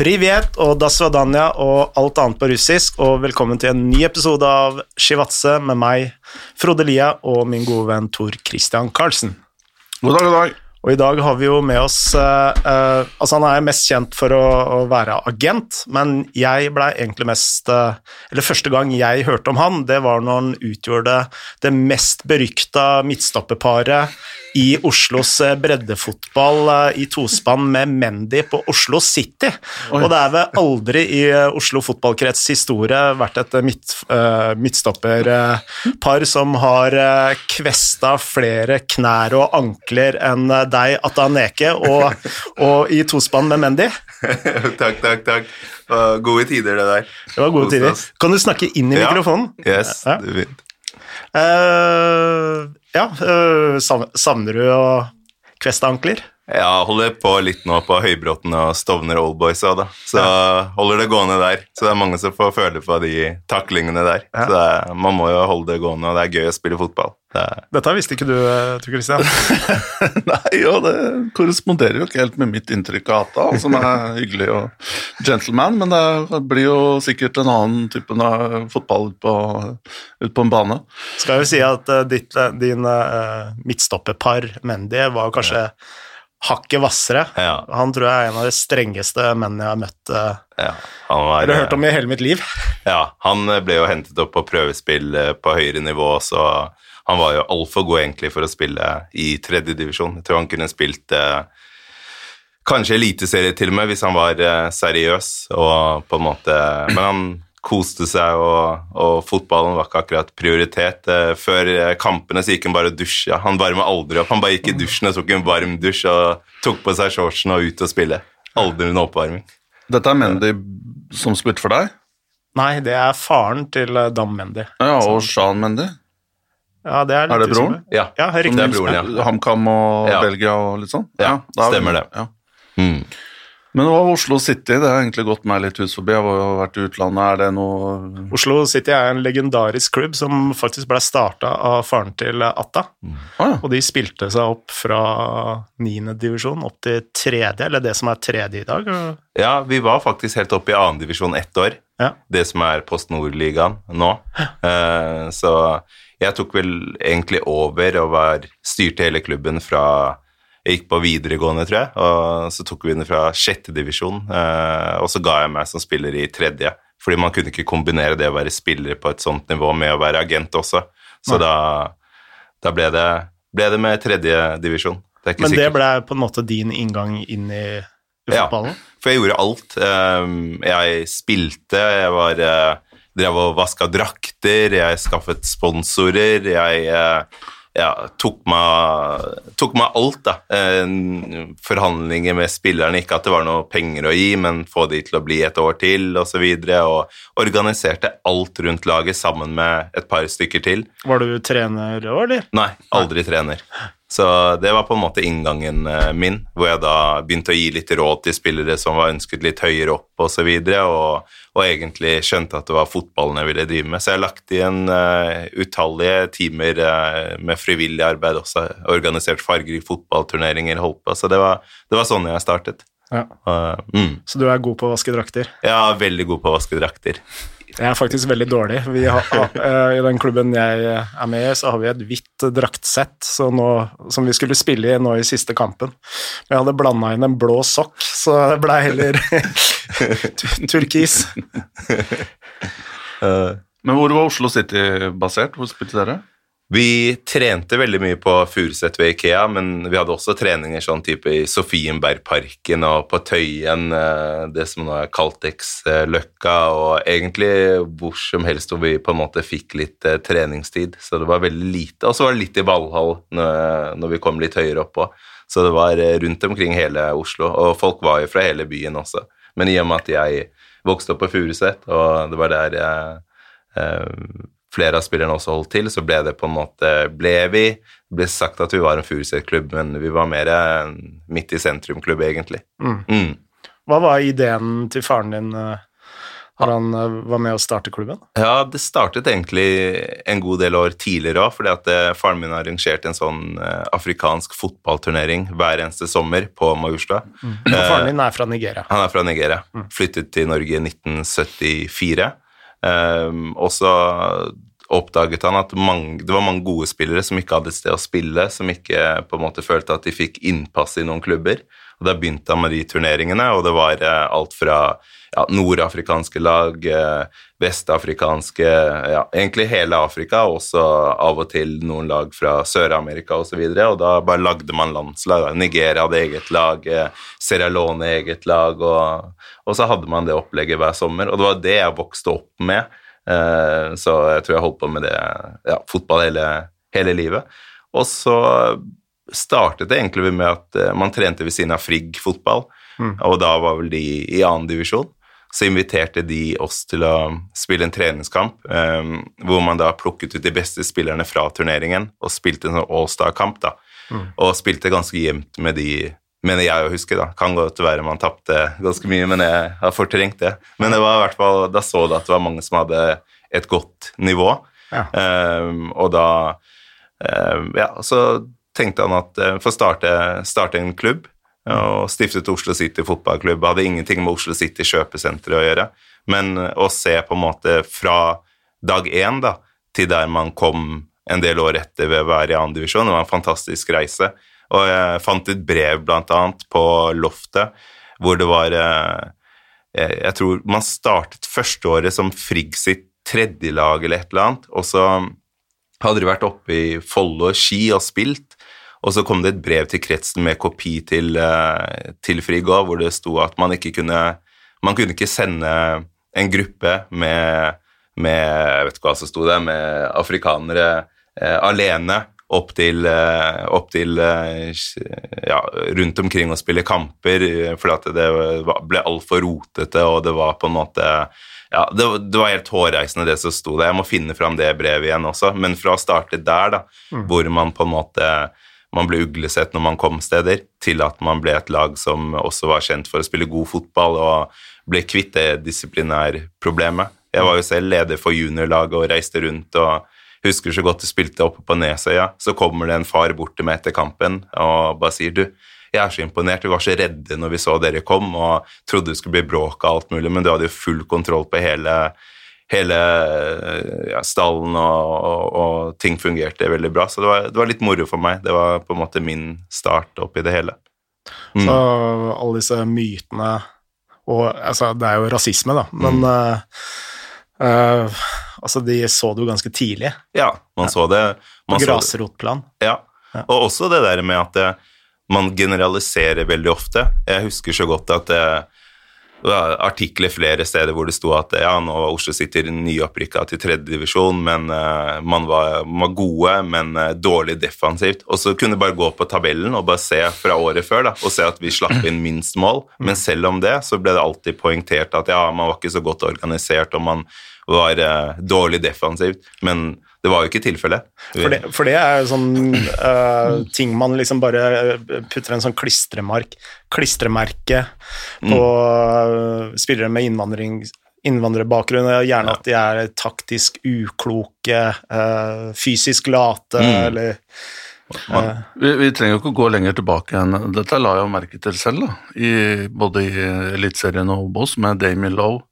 Privet og dasvadanya og alt annet på russisk, og velkommen til en ny episode av Shivatse med meg, Frode Lia, og min gode venn Tor Christian Karlsen. God dag, god dag. Og i dag har vi jo med oss uh, uh, Altså, han er mest kjent for å, å være agent, men jeg blei egentlig mest uh, Eller første gang jeg hørte om han, det var når han utgjorde det mest berykta midtstopperparet i Oslos breddefotball i tospann med Mendy på Oslo City. Og det er vel aldri i Oslo fotballkrets historie vært et midt, midtstopperpar som har kvesta flere knær og ankler enn deg, Ataneke, og, og i tospann med Mendy. takk, takk, takk. Gode tider, det der. Det var gode tider. Kan du snakke inn i Ja. mikrofonen? Yes, Ja. det er fint. Uh, ja, uh, savner du å kveste ankler? Jeg holder på litt nå på Høybråten og Stovner Oldboys òg, da. Så holder det gående der. Så det er mange som får føle på de taklingene der. Ja. Så er, man må jo holde det gående, og det er gøy å spille fotball. Det Dette visste ikke du, eh, Tor Christian. Nei, jo, det korresponderer jo ikke helt med mitt inntrykk av Ata, som er hyggelig og gentleman, men det blir jo sikkert en annen type av fotball ut på, ut på en bane. Skal jo si at eh, ditt, eh, din uh, midtstopperpar, Mendy, var kanskje hakket hvassere. ja, Han tror jeg er en av de strengeste mennene jeg har møtt, eh, ja. Han var, eller hørt om i hele mitt liv. Ja, han ble jo hentet opp på prøvespill eh, på høyere nivå, så han var jo altfor god egentlig for å spille i tredje divisjon. Jeg tror han kunne spilt eh, kanskje eliteserie til og med, hvis han var eh, seriøs og på en måte Men han koste seg, og, og fotballen var ikke akkurat prioritet. Eh, før eh, kampene så gikk han bare og dusja. Han varma aldri opp. Han bare gikk i dusjen og tok en varm dusj og tok på seg shortsen og ut og spille. Aldri noen oppvarming. Dette er Mendy som spilte for deg? Nei, det er faren til eh, Dam Mendy. Ja, og Jean Mendy. Ja, det er, litt Er det broren? Ja, Ja, riktig. det er broren, ja. HamKam og Ja. Belgia og litt sånn? Ja, er stemmer det. Ja. Mm. Men hva var Oslo City? Det har egentlig gått meg litt hus forbi. Jeg har jo vært i utlandet. Er det noe Oslo City er en legendarisk klubb som faktisk ble starta av faren til Atta. Å ja. Og de spilte seg opp fra niendedivisjon opp til tredje, eller det som er tredje i dag. Ja, vi var faktisk helt oppe i annendivisjon ett år. Ja. Det som er Post Nord-ligaen nå. Uh, så jeg tok vel egentlig over og var, styrte hele klubben fra Jeg gikk på videregående, tror jeg, og så tok vi den fra sjette divisjon. Eh, og så ga jeg meg som spiller i tredje, fordi man kunne ikke kombinere det å være spiller på et sånt nivå med å være agent også. Så da, da ble, det, ble det med tredje divisjon. Det er ikke Men det ble på en måte din inngang inn i i Ja. For jeg gjorde alt. Um, Jeg spilte, jeg var uh, drev og vaska drakter, jeg skaffet sponsorer, jeg uh, ja, tok, meg, tok meg alt, da. Eh, Forhandlinger med spillerne, ikke at det var noe penger å gi, men få de til å bli et år til, osv. Og, så videre, og organiserte alt rundt laget sammen med et par stykker til. Var du trener òg, eller? Nei, aldri trener. Så det var på en måte inngangen eh, min, hvor jeg da begynte å gi litt råd til spillere som var ønsket litt høyere opp osv., og, så videre, og, og egentlig skjønte at det var fotballen jeg ville drive med. Så jeg har lagt igjen uh, utallige timer uh, med frivillig arbeid også, organisert fargerike fotballturneringer, holdt på. Så det var, det var sånn jeg startet. Ja. Uh, mm. Så du er god på å vaske drakter? Er veldig god på å vaske drakter. Jeg er faktisk veldig dårlig. Vi har, uh, I den klubben jeg er med i, så har vi et hvitt draktsett så nå, som vi skulle spille i nå i siste kampen. Men jeg hadde blanda inn en blå sokk, så det blei heller turkis. Uh, Men hvor var Oslo City basert? Hvor spilte dere? Vi trente veldig mye på Furuset ved Ikea, men vi hadde også treninger sånn type i Sofienbergparken og på Tøyen, eh, det som nå er Caltex-løkka, og egentlig hvor som helst hvor vi på en måte fikk litt eh, treningstid. Så det var veldig lite. Og så var det litt i Valhall når, når vi kom litt høyere oppå. Så det var eh, rundt omkring hele Oslo, og folk var jo fra hele byen også. Men i og med at jeg vokste opp på Furuset, og det var der jeg eh, flere av spillerne også holdt til, så ble det på en måte ble vi. Det ble sagt at vi var en Furuset-klubb, men vi var mer midt i sentrum-klubb, egentlig. Mm. Mm. Hva var ideen til faren din? når Har han eh, var med å starte klubben? Ja, det startet egentlig en god del år tidligere òg, fordi at eh, faren min arrangerte en sånn eh, afrikansk fotballturnering hver eneste sommer på Majorstua. Og faren din er fra Nigeria. Han er fra Nigeria. Flyttet til Norge i 1974. Ehm, og så oppdaget han at mange, det var mange gode spillere som ikke hadde et sted å spille, som ikke på en måte følte at de fikk innpass i noen klubber. Og Da begynte han med de turneringene, og det var eh, alt fra ja, nordafrikanske lag, eh, vestafrikanske ja, Egentlig hele Afrika, og også av og til noen lag fra Sør-Amerika osv. Og, så og da bare lagde man landslag. Nigeria hadde eget lag, eh, Sierra Leone eget lag, og, og så hadde man det opplegget hver sommer. Og det var det jeg vokste opp med, eh, så jeg tror jeg holdt på med det ja, fotball hele, hele livet. Og så startet det egentlig med at man trente ved siden av Frigg fotball, og da var vel de i annen divisjon. Så inviterte de oss til å spille en treningskamp, eh, hvor man da plukket ut de beste spillerne fra turneringen og spilte en sånn all-star-kamp, da. Og spilte ganske jevnt med de Mener jeg å huske, da. Kan godt være man tapte ganske mye, men jeg har fortrengt det. Men det var i hvert fall, da så du at det var mange som hadde et godt nivå. Ja. Eh, og da eh, Ja, så tenkte han at for få starte, starte en klubb, og stiftet Oslo City fotballklubb. Hadde ingenting med Oslo City kjøpesenter å gjøre, men uh, å se på en måte fra dag én da, til der man kom en del år etter ved å være i andredivisjon. divisjon. Det var en fantastisk reise. Og jeg fant et brev, blant annet, på loftet, hvor det var eh, jeg, jeg tror man startet førsteåret som Frigg sitt tredjelag eller et eller annet, og så hadde de vært oppe i Follo og Ski og spilt, og så kom det et brev til kretsen med kopi til, eh, til Frigå, hvor det sto at man ikke kunne Man kunne ikke sende en gruppe med, med Jeg vet ikke hva som sto der, med afrikanere eh, alene opp til, eh, opp til eh, ja, rundt omkring og spille kamper, eh, fordi at det var- ble altfor rotete, og det var på en måte ja, det, det var helt hårreisende det som sto der. Jeg må finne fram det brevet igjen også. Men fra å starte der, da, hvor man på en måte man ble uglesett når man kom steder, til at man ble et lag som også var kjent for å spille god fotball og ble kvitt det disiplinærproblemet. Jeg var jo selv leder for juniorlaget og reiste rundt og husker så godt du spilte oppe på Nesøya. Så kommer det en far bort til meg etter kampen og bare sier du, jeg er så imponert, vi var så redde når vi så dere kom og trodde det skulle bli bråk og alt mulig, men du hadde jo full kontroll på hele, hele ja, stallen, og, og, og ting fungerte veldig bra. Så det var, det var litt moro for meg. Det var på en måte min start oppi det hele. Mm. Så alle disse mytene Og altså, det er jo rasisme, da, men mm. uh, uh, altså, de så det jo ganske tidlig, Ja, man så det. Man på grasrotplan. Ja. Ja. Og også det der med at eh, man generaliserer veldig ofte. Jeg husker så godt at det var artikler flere steder hvor det sto at ja, nå var Oslo City nyopprykka til tredjedivisjon, men uh, man var, var gode, men uh, dårlig defensivt. Og så kunne du bare gå på tabellen og bare se fra året før da, og se at vi slapp inn minst mål. Men selv om det så ble det alltid poengtert at ja, man var ikke så godt organisert, og man var uh, dårlig defensivt. Men det var jo ikke tilfellet. For det, for det er jo sånn uh, ting man liksom bare eh, putter en sånn klistremark, klistremerke på mm. spillere med innvandring, innvandrerbakgrunn, og gjerne at de er taktisk ukloke, eh, fysisk late, Mm. eller Man- Vi, vi trenger jo ikke å gå lenger tilbake enn Dette la jeg merke til selv, da, i, både i Eliteserien og Obos, med Damien Lowe,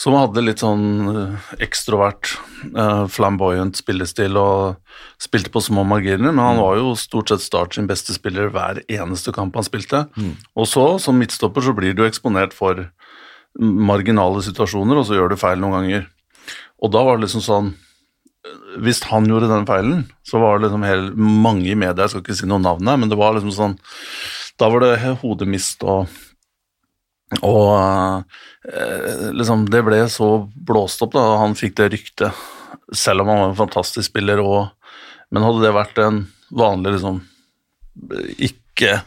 som hadde litt sånn eh, ekstrovert, eh, flamboyant spillestil og spilte på små marginer, men han var jo stort sett Start sin beste spiller hver eneste kamp han spilte. Og så, som midtstopper, så blir du eksponert for marginale situasjoner, og så gjør du feil noen ganger. Og da var det liksom sånn hvis han gjorde den feilen, så var det liksom helt, mange i media, jeg skal ikke si noe navn her, men det var liksom sånn Da var det hodemist og Og eh, liksom Det ble så blåst opp, da, og han fikk det ryktet, selv om han var en fantastisk spiller og Men hadde det vært en vanlig, liksom Ikke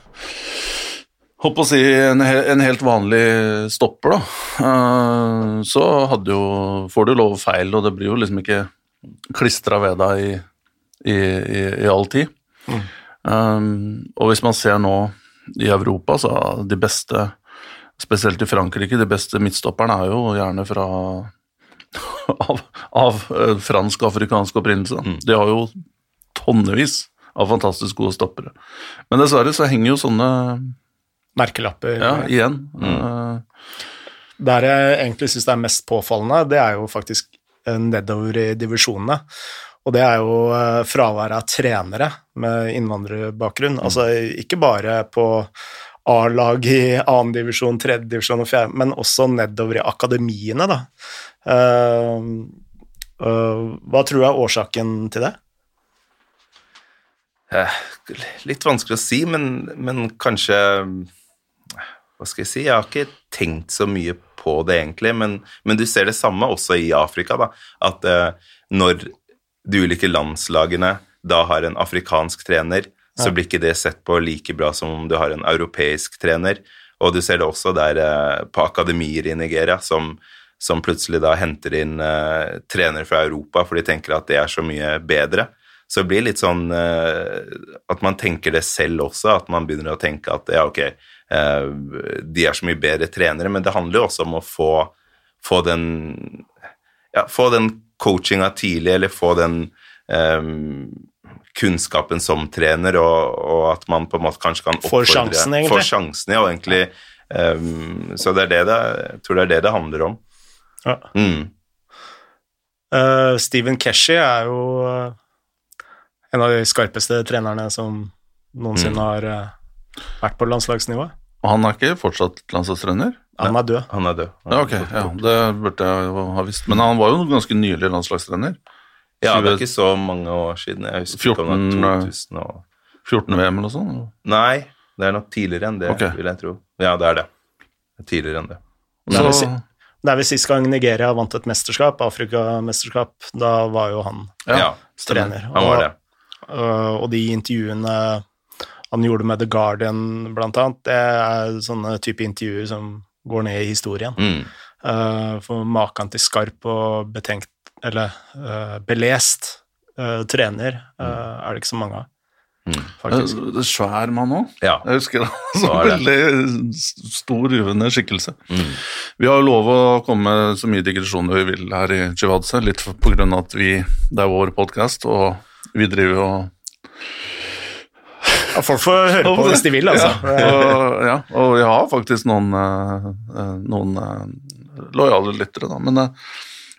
Håper å si en, en helt vanlig stopper, da. eh, så hadde jo Får du lov feil, og det blir jo liksom ikke klistra ved deg i, i, i, i all tid. Um, og hvis man ser nå i Europa, så de beste spesielt i Frankrike, de beste midtstopperne er jo gjerne fra av, av eh, fransk og afrikansk opprinnelse. Mm. De har jo tonnevis av fantastisk gode stoppere. Men dessverre så henger jo sånne Merkelapper. ja, igjen. Mm. Eh, Der jeg egentlig syns det er mest påfallende, det er jo faktisk eh, nedover i divisjonene. Og det er jo fraværet av trenere med innvandrerbakgrunn. Altså ikke bare på A-lag i 2. divisjon, 3. divisjon og fjerde, men også nedover i akademiene, da. Uh, uh, hva tror du er årsaken til det? Eh, litt vanskelig å si, men, men kanskje Hva skal jeg si? Jeg har ikke tenkt så mye på det, egentlig, men, men du ser det samme også i Afrika. da, At eh, når de ulike landslagene da har en afrikansk trener, så blir ikke det sett på like bra som om du har en europeisk trener. Og du ser det også der eh, på akademier i Nigeria, som, som plutselig da henter inn eh, trenere fra Europa, for de tenker at det er så mye bedre. Så det blir litt sånn eh, at man tenker det selv også, at man begynner å tenke at ja, ok, eh, de er så mye bedre trenere, men det handler jo også om å få, få den ja, få den coachinga tidlig, eller få den eh, kunnskapen som trener, og, og at man på en måte kanskje kan Får sjansen, egentlig. Får sjansen, ja, egentlig Um, Så det er det det, jeg tror det er det det handler om. Ja. Mm. Uh, Steven Keshi er jo eh, en av de skarpeste trenerne som noensinne har uh, vært på landslagsnivå. og han er ikke fortsatt landslagstrener? Han er død. Han er død. Han Ja, er ok, borte. ja, det burde jeg ha visst. Men han var jo ganske nylig landslagstrener. Ja, det er ikke så mange år siden. Jeg husker ikke om det 14, var 2000 og 14 VM eller noe sånt? Nei, det er nok tidligere enn det, okay. vil jeg tro. Ja, det er det. Er tidligere enn det. Det er vel det er vel sist gang Nigeria vant et mesterskap, Afrikamesterskap. Da var jo han Ja, trener. han var det. Og, og de intervjuene han gjorde med The Guardian, blant annet, det er sånne type intervjuer som går ned i historien. Mm. Uh, for maken til skarp og betenkt, eller uh, belest uh, trener, uh, er det ikke så mange av, Mm. faktisk. det er svær mann òg. Ja. Jeg husker det. Så det. veldig stor, ruvende skikkelse. Mm. Vi har lov å komme med så mye digresjoner vi vil her i Chivadze, litt pga. på grunn av at vi, det er vår podkast, og vi driver jo Ja, folk får høre på hvis de vil, altså. Ja, og, ja, og vi har faktisk noen, noen lojale lyttere, da. Men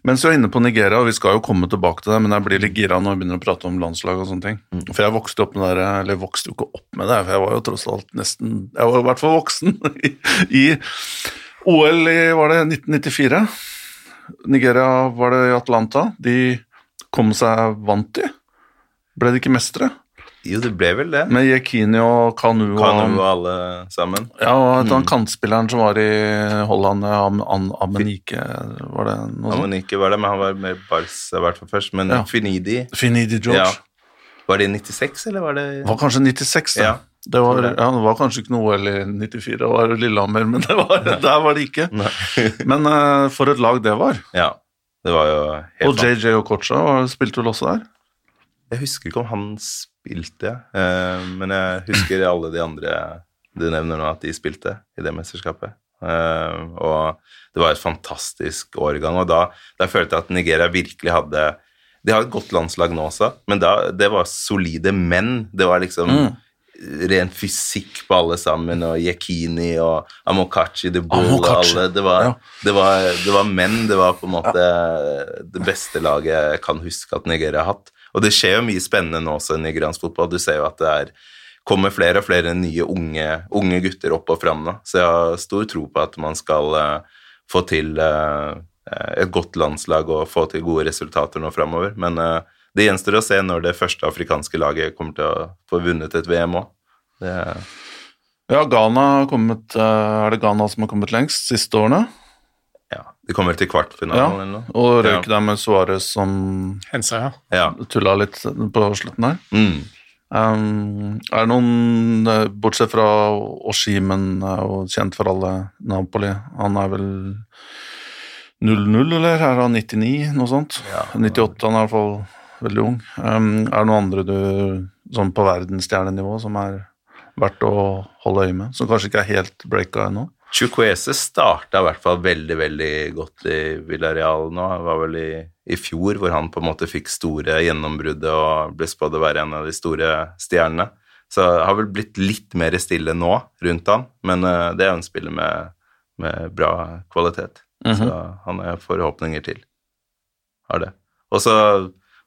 mens vi er inne på Nigeria, og vi skal jo komme tilbake til det, men jeg blir litt gira når vi begynner å prate om landslag og sånne ting. For jeg vokste opp med det, eller vokste jo ikke opp med det, for jeg var jo tross alt nesten Jeg var i hvert fall voksen i, i OL i var det 1994. Nigeria var det i Atlanta. De kom seg vant i. Ble de ikke mestere? Jo, det ble vel det. Med Yekini og Kanu og Kanu og alle sammen. ja, og Mm. at han kantspilleren som var i Holland, Am Am Amenike, var det noe sånt? Amenike var det, men han var med Barca i hvert fall først. Men Ja. Finidi Finidi George. Ja. Var det i 96, eller var det var kanskje 96, da. Ja, det, var, ja, det var kanskje ikke noe OL i 94, det var Lillehammer, men det var, der var det ikke. Men uh, for et lag det var. ja. Det var jo helt Og JJ Okocha var- spilte vel også der? Jeg husker ikke om han spilte, jeg. men jeg husker alle de andre du nevner nå, at de spilte i det mesterskapet. Eh, og det var et fantastisk årgang, og da, da følte jeg at Nigeria virkelig hadde De har et godt landslag nå også, men da, det var solide menn. Det var liksom Mm. ren fysikk på alle sammen, og Yekini og Amokachi, de Bull alle. Det var, ja. det, var, det var menn. Det var på en måte det beste laget jeg kan huske at Nigeria har hatt. Og det skjer jo mye spennende nå også i nigeriansk fotball. Du ser jo at det er, kommer flere og flere nye unge, unge gutter opp og fram nå. Så jeg har stor tro på at man skal uh, få til uh, et godt landslag og få til gode resultater nå framover. Men uh, det gjenstår å se når det første afrikanske laget kommer til å få vunnet et VM òg. Ja, Ghana har kommet Er det Ghana som har kommet lengst siste årene? De kommer vel til kvartfinalen Ja, eller noe. og røyk Ja. der med Suárez som Hensa, ja. Ja. tulla litt på slutten der. Mm. Um, er det noen, eh, bortsett fra Oshimen, er jo kjent for alle Napoli, han er vel 0-0, eller er han 99, noe sånt? Ja. 98, han er i hvert fall veldig ung. Um, er det noen andre du, sånn på verdensstjernenivå, som er verdt å holde øye med? Som kanskje ikke er helt breaka ennå? Chukwese starta i hvert fall veldig veldig godt i Villarreal nå. Det var vel i, i fjor hvor han på en måte fikk store gjennombruddet og ble spådd å være en av de store stjernene. Så det har vel blitt litt mer stille nå rundt han, men uh, det er jo en spiller med, med bra kvalitet. Mm -hmm. Så han har forhåpninger til. Har det. Og så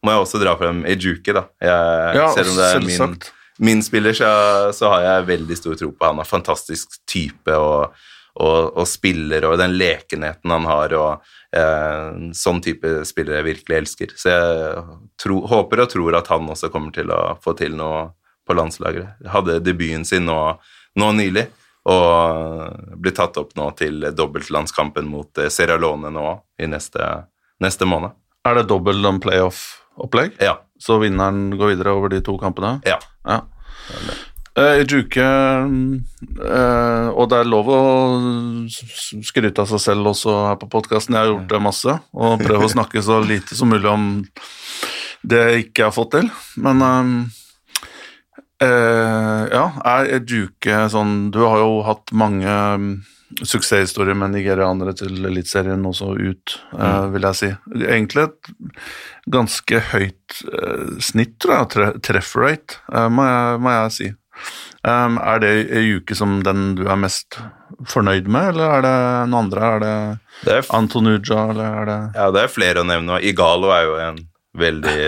må jeg også dra frem Ejuke, da. Jeg, ja, selv om det er min, min spiller, så, så, har jeg veldig stor tro på han. har fantastisk type og og, og, spiller, og den lekenheten han har, og eh, sånn type spillere jeg virkelig elsker. Så jeg tro, håper og tror at han også kommer til å få til noe på landslaget. Hadde debuten sin nå, nå nylig, og blir tatt opp nå til dobbeltlandskampen mot eh, Sierra Leone nå i neste, neste måned. Er det dobbelt playoff-opplegg? Ja. Så vinneren går videre over de to kampene? Ja. ja. Uh, Juke, uh, og det er lov å skryte av seg selv også her på podkasten. Jeg har gjort det masse, og prøve å snakke så lite som mulig om det jeg ikke har fått til. Men uh, ja, er Juke sånn Du har jo hatt mange um, suksesshistorier med nigerianere til Eliteserien også ut, mm. vil jeg si. Egentlig et ganske høyt snitt, tror jeg, treffer rate, må jeg, må jeg si. Um, er det ei uke som den du er mest fornøyd med, eller er det noen andre? Er det, det er Antonuja, eller er det Ja, det er flere å nevne. Igalo er jo en veldig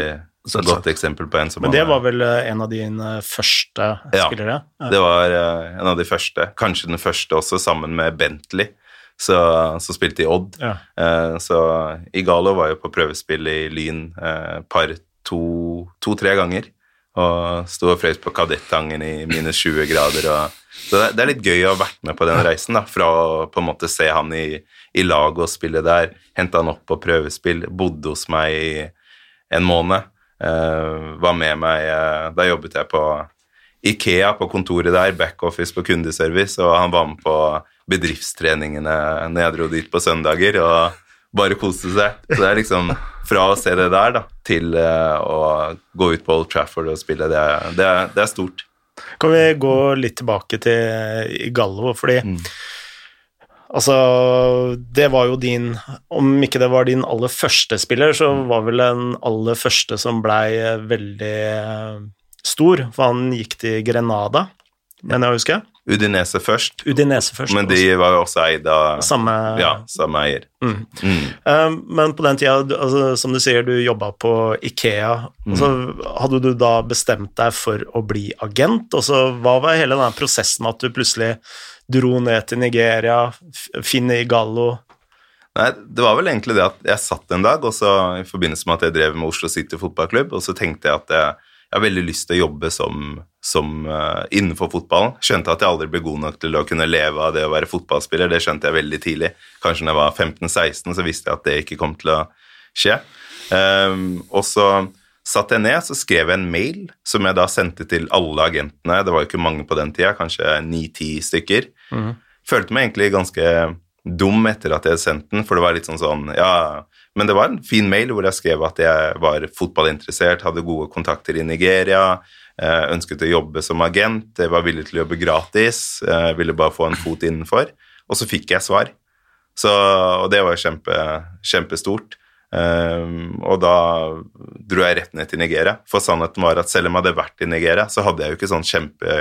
godt eksempel på en som Men det var vel eh, en av dine første spillere? Ja, det var uh, en av de første. Kanskje den første også, sammen med Bentley. Så, så spilte i Odd. Ja. Uh, så Igalo var jo på prøvespill i Lyn par to-tre ganger og sto og frøs på Kadettangen i minus 20 grader. Og, så det, det, er litt gøy å ha vært med på den reisen, da, fra å på en måte se han i, i lag og spille der. Hente han opp på prøvespill, bodde hos meg i en måned. Uh, var med meg uh, Da jobbet jeg på Ikea, på kontoret der, backoffice på kundeservice, og han var med på bedriftstreningene når jeg dro dit på søndager. og bare koste seg. Så det er liksom fra å se det der da, til uh, å gå ut på Old Trafford og spille, det er, det er, det er stort. Kan vi gå litt tilbake til Gallo, fordi mm. Altså, det var jo din Om ikke det var din aller første spiller, så var vel den aller første som blei veldig stor, for han gikk til Grenada, mener jeg å huske. Udinese først. Udinese først men de var jo også eid av samme, ja, samme eier. Mm. Mm. Um, men på den tida, altså, som du sier, du jobba på Ikea. Mm. Så hadde du da bestemt deg for å bli agent, og så hva var hele denne prosessen at du plutselig dro ned til Nigeria, finne Gallo Nei, det var vel egentlig det at jeg satt en dag, og så i forbindelse med at jeg drev med Oslo City fotballklubb, og så tenkte jeg at jeg jeg har veldig lyst til å jobbe som, som uh, innenfor fotballen. Skjønte at jeg aldri ble god nok til å kunne leve av det å være fotballspiller. Det skjønte jeg veldig tidlig. Kanskje når jeg var 15-16, så visste jeg at det ikke kom til å skje. Um, og så satt jeg ned, så skrev jeg en mail som jeg da sendte til alle agentene. Det var jo ikke mange på den tida, kanskje ni-ti stykker. Mm. Følte meg egentlig ganske dum etter at jeg hadde sendt den, for det var litt sånn sånn Ja, men det var en fin mail hvor jeg skrev at jeg var fotballinteressert, hadde gode kontakter i Nigeria, ønsket å jobbe som agent, jeg var villig til å jobbe gratis, jeg ville bare få en fot innenfor. Og så fikk jeg svar. Så, og det var kjempe, kjempestort. Um, og da dro jeg rett ned til Nigeria. For sannheten var at selv om jeg hadde vært i Nigeria, så hadde jeg jo ikke sånn kjempe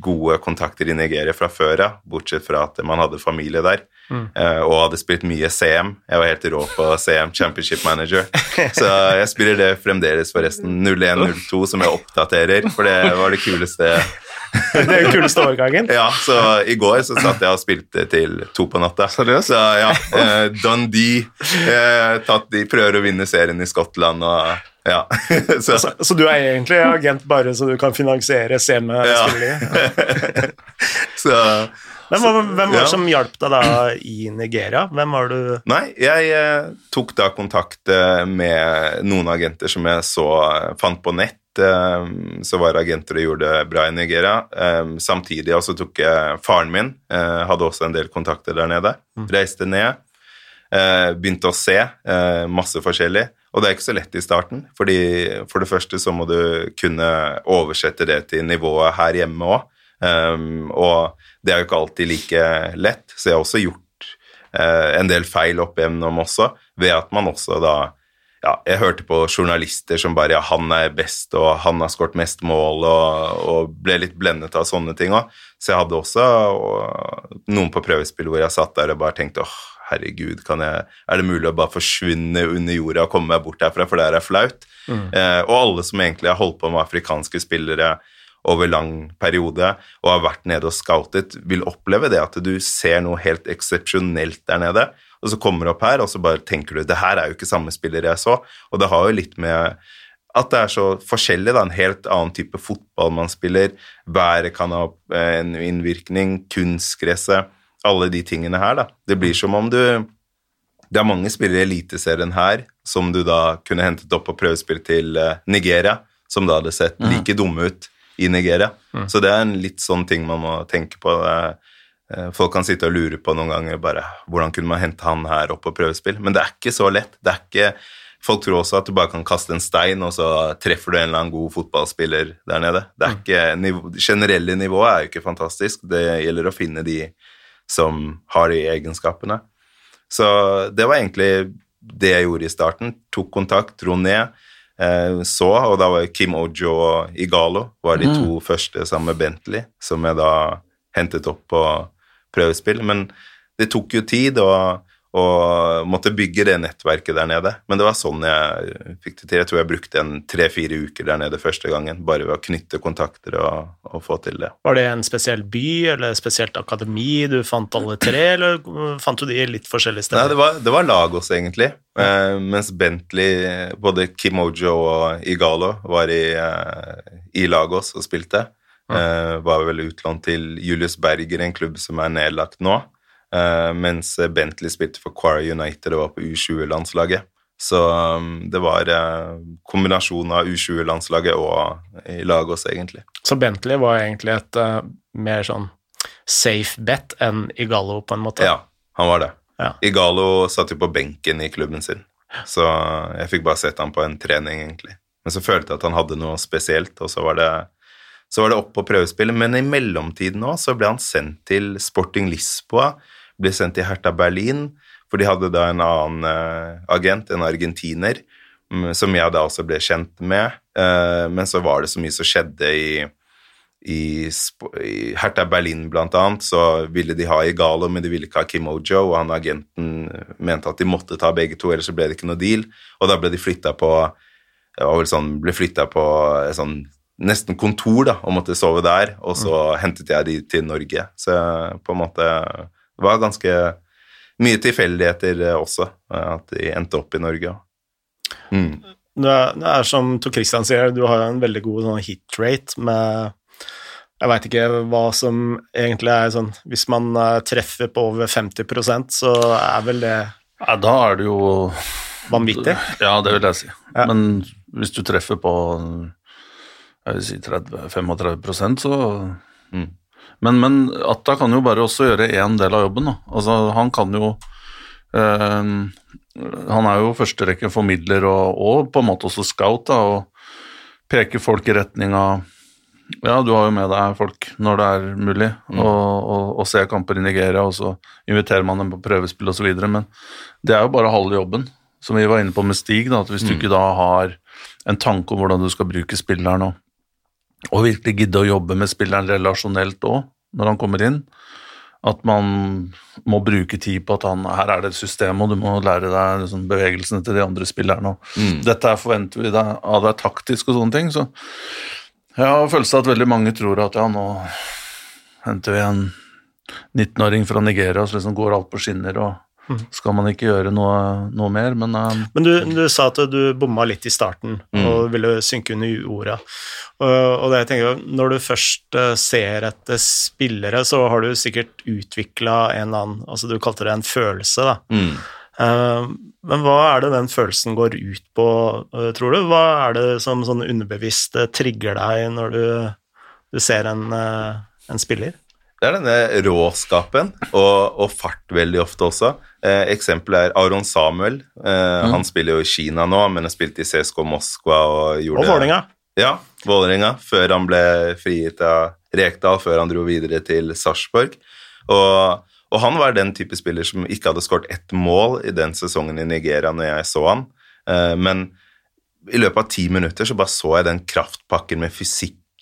gode kontakter i Nigeria fra før av, bortsett fra at man hadde familie der. Mm. Uh, og hadde spilt mye CM. Jeg var helt rå på CM, Championship Manager. Så jeg spiller det fremdeles, forresten. 01-02 som jeg oppdaterer, for det var det kuleste. det er den kuleste overgangen. Ja, så i går så satt jeg og spilte til to på natta. Seriøst? Så ja, uh, Dundee uh, tatt, De prøver å vinne serien i Skottland og ja. så. Så, så. du er egentlig agent bare så du kan finansiere CM-spilling? Ja. så hvem var, hvem var det som hjalp deg da i Nigeria? Hvem var du Nei, jeg eh, tok da kontakt eh, med noen agenter som jeg så eh, fant på nett. Eh, så var agenter og gjorde det bra i Nigeria. Eh, samtidig også tok jeg faren min, hadde også en del kontakter der nede. Mm. Reiste ned, begynte å se masse forskjellig. Og det er ikke så lett i starten, fordi for det første så må du kunne oversette det til nivået her hjemme òg. Um, og det er jo ikke alltid like lett, så jeg har også gjort uh, en del feil opp gjennom også, ved at man også da ja, jeg hørte på journalister som bare ja, han er best, og han har skåret mest mål, og, og, ble litt blendet av sånne ting òg. Så jeg hadde også og, noen på prøvespill hvor jeg satt der og bare tenkte åh, herregud, jeg, er det mulig å bare forsvinne under jorda og komme meg bort herfra, for det er flaut? Mm. Eh, og alle som egentlig har holdt på med afrikanske spillere over lang periode og har vært nede og scoutet, vil oppleve det at du ser noe helt eksepsjonelt der nede, og så kommer du opp her, og så bare tenker du det her er jo ikke samme spiller jeg så, og det har jo litt med at det er så forskjellig, da, en helt annen type fotball man spiller, været kan ha eh, en innvirkning, kunstgresset alle de tingene her, da. Det blir som om du Det er mange spillere i Eliteserien her som du da kunne hentet opp på prøvespill til eh, Nigeria, som da hadde sett mm. like dumme ut i Nigeria. Mm. Så det er en litt sånn ting man må tenke på. Eh, folk kan sitte og lure på noen ganger bare hvordan kunne man hente han her opp på prøvespill, men det er ikke så lett. Det er ikke Folk tror også at du bare kan kaste en stein, og så treffer du en eller annen god fotballspiller der nede. Det mm. ikke, nivå, generelle nivået er jo ikke fantastisk. Det gjelder å finne de som har de egenskapene. Så det var egentlig det jeg gjorde i starten. Tok kontakt, dro ned, eh, så, og da var Kim Ojo og Igalo var de to mm. første sammen med Bentley, som jeg da hentet opp på prøvespill. Men det tok jo tid, og og måtte bygge det nettverket der nede. Men det var sånn jeg fikk det til. Jeg tror jeg brukte en tre-fire uker der nede første gangen, bare ved å knytte kontakter og, og, få til det. Var det en spesiell by eller spesielt akademi du fant alle tre, eller fant du de litt forskjellige steder? Nei, det var, det var Lagos, egentlig. Eh, mens Bentley, både Kimojo og Igalo, var i, eh, i Lagos og spilte. Eh, var vel utlånt til Julius Berger, en klubb som er nedlagt nå. Uh, mens Bentley spilte for Quarry United og var på U20-landslaget. Så um, det var uh, kombinasjonen av U20-landslaget og i Lagos, egentlig. Så Bentley var egentlig et mer sånn safe bet enn Igalo, på en måte? Ja, han var det. Ja. Igalo satt jo på benken i klubben sin, så jeg fikk bare sett han på en trening, egentlig. Men så følte jeg at han hadde noe spesielt, og så var det så var det opp på prøvespillet, men i mellomtiden òg så ble han sendt til Sporting Lisboa ble sendt til Hertha Berlin, for de hadde da en annen uh, agent, en argentiner, um, som jeg da også ble kjent med. Uh, men så var det så mye som skjedde i, i, i Hertha Berlin, blant annet, så ville de ha Igalo, men de ville ikke ha Kim Ojo, og han agenten mente at de måtte ta begge to, ellers så ble det ikke noe deal, og da ble de flytta på sånn, ble flytta på sånn nesten kontor, da, og måtte sove der, og så mm. hentet jeg de til Norge. Så på en måte det var ganske mye tilfeldigheter eh, også, eh, at de endte opp i Norge. Mm. Det, er, det, er, som Tor Christian sier, du har en veldig god sånn hit rate med Jeg veit ikke hva som egentlig er sånn Hvis man eh, treffer på over 50% så er vel det Ja, da er det jo Vanvittig? Ja, det vil jeg si. Ja. Men hvis du treffer på jeg vil si 30-35% så mm. Men, men Atta kan jo bare også gjøre én del av jobben. Da. Altså, han kan jo øh, Han er jo førsterekken formidler og, og, på en måte også scout, da, og peker folk i retning av ja, du har jo med deg folk når det er mulig, mm. og, og, og se kamper i Nigeria, og så inviterer man dem på prøvespill osv. Men det er jo bare halve jobben, som vi var inne på med Stig. Da, at Hvis mm. du ikke da har en tanke om hvordan du skal bruke spilleren, og og virkelig gidde å jobbe med spilleren relasjonelt òg, når han kommer inn. At man må bruke tid på at han, her er det et system, og du må lære deg liksom, bevegelsene til de andre spillerne. Mm. Dette forventer vi deg, av deg taktisk og sånne ting. Så jeg har følelsen av at veldig mange tror at ja, nå henter vi en 19-åring fra Nigeria så liksom går alt på skinner og skal man ikke gjøre noe, noe mer, men uh, Men du, du, sa at du bomma litt i starten mm. og ville synke under jorda. Og, og det jeg tenker, når du først uh, ser etter spillere, så har du sikkert utvikla en eller annen Altså, du kalte det en følelse, da. Mm. Uh, men hva er det den følelsen går ut på, tror du? Hva er det som sånn underbevisst trigger deg når du, du ser en, en spiller? Det er denne råskapen, og, og fart veldig ofte også. Eh, eksempelet er Aron Samuel. Eh, mm. Han spiller jo i Kina nå, men har spilt i CSK Moskva og gjorde Og Vålerenga. Ja, Vålerenga, før han ble frigitt av Rekdal før han dro videre til Sarpsborg. Og, og, han var den type spiller som ikke hadde skåret ett mål i den sesongen i Nigeria når jeg så han. Eh, men i løpet av ti minutter så bare så jeg den kraftpakken med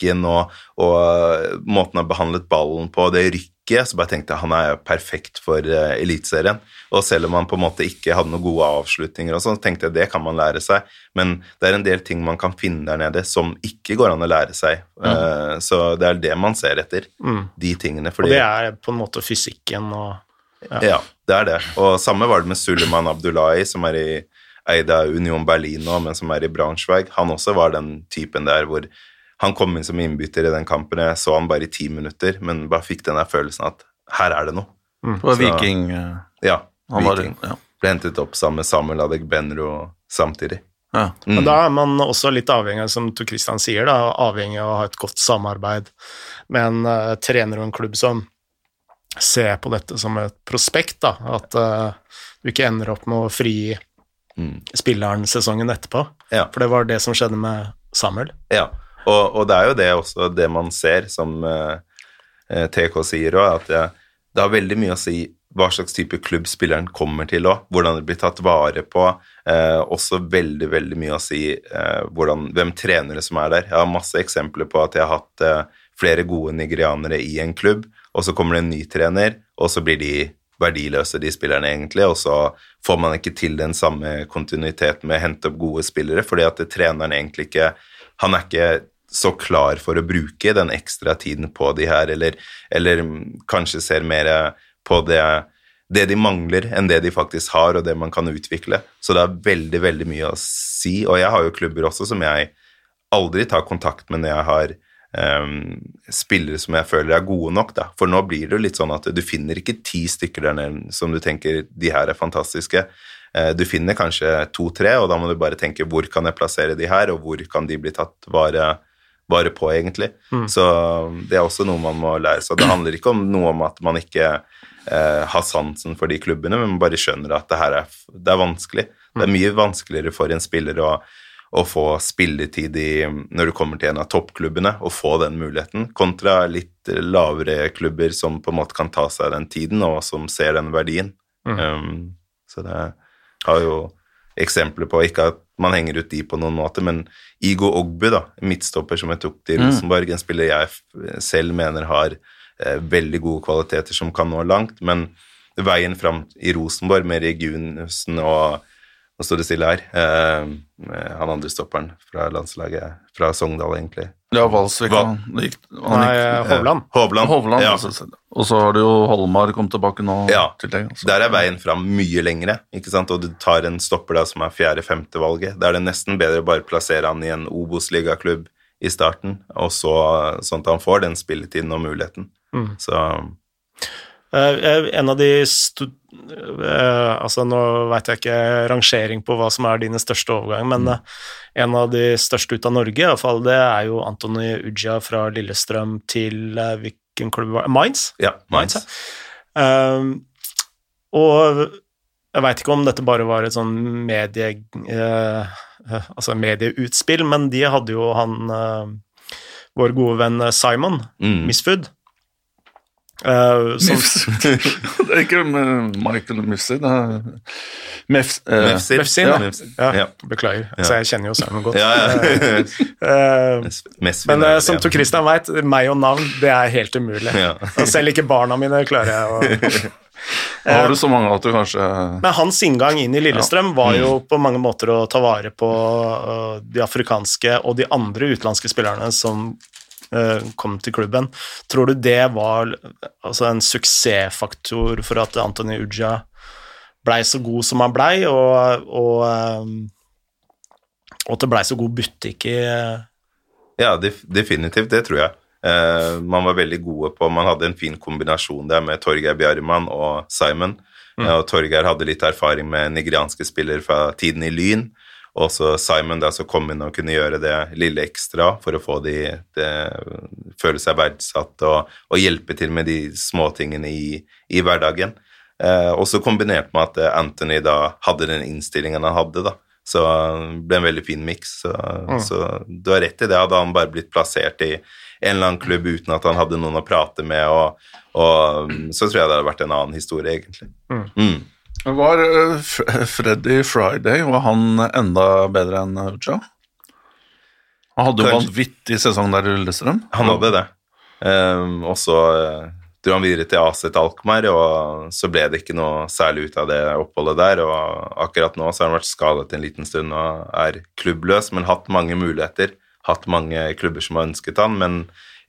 fysikken og, og måten han behandlet ballen på, det rykket så bare tenkte jeg han er perfekt for uh, Eliteserien. Og selv om han på en måte ikke hadde noen gode avslutninger, og sånn, tenkte jeg det kan man lære seg. Men det er en del ting man kan finne der nede som ikke går an å lære seg. Mm. Uh, så det er det man ser etter. Mm. De tingene. Fordi, og det er på en måte fysikken og ja. ja. det er det. Og samme var det med Suleiman Abdullahi, som er i Eida Union Berlin nå, men som er i Braunschweig. Han også var den typen der hvor han kom inn som innbytter i den kampen. Jeg så han bare i ti minutter, men bare fikk den der følelsen at her er det noe. Mm. Det var Viking. Uh, ja. Han Viking. Var, ja. Ble hentet opp sammen med Samuel Adegbenro samtidig. Ja. Mm. Men da er man også litt avhengig, som Tor Christian sier, da, avhengig av å ha et godt samarbeid med en uh, trener og en klubb som ser på dette som et prospekt. da, At uh, du ikke ender opp med å frigi mm. spilleren sesongen etterpå. Ja. For det var det som skjedde med Samuel. Ja, og, og, det er jo det også det man ser, som uh, eh, TK sier òg, at det, det, har veldig mye å si hva slags type klubb spilleren kommer til òg, hvordan det blir tatt vare på. Uh, også veldig, veldig mye å si uh, hvordan, hvem trenere som er der. Jeg har masse eksempler på at jeg har hatt flere gode nigerianere i en klubb, og så kommer det en ny trener, og så blir de verdiløse, de spillerne, egentlig, og så får man ikke til den samme kontinuiteten med å hente opp gode spillere, fordi at treneren egentlig ikke Han er ikke så klar for å bruke den ekstra tiden på de her, eller, eller kanskje ser mer på det, det, de mangler, enn det de faktisk har, og det man kan utvikle. Så det er veldig, veldig mye å si. Og jeg har jo klubber også som jeg aldri tar kontakt med når jeg har um, spillere som jeg føler er gode nok, da. For nå blir det jo litt sånn at du finner ikke ti stykker der nede som du tenker de her er fantastiske. Uh, du finner kanskje to-tre, og da må du bare tenke hvor kan jeg plassere de her, og hvor kan de bli tatt vare bare på, egentlig. Mm. Så det er også noe man må lære seg. Det handler ikke om noe om at man ikke eh, har sansen for de klubbene, men man bare skjønner at det her er, det er vanskelig. Det er mm. mye vanskeligere for en spiller å, å få spilletid i, når du kommer til en av toppklubbene, og få den muligheten, kontra litt lavere klubber som på en måte kan ta seg den tiden, og som ser den verdien. Mm. Um, så det har jo eksempler på Ikke at man henger ut de på noen måte, men Igo Ogbu, da, midtstopper som jeg tok til mm. Rosenborg, mm. en spiller jeg selv mener har eh, veldig gode kvaliteter som kan nå langt, men veien fram i Rosenborg med Regunussen og Nå står det stille her. Eh, han andre stopperen fra landslaget, fra Sogndal, egentlig. Ja, Valsvik. Han, gikk, han Nei, Hovland. Hovland. Hovland ja. altså. Og så har du jo Holmar kommet tilbake nå. Ja, altså. der er veien fram mye lengre, ikke sant? og du tar en stopper da som er fjerde-femte valget. Da er det nesten bedre å bare plassere han i en Obos-ligaklubb i starten, og så sånn at han får den spilletiden og muligheten. Mm. Så En av de uh, Altså, nå veit jeg ikke rangering på hva som er dine største overganger, men mm. en av de største ut av Norge, iallfall, det er jo Antony Uja fra Lillestrøm til hvilken klubb var det? Mainz? Ja, Mainz. Um, og jeg veit ikke om dette bare var et sånn medie... Uh, altså medieutspill, men de hadde jo han uh, Vår gode venn Simon mm. Misfood Uh, som, det er ikke Michael det er Mef, uh. Mefsin ja. Ja. ja. Beklager. Ja. Så jeg kjenner jo Simon godt. uh, men uh, som Tor Christian veit, meg og navn, det er helt umulig. Og selv ikke barna mine klarer jeg å har du så mange at du kanskje Men hans inngang inn i Lillestrøm var jo mm. på mange måter å ta vare på de afrikanske og de andre utenlandske spillerne som Eh, kom til klubben. Tror du det var altså, en suksessfaktor for at Antony Uja blei så god som han blei, og, og, eh, og at det blei så god butikk i Ja, definitivt. Det tror jeg. Man var veldig gode på Man hadde en fin kombinasjon der med Torgeir Bjarman og Simon. Mm. Og Torgeir hadde litt erfaring med nigerianske spillere fra tiden i Lyn. Og så Simon da som kom inn og kunne gjøre det lille ekstra for å få de, de føle seg verdsatt og, og, hjelpe til med de småtingene i, i hverdagen. Eh, også kombinert med at Anthony da hadde den innstillingen han hadde, da. Så det ble en veldig fin miks. Så, så du har rett i det. Hadde han bare blitt plassert i en eller annen klubb uten at han hadde noen å prate med, og, og så tror jeg det hadde vært en annen historie, egentlig. Mm. Var eh, Freddy Friday var han enda bedre enn Ucha? Han hadde jo vanvittig sesong der i Lillestrøm. Han hadde det. Um, og så eh, dro han videre til Aset Alkmaar, og så ble det ikke noe særlig ut av det oppholdet der. Og akkurat nå så har han vært skadet en liten stund og er klubbløs, men hatt mange muligheter. Hatt mange klubber som har ønsket han, men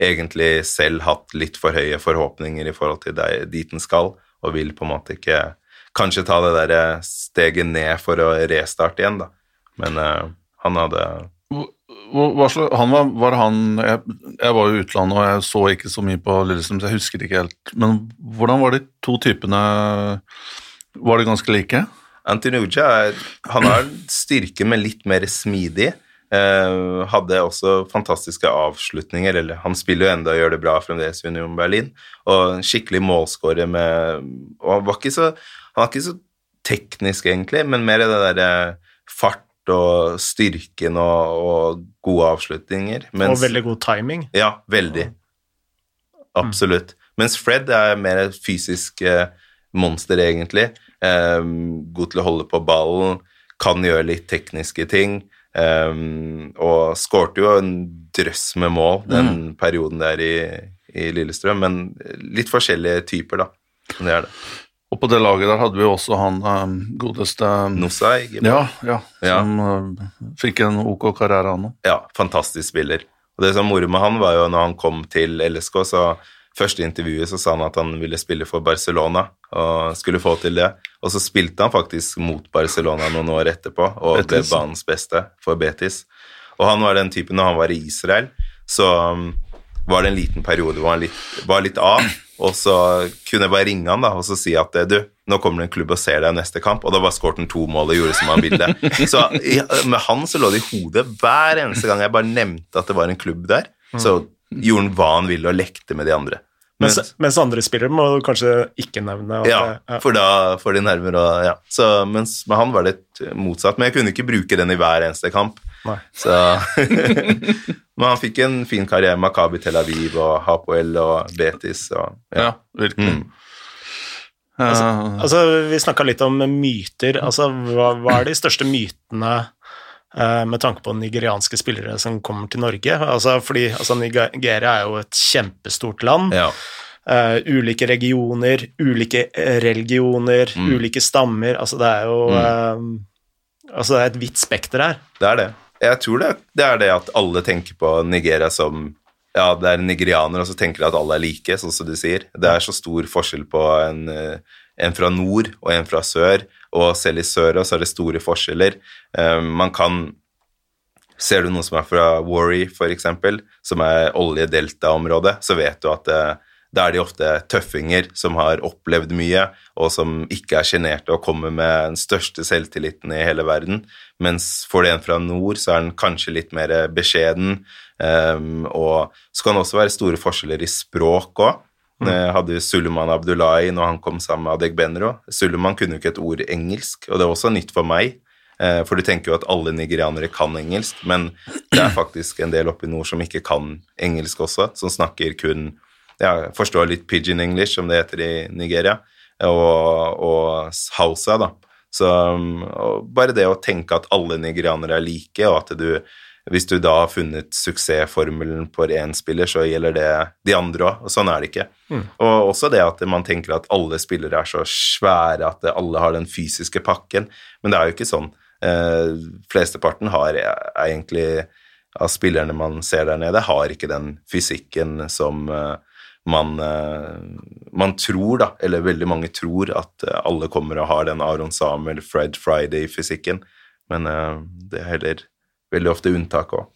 egentlig selv hatt litt for høye forhåpninger i forhold til dit han skal, og vil på en måte ikke kanskje ta det der steget ned for å restarte igjen, da. Men uh, han hadde Hva, han var, var han jeg, jeg var jo i utlandet, og jeg så ikke så mye på Lillestrøm, så jeg husker ikke helt. Men hvordan var de to typene Var de ganske like? Antinuja Uja han har styrke, men litt mer smidig. Eh, hadde også fantastiske avslutninger, eller han spiller jo enda og gjør det bra fremdeles i Union Berlin. Og skikkelig målskårer med Og han var ikke så Han var ikke så teknisk, egentlig, men mer i det derre fart og styrken og, og gode avslutninger. Og veldig god timing. ja, veldig. Absolutt. Mens Fred er mer et fysisk eh, monster, egentlig. Eh, god til å holde på ballen, kan gjøre litt tekniske ting. eh, og skårte jo en drøss med mål den perioden der i, i Lillestrøm, men litt forskjellige typer, da. Det er det. Og på det laget der hadde vi også han um, godeste Nosai, Ja, ja, Ja. som eh, fikk en ok karriere, han òg. Ja, fantastisk spiller. Og det som moro med han, var jo når han kom til LSK, så første intervjuet så sa han at han ville spille for Barcelona, og skulle få til det. Og så spilte han faktisk mot Barcelona noen år etterpå, og ble banens beste for Betis. Og han var den typen når han var i Israel, så um, var det en liten periode hvor han litt, var litt av, og så kunne jeg bare ringe han da, og så si at du, nå kommer det en klubb og ser deg neste kamp, og da bare skåret han to mål og gjorde som han ville. Så med han så lå det i hodet hver eneste gang jeg bare nevnte at det var en klubb der, så gjorde han hva han ville og lekte med de andre. Mens, Mens, mens andre spillere må du kanskje ikke nevne. ja, det- for da får de nerver og ja. Så, mens med han var det et motsatt, men jeg kunne ikke bruke den i hver eneste kamp. Nei. Så Men han fikk en fin karriere med Akabi Tel Aviv og Hapoel og Betis og Ja. ja. virkelig. Mm. Eh, Altså, vi snakka litt om myter. Altså, hva, hva er de største mytene eh, med tanke på nigerianske spillere som kommer til Norge? Altså, fordi altså, Nigeria er jo et kjempestort land. ja. Uh, ulike regioner, ulike religioner, Mm. ulike stammer. Altså, det er jo eh, Altså, det er et vidt spekter her. Det er det. Jeg tror det, det er det at alle tenker på Nigeria som ja, det er nigerianer, og så tenker de at alle er like, sånn som du sier. Det er så stor forskjell på en, eh, en fra nord og en fra sør, og selv i sør også er det store forskjeller. Eh, man kan Ser du noen som er fra Warri, f.eks., som er oljedelta-området, så vet du at eh, da er de ofte tøffinger som har opplevd mye, og som ikke er sjenerte og kommer med den største selvtilliten i hele verden. Mens for en fra nord, så er den kanskje litt mer beskjeden. Um, og så kan det også være store forskjeller i språk òg. Mm. hadde Suleman Abdullahi når han kom sammen med Adegbenro. Suleman kunne jo ikke et ord engelsk, og det var også nytt for meg. Eh, For du tenker jo at alle nigerianere kan engelsk, men det er faktisk en del oppe i nord som ikke kan engelsk også, som snakker kun ja, Forstår litt pidgin English, som det heter i Nigeria, og, og hausa, da. Så og bare det å tenke at alle nigerianere er like, og at du hvis du da har funnet suksessformelen for én spiller, så gjelder det de andre òg. Og sånn er det ikke. Og også det at man tenker at alle spillere er så svære at alle har den fysiske pakken. Men det er jo ikke sånn. Eh, flesteparten har er egentlig av spillerne man ser der nede, har ikke den fysikken som eh, man, eh, man tror, da, eller veldig mange tror, at eh, alle kommer og har den Aron Samuel, Fred Friday-fysikken. Men eh, det er heller veldig ofte unntak òg.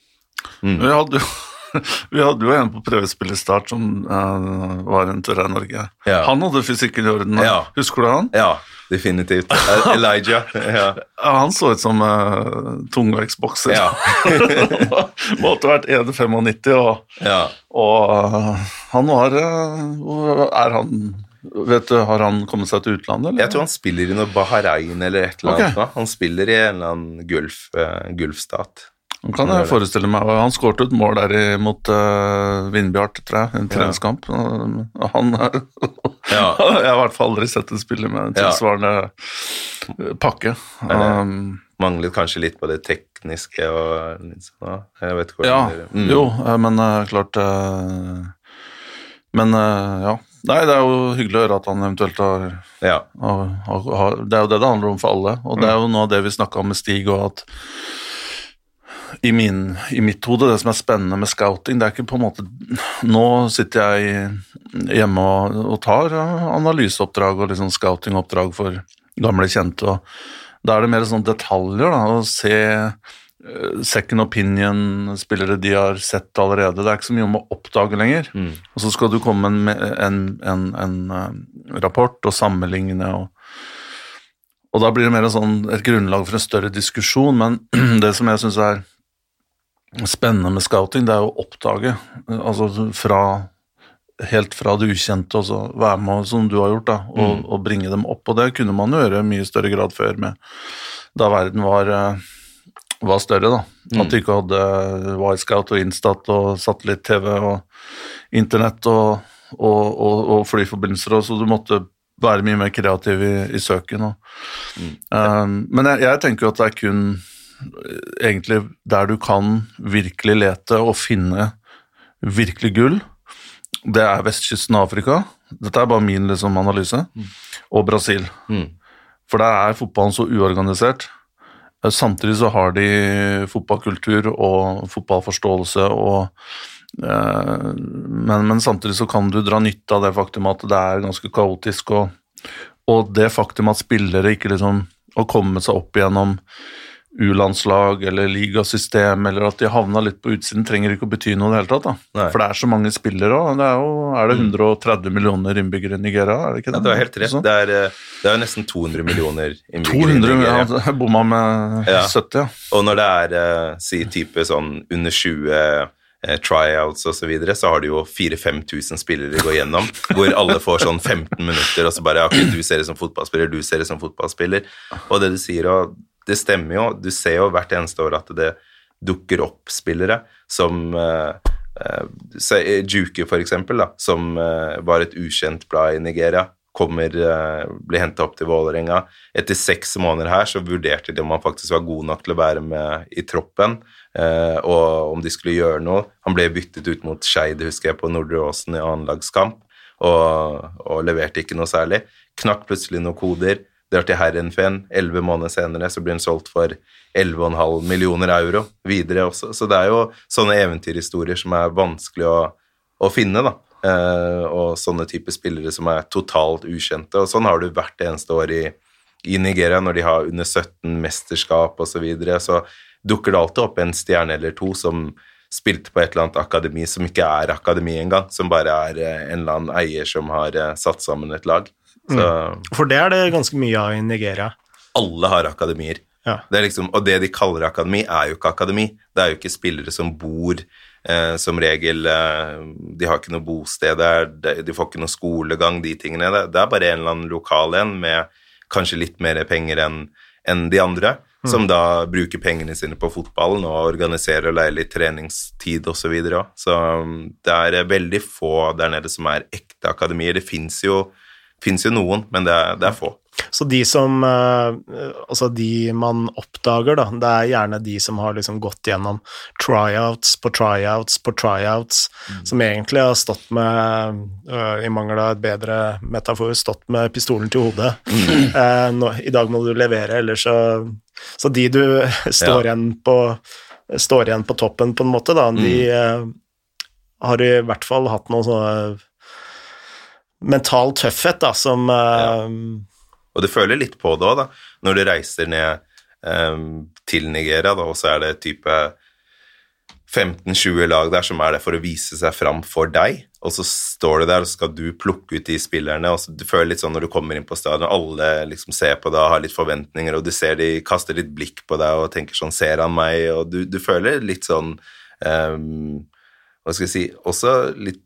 jeg hadde jo vi hadde jo en på prøvespillestart som uh, var en tur her i Norge. Ja. Han hadde fysikken i orden. Ja. Husker du han? Ja, definitivt. Eh, Elijah. Ja. Han så ut som uh, tungvektsbokser. Ja. Måtte vært 1,95, og, ja. og uh, han var uh, Er han Vet du, Har han kommet seg til utlandet? Eller? Jeg tror han spiller i noe Bahrain eller et eller annet. Okay. Han spiller i en eller annen gulf, uh, gulfstat. Han kan jeg forestille meg. Han skåret et mål der i, mot uh, Vindbjart, tror jeg, en treningskamp. Ja. Han er Ja. Jeg har i hvert fall aldri sett en spiller med en tilsvarende pakke. Um, Manglet kanskje litt på det tekniske og da. Jeg vet ikke ja, mm. jo, eh, men uh, klart uh, Men ja. Nei, det er jo hyggelig å høre at han eventuelt har Ja. har- har- har- Det er jo det det handler om for alle, og det er jo noe av det vi snakka om med Stig, og at i, min, i mitt hode, det som er spennende med scouting, det er ikke på en måte Nå sitter jeg hjemme og, og tar analyseoppdrag og liksom scoutingoppdrag for gamle kjente, og da er det mer sånn detaljer, da, å se eh, second opinion-spillere de har sett allerede. Det er ikke så mye om å oppdage lenger. Mm. Og så skal du komme med en, en, en, eh, rapport og sammenligne, og, og da blir det mer sånn et grunnlag for en større diskusjon. Men det som jeg syns er spennende med scouting, det er å oppdage. Altså fra helt fra det ukjente, og så være med, som du har gjort, da, og, og bringe dem opp. Og det kunne man jo gjøre i mye større grad før, med, da verden var, eh, var større. da. At du ikke hadde Wirescout og Instat og satellitt-TV og internett og, og, og, flyforbindelser, og så du måtte være mye mer kreativ i, i søken. Og, um, men jeg, jeg tenker jo at det er kun egentlig der du kan virkelig lete og finne virkelig gull, det er vestkysten av Afrika. Dette er bare min liksom, analyse. Og Brasil. Mm. For der er fotballen så uorganisert. Eh, Samtidig så har de fotballkultur og fotballforståelse og eh, men, men samtidig så kan du dra nytte av det faktum at det er ganske kaotisk, og, og det faktum at spillere ikke liksom Å komme seg opp igjennom U-landslag eller ligasystem, eller at de havna litt på utsiden, trenger ikke å bety noe i det hele tatt. da. Nei. For det er så mange spillere òg. Er, jo- er det 130 millioner innbyggere i Nigeria? er det ikke Ja, det? du har helt rett. Sånn? Det er, eh, det er jo nesten 200 millioner innbyggere. i Nigeria. ja, jeg bomma med Ja. 70, ja. Og når det er eh, si type sånn under 20 eh, tryouts og så videre, så har du jo 4000-5000 spillere gå gjennom, hvor alle får sånn 15 minutter, og så bare ja, du ser det som fotballspiller, du ser det som fotballspiller. Og det du sier, og det stemmer jo, du ser jo hvert eneste år at det dukker opp spillere som uh, Juke, for eksempel, da, som var et ukjent blad i Nigeria, kommer, blir henta opp til Vålerenga. Etter seks måneder her så vurderte de om han faktisk var god nok til å være med i troppen, og om de skulle gjøre noe. Han ble byttet ut mot Skeid, husker jeg, på Nordre Åsen i annenlagskamp, og, og leverte ikke noe særlig. Knakk plutselig noen koder. Drar til Herrenfeen. Elleve måneder senere så blir den solgt for 11,5 millioner euro videre også. Så det er jo sånne eventyrhistorier som er vanskelig å, å finne, da. Eh, og sånne typer spillere som er totalt ukjente. Og sånn har du hvert eneste år i, i Nigeria, når de har under 17 mesterskap osv. Så, videre, så dukker det alltid opp en stjerne eller to som spilte på et eller annet akademi som ikke er akademi engang, som bare er eh, en eller annen eier som har eh, satt sammen et lag. Så For det er det ganske mye av i Nigeria. alle har akademier. Ja. Det er liksom, og det de kaller akademi, er jo ikke akademi. Det er jo ikke spillere som bor eh, som regel eh, De har ikke noe bosted der, de, får ikke noe skolegang, de tingene. Det, det er bare en eller annen lokal en med kanskje litt mer penger enn enn de andre, som da bruker pengene sine på fotballen og organiserer og leier litt treningstid osv. Så, videre så um, det er eh, veldig få der nede som er ekte akademier. Det fins jo, finnes jo noen, men det er, det er få. Så de som eh, Altså de man oppdager, da, det er gjerne de som har liksom gått gjennom tryouts på tryouts på tryouts, som egentlig har stått med, eh, i mangel av et bedre metafor, stått med pistolen til hodet. Eh, nå, I dag må du levere, ellers så Så de du står, Ja. igjen på, står igjen på toppen, på en måte, da, de eh, har i hvert fall hatt noe sånn mental tøffhet, da, som eh, Og du føler litt på det òg, da, når du reiser ned um, til Nigeria, da, og så er det type 15-20 lag der som er der for å vise seg fram for deg, og så står du der og så skal du plukke ut de spillerne, og så du føler litt sånn når du kommer inn på stadion, alle liksom ser på deg og har litt forventninger, og du ser de kaster litt blikk på deg og tenker sånn, ser han meg, og du, du føler litt sånn um, Hva skal jeg si Også litt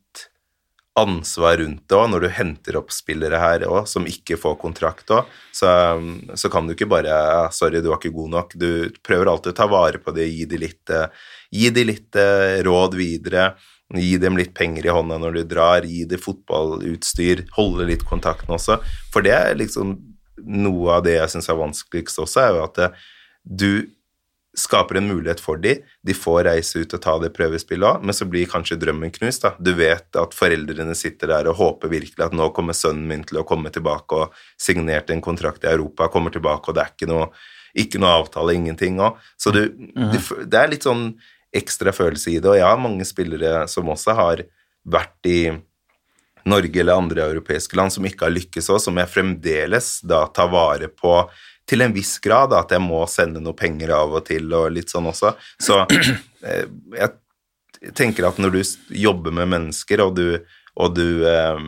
ansvar rundt det òg, når du henter opp spillere her òg, som ikke får kontrakt òg, så, så, kan du ikke bare 'Sorry, du var ikke god nok'. Du prøver alltid å ta vare på det, gi de litt, gi de litt råd videre. Gi dem litt penger i hånda når du drar, gi dem fotballutstyr, holde litt kontakten også. For det er liksom noe av det jeg syns er vanskeligst også, er jo at du skaper en mulighet for dem. De får reise ut og ta det prøvespillet òg, men så blir kanskje drømmen knust. da. Du vet at foreldrene sitter der og håper virkelig at nå kommer sønnen min til å komme tilbake og signerte en kontrakt i Europa, kommer tilbake, og det er ikke noe, ikke noe avtale, ingenting òg. Så du, mm. du, det er litt sånn ekstra følelse i det. Og jeg har mange spillere som også har vært i Norge eller andre europeiske land som ikke har lykkes òg, som jeg fremdeles da tar vare på til en viss grad, da, at jeg må sende noe penger av og til og litt sånn også. Så eh, jeg tenker at når du jobber med mennesker, og du, og du eh,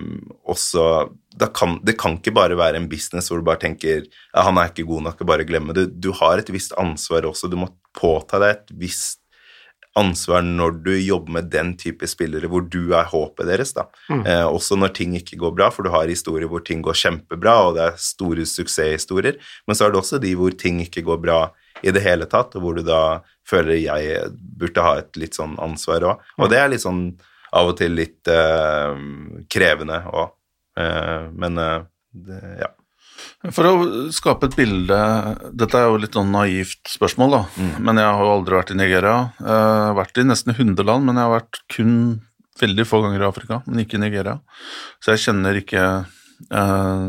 også kan, Det kan ikke bare være en business hvor du bare tenker ja, 'han er ikke god nok', bare glemme det. Du har et visst ansvar også. Du må påta deg et visst ansvar når du jobber med den type spillere hvor du er håpet deres. da. Mm. Eh, også når ting ikke går bra, for du har historier hvor ting går kjempebra, og det er store suksesshistorier, men så er det også de hvor ting ikke går bra i det hele tatt, og hvor du da føler jeg burde ha et litt sånn ansvar òg. Og det er litt sånn av og til litt eh, krevende òg. Eh, men eh, det, ja. For å skape et bilde Dette er jo litt sånn naivt spørsmål, da. Mm. Men jeg har jo aldri vært i Nigeria. Jeg har vært i nesten 100 land, men jeg har vært kun veldig få ganger i Afrika, men ikke i Nigeria. Så jeg kjenner ikke eh,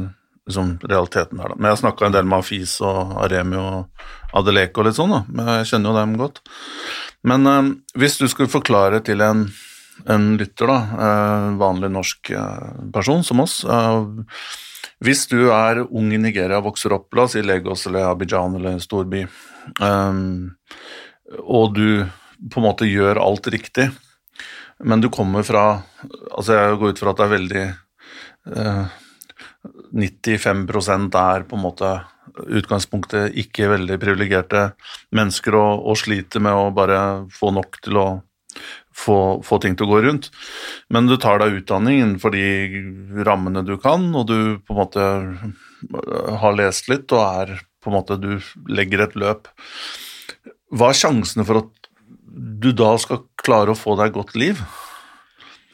liksom realiteten der, da. Men jeg har snakka en del med Afis og Aremi og Adeleke og litt sånn, da. Men jeg kjenner jo dem godt. Men eh, hvis du skulle forklare til en, en lytter, da, eh, vanlig norsk eh, person som oss eh, hvis du er ung i Nigeria, vokser opp la oss i Legos eller Abidjan eller en storby, um, og du på en måte gjør alt riktig, men du kommer fra Altså, jeg går ut fra at det er veldig uh, 95% er på en måte utgangspunktet ikke veldig privilegerte mennesker og, og sliter med å bare få nok til å få, få, ting til å gå rundt. Men du tar deg utdanning innenfor de rammene du kan, og du på en måte har lest litt og er på en måte Du legger et løp. Hva er sjansene for at du da skal klare å få deg et godt liv?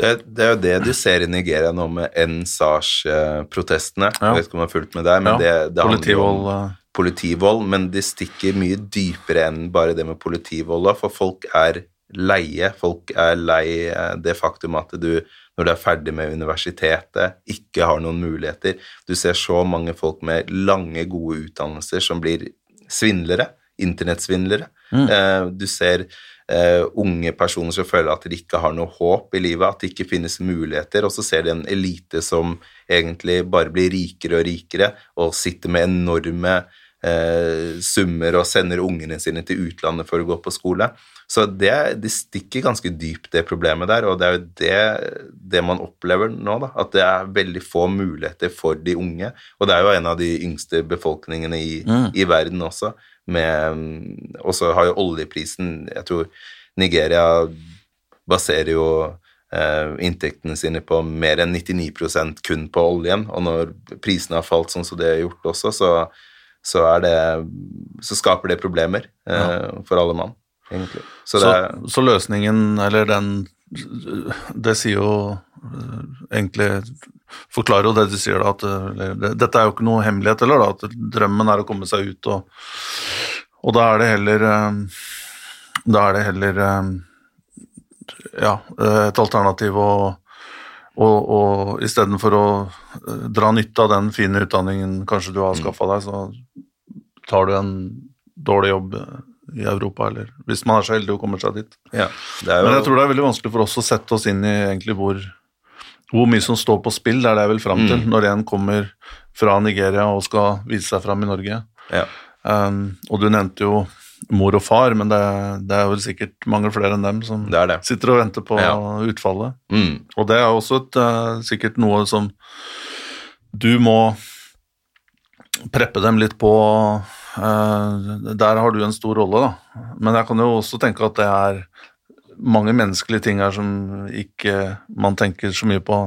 Det, det, er jo det du ser i Nigeria nå med NSAS-protestene. Ja. Jeg vet ikke om du har fulgt med der, men ja. det, det handler om eh. politivold. Men de stikker mye dypere enn bare det med politivold, for folk er leie. Folk er lei eh, det faktum at du, når du er ferdig med universitetet, ikke har noen muligheter. Du ser så mange folk med lange, gode utdannelser som blir svindlere. Internettsvindlere. Mm. Eh, du ser uh, unge personer som føler at de ikke har noe håp i livet, at det ikke finnes muligheter, og så ser de en elite som egentlig bare blir rikere og rikere og sitter med enorme uh, summer og sender ungene sine til utlandet for å gå på skole. Så det, det, stikker ganske dypt, det problemet der, og det er jo det, det, man opplever nå, da. At det er veldig få muligheter for de unge. Og det er jo en av de yngste befolkningene i, mm. i verden også. Og så har jo oljeprisen Jeg tror Nigeria baserer jo Uh, inntektene sine på mer enn 99% kun på oljen, og når prisene har falt sånn som det har gjort også, så, så, det, så skaper det problemer eh, ja. for alle mann egentlig. Så, så, så, løsningen, eller den Det sier jo eh, egentlig Forklarer jo det du sier, da, at eller, det, dette er jo ikke noe hemmelighet heller, da, at drømmen er å komme seg ut, og, og da er det heller eh, Da er det heller eh, ja, et alternativ å og, og istedenfor å dra nytte av den fine utdanningen kanskje du har skaffa deg, så tar du en dårlig jobb i Europa, eller hvis man er så heldig og kommer seg dit. Ja, jo... Men jeg tror det er veldig vanskelig for oss å sette oss inn i egentlig hvor, hvor mye som står på spill. Det er det jeg vil fram til, mm. når en kommer fra Nigeria og skal vise seg fram i Norge. Ja. Um, og du nevnte jo mor og far, men det, det, er vel sikkert mange flere enn dem som det det. sitter og venter på ja. utfallet. Mm. Og det er også et, uh, sikkert noe som du må preppe dem litt på Eh, der har du en stor rolle, da. Men jeg kan jo også tenke at det er mange menneskelige ting her som ikke man tenker så mye på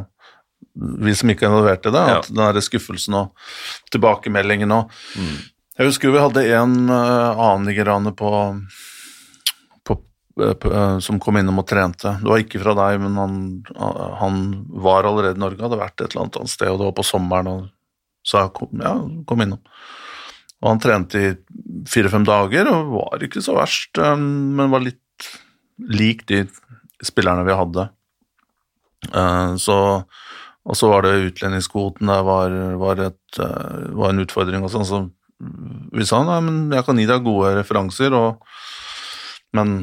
vi som ikke er involvert i det, Ja. at den der skuffelsen og tilbakemeldingen og Jeg husker vi hadde en uh, annen nigeraner på, på, eh, på uh, som kom innom og trente. Det var ikke fra deg, men han, han var allerede i Norge, hadde vært et eller annet sted, og det var på sommeren, og sa kom, ja, kom innom. Og han trente i fire-fem dager og var ikke så verst, um, men var litt lik de spillerne vi hadde. Eh, Så, og så var det utlendingskvoten det var, var, et, eh, var en utfordring og sånn, så vi sa nei, men jeg kan gi deg gode referanser, og, men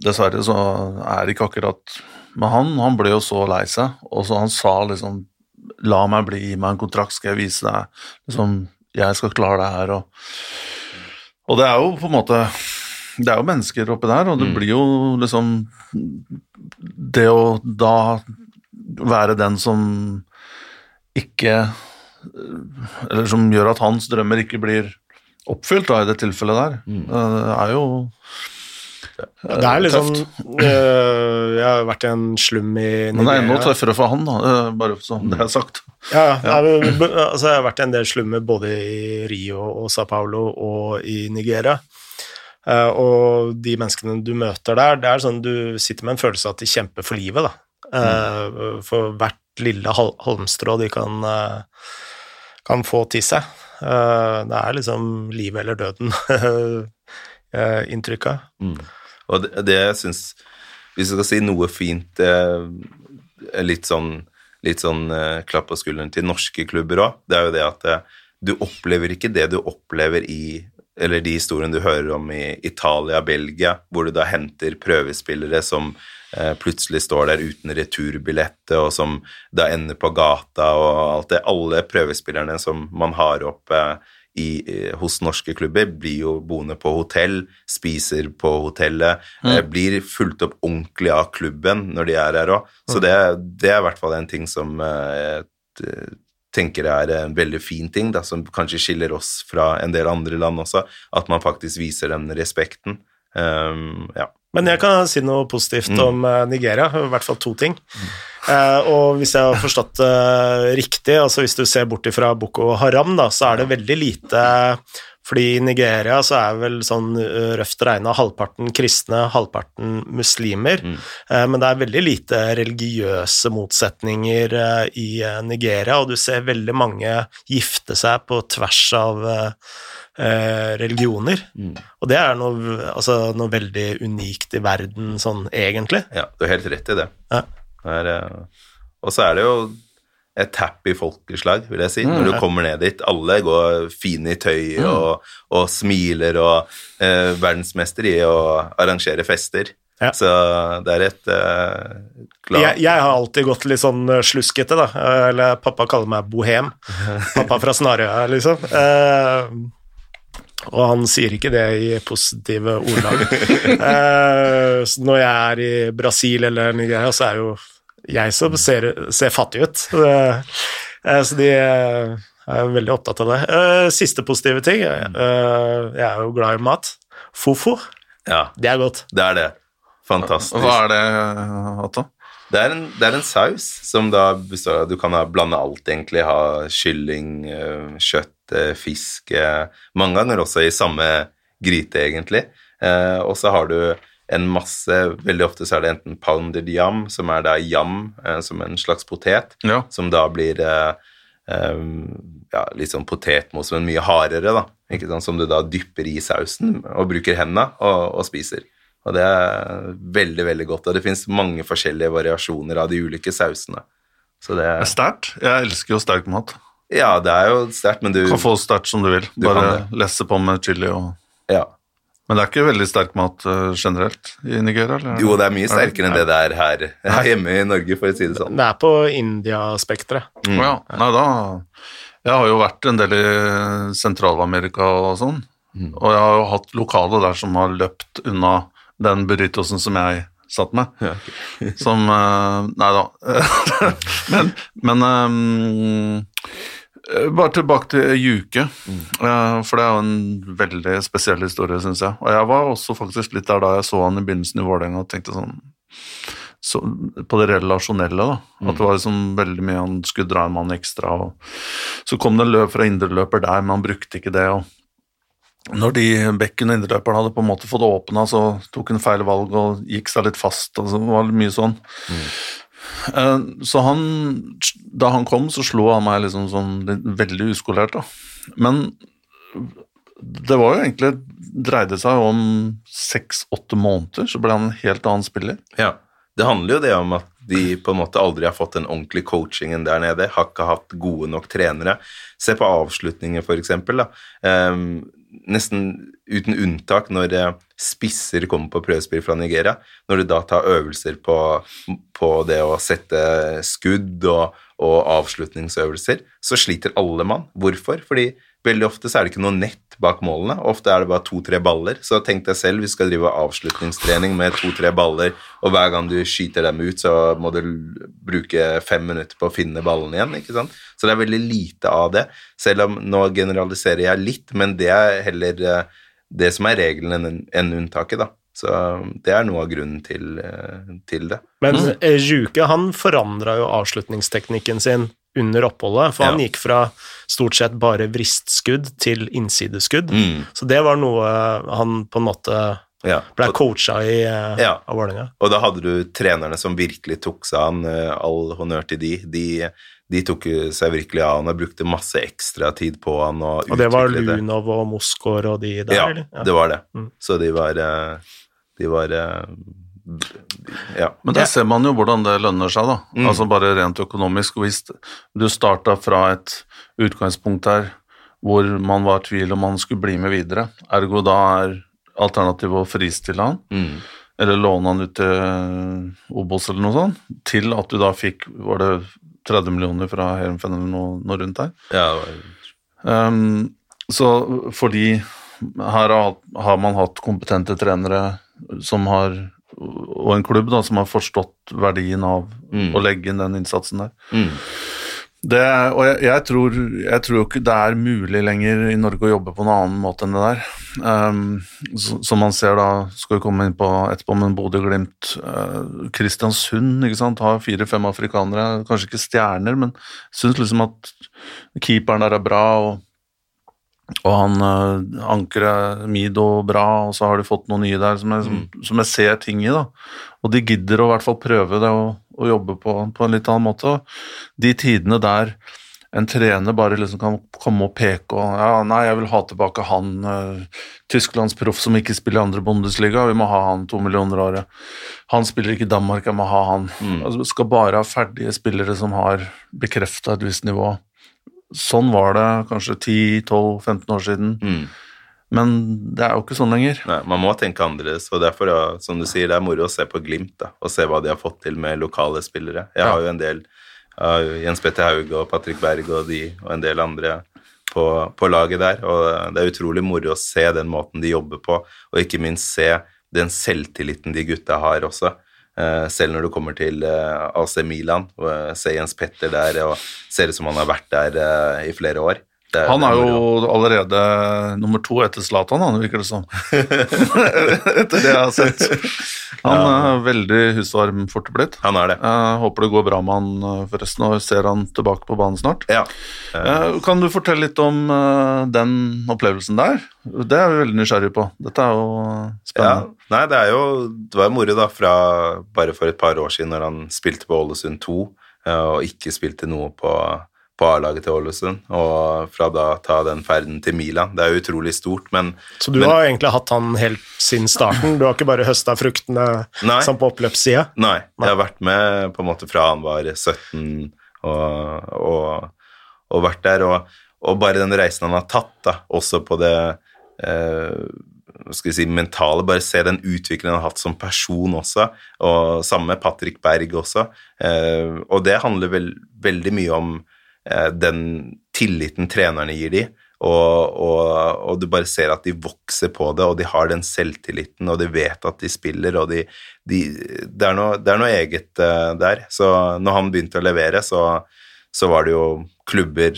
dessverre så er det ikke akkurat Men han, han ble jo så lei seg, og så han sa liksom La meg bli, gi meg en kontrakt, skal jeg vise deg liksom, Jeg skal klare det her, og, og det er jo på en måte det er jo mennesker oppi der, og det blir jo liksom Det å da være den som ikke Eller som gjør at hans drømmer ikke blir oppfylt, da, i det tilfellet der, det er jo Det er liksom øh, Jeg har vært i en slum i Nigeria. Men det er enda tøffere for han, da, eh, bare så det er sagt. Ja, ja. Jeg, altså, jeg har vært i en del slummer både i Rio og Sao Paulo og i Nigeria. Eh, og de menneskene du møter der, det er sånn du sitter med en følelse av at de kjemper for livet, da. Eh, For hvert lille halmstrå de kan, eh, kan få til seg. Eh, det er liksom livet eller døden-inntrykket. mm. Og det, det jeg syns Hvis jeg skal si noe fint eh, Litt sånn, litt sånn eh, klapp på skulderen til norske klubber òg, det er jo det at eh, du opplever ikke det du opplever i eller de historiene du hører om i Italia, Belgia, hvor du da henter prøvespillere som eh, plutselig står der uten returbillett, og som da ender på gata og alt det. Alle prøvespillerne som man har opp eh, i, eh, hos norske klubber, blir jo boende på hotell, spiser på hotellet, mm. blir fulgt opp ordentlig av klubben når de er her òg. Så det, det er i hvert fall en ting som eh, jeg tenker er en veldig fin ting, da, som kanskje skiller oss fra en del andre land også, at man faktisk viser den respekten. Um, ja. Men jeg kan si noe positivt om eh, Nigeria, i hvert fall to ting. Eh, og hvis jeg har forstått det riktig, altså hvis du ser bort ifra Boko Haram, da, så er det veldig lite fordi i Nigeria så er vel sånn eh, røft regna halvparten kristne, halvparten muslimer. Eh, men det er veldig lite religiøse motsetninger eh, i eh, Nigeria, og du ser veldig mange gifte seg på tvers av eh, religioner. Og det er noe, altså, noe veldig unikt i verden sånn egentlig. ja, du har helt rett i det. Ja. Det er, eh, og så er det jo et happy folkeslag, vil jeg si, når du kommer ned dit. Alle går fine i tøy og, og smiler og eh, verdensmester i å arrangere fester. Ja. Så det er et eh, klart Jeg, jeg har alltid gått litt sånn eh, sluskete, da. Eller pappa kaller meg bohem. Pappa fra Snarøya, liksom. Eh, og han sier ikke det i positive ordelag. Eh, når jeg er i Brasil eller Nigeria, så er jo jeg som ser, ser fattig ut. Eh, så de eh, er veldig opptatt av det. Eh, siste positive ting. eh, jeg er jo glad i mat. Fofo, Ja, det er godt. det er det. Fantastisk. Hva er det, Otto? Det er, en, det er en saus som da består av Du kan ha, blande alt, egentlig. Ha kylling, eh, kjøtt, fisk Mange ganger også i samme gryte, egentlig. Eh, og så har du en masse Veldig ofte så er det enten pounded yam, som er da yam eh, som en slags potet, Ja. som da blir eh, ja, litt sånn potetmos, men mye hardere, da. Ikke sant? Som du da dypper i sausen og bruker hendene og, og spiser. Og det er veldig, veldig godt. Og det fins mange forskjellige variasjoner av de ulike sausene. Så det Det er sterkt. Jeg elsker jo sterk mat. Ja, det er jo sterkt, men du Kan få sterkt som du vil. Du Bare lesse på med chili og Ja. Men det er ikke veldig sterk mat eh, generelt i Nigeria? Eller? Jo, det er mye sterkere enn det det er her, hjemme i Norge, for å si det sånn. Det er på India-spekteret. Å ja. Nei, da Jeg har jo vært en del i Sentral-Amerika og sånn, og jeg har jo hatt lokale der som har løpt unna den burritosen som jeg satt med. Ja, Som eh, Nei da. men men ehm, bare tilbake til Juke, mm. for det er jo en veldig spesiell historie, syns jeg. Og jeg var også faktisk litt der da jeg så han i begynnelsen i Vålerenga og tenkte sånn så, på det relasjonelle, da. At det var liksom veldig mye han skulle dra en mann ekstra. Og så kom det en løp fra indreløper der, men han brukte ikke det. og når de bekken og indreløperen hadde på en måte fått åpna, så tok han feil valg og gikk seg litt fast. og så var mye sånn. Eh, Så han, da han kom, så slo han meg liksom som veldig uskolert, da. Men det var jo egentlig dreide seg om seks-åtte måneder, så ble han en helt annen spiller. Ja, det handler jo det om at de på en måte aldri har fått den ordentlige coachingen der nede, har ikke hatt gode nok trenere. Se på avslutninger, for eksempel. Da. Um, nesten uten unntak når eh, spisser kommer på prøvespill fra Nigeria, når du da tar øvelser på, på det å sette skudd og, og avslutningsøvelser, så sliter alle mann. Hvorfor? Fordi veldig ofte så er det ikke noe nett bak målene. Ofte er det bare to-tre baller. Så tenk deg selv, vi skal drive avslutningstrening med to-tre baller, og hver gang du skyter dem ut, så må du bruke fem minutter på å finne ballen igjen. ikke sant? Så det er veldig lite av det. Selv om nå generaliserer jeg litt, men det er heller eh, det som er regelen enn unntaket, da. Så det er noe av grunnen til, eh, til det. Men eh, Juke han forandra jo avslutningsteknikken sin under oppholdet, for han gikk fra stort sett bare vristskudd til innsideskudd. Mm, Så det var noe han på en måte ja. ble coacha i eh, Ja. av Vålerenga. Og da hadde du trenerne som virkelig tok seg an, eh, all honnør til de. De, de tok seg virkelig av han og brukte masse ekstra tid på han og Og det var. Lunov og Moskår og de der, Ja, eller? det var det. Mm. Så de var eh, De var eh, Ja. Men der ser man jo hvordan det lønner seg, da. Mm. Altså bare rent økonomisk. Hvis du starta fra et utgangspunkt her hvor man var i tvil om man skulle bli med videre, ergo da er alternativet å fristille han, Mm. eller låne han ut til Obos eller noe sånt, til at du da fikk var det 30 millioner fra Heerenveen eller noe, noe rundt der. ja Um, så fordi her har, har man hatt kompetente trenere som har og en klubb da, som har forstått verdien av Mm. å legge inn den innsatsen der. mm. Det, og jeg, jeg, tror, jeg tror ikke det er mulig lenger i Norge å jobbe på en annen måte enn det der. Um, som man ser da, skal vi komme inn på etterpå, men Bodø-Glimt, uh, Kristiansund ikke sant, har fire-fem afrikanere, kanskje ikke stjerner, men syns liksom at keeperen der er bra, og, og han uh, ankeret Mido bra, og så har de fått noen nye der som jeg, som, som jeg ser ting i. da. Og de gidder å i hvert fall prøve det og, og jobbe på, på en litt annen måte. De tidene der en trener bare liksom kan komme og peke og ja, nei, jeg vil ha tilbake han uh, Tysklandsproff som ikke spiller i andre Bundesliga, vi må ha han to millioner året. Han spiller ikke i Danmark, jeg må ha han. Altså, vi skal bare ha ferdige spillere som har bekrefta et visst nivå. Sånn var det kanskje 10-12-15 år siden, Mm. Men det er jo ikke sånn lenger. Nei, man må tenke annerledes, og derfor, ja, som du sier, det er moro å se på Glimt, da, og se hva de har fått til med lokale spillere. Jeg har jo en del av Jens Petter Haug og Patrick Berg og de, og en del andre på, på laget der, og det er utrolig moro å se den måten de jobber på, og ikke minst se den selvtilliten de gutta har også. Eh, selv når du kommer til eh, AC Milan og eh, ser Jens Petter der og ser ut som han har vært der eh, i flere år. Det Han er jo allerede nummer to etter Zlatan, han, virker det som. etter det jeg har sett. Han er veldig husvarm fort blitt. Han er det. Jeg håper det går bra med han eh, forresten, og ser han tilbake på banen snart. Ja. Eh, Kan du fortelle litt om eh, den opplevelsen der? Det er vi veldig nysgjerrig på. Dette er jo spennende. Ja, nei, det er jo Det var jo moro, da, fra bare for et par år siden, når han spilte på Ålesund 2 eh, og ikke spilte noe på, på A-laget til Ålesund, og fra da ta den ferden til Milan. Det er jo utrolig stort, men Så du Men- har egentlig hatt han helt siden starten? Du har ikke bare høsta fruktene Nei. sånn på oppløpssida? Nei, jeg har vært med på en måte fra han var 17 og, og, og vært der, og, og bare den reisen han har tatt, da, også på det eh, skal vi si, mentale, bare se den utviklingen han har hatt som person også, og samme Patrick Berg også, eh, og det handler vel, veldig mye om den tilliten trenerne gir de, og, og, og du bare ser at de vokser på det, og de har den selvtilliten, og de vet at de spiller, og de, de, det, er noe, det er noe eget uh, der. Så når han begynte å levere, så, så var det jo klubber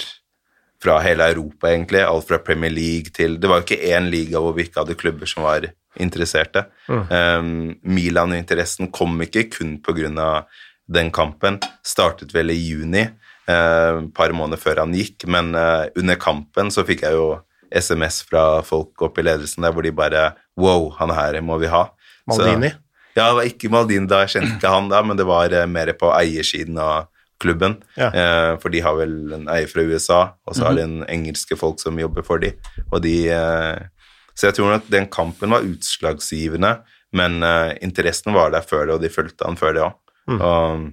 fra hele Europa, egentlig. Alt fra Premier League til Det var jo ikke én liga hvor vi ikke hadde klubber som var interesserte. Um, Milan-interessen kom ikke kun pga. den kampen. Startet vel i juni, eh, et par måneder før han gikk, men eh, under kampen så fikk jeg jo SMS fra folk oppe i ledelsen der hvor de bare Wow, han her må vi ha. Maldini? Så, ja, det var ikke Maldini da, jeg kjente ikke han da, men det var eh, mer på eiersiden av klubben. Ja. Eh, for de har vel en eier fra USA, og så har de en engelske folk som jobber for de. Og de eh, så jeg tror nok den kampen var utslagsgivende, men eh, interessen var der før det, og de fulgte han før det òg. Og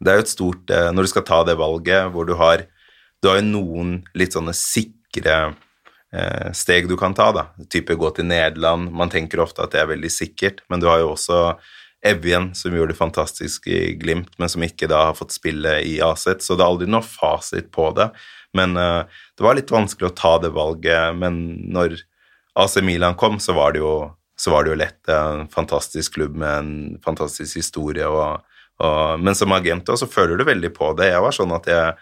det er jo et stort eh, Når du skal ta det valget, hvor du har Du har jo noen litt sånne sikre eh, steg du kan ta, da. Type gå til Nederland. Man tenker ofte at det er veldig sikkert, men du har jo også Evjen, som gjorde det fantastisk i Glimt, men som ikke da har fått spille i Aset, så det er aldri noe fasit på det. Men eh, det var litt vanskelig å ta det valget, men når AC Milan kom, så var det jo, så var det jo lett. En fantastisk klubb med en fantastisk historie. Og, og, men som agent også, så føler du veldig på det. Jeg var sånn at jeg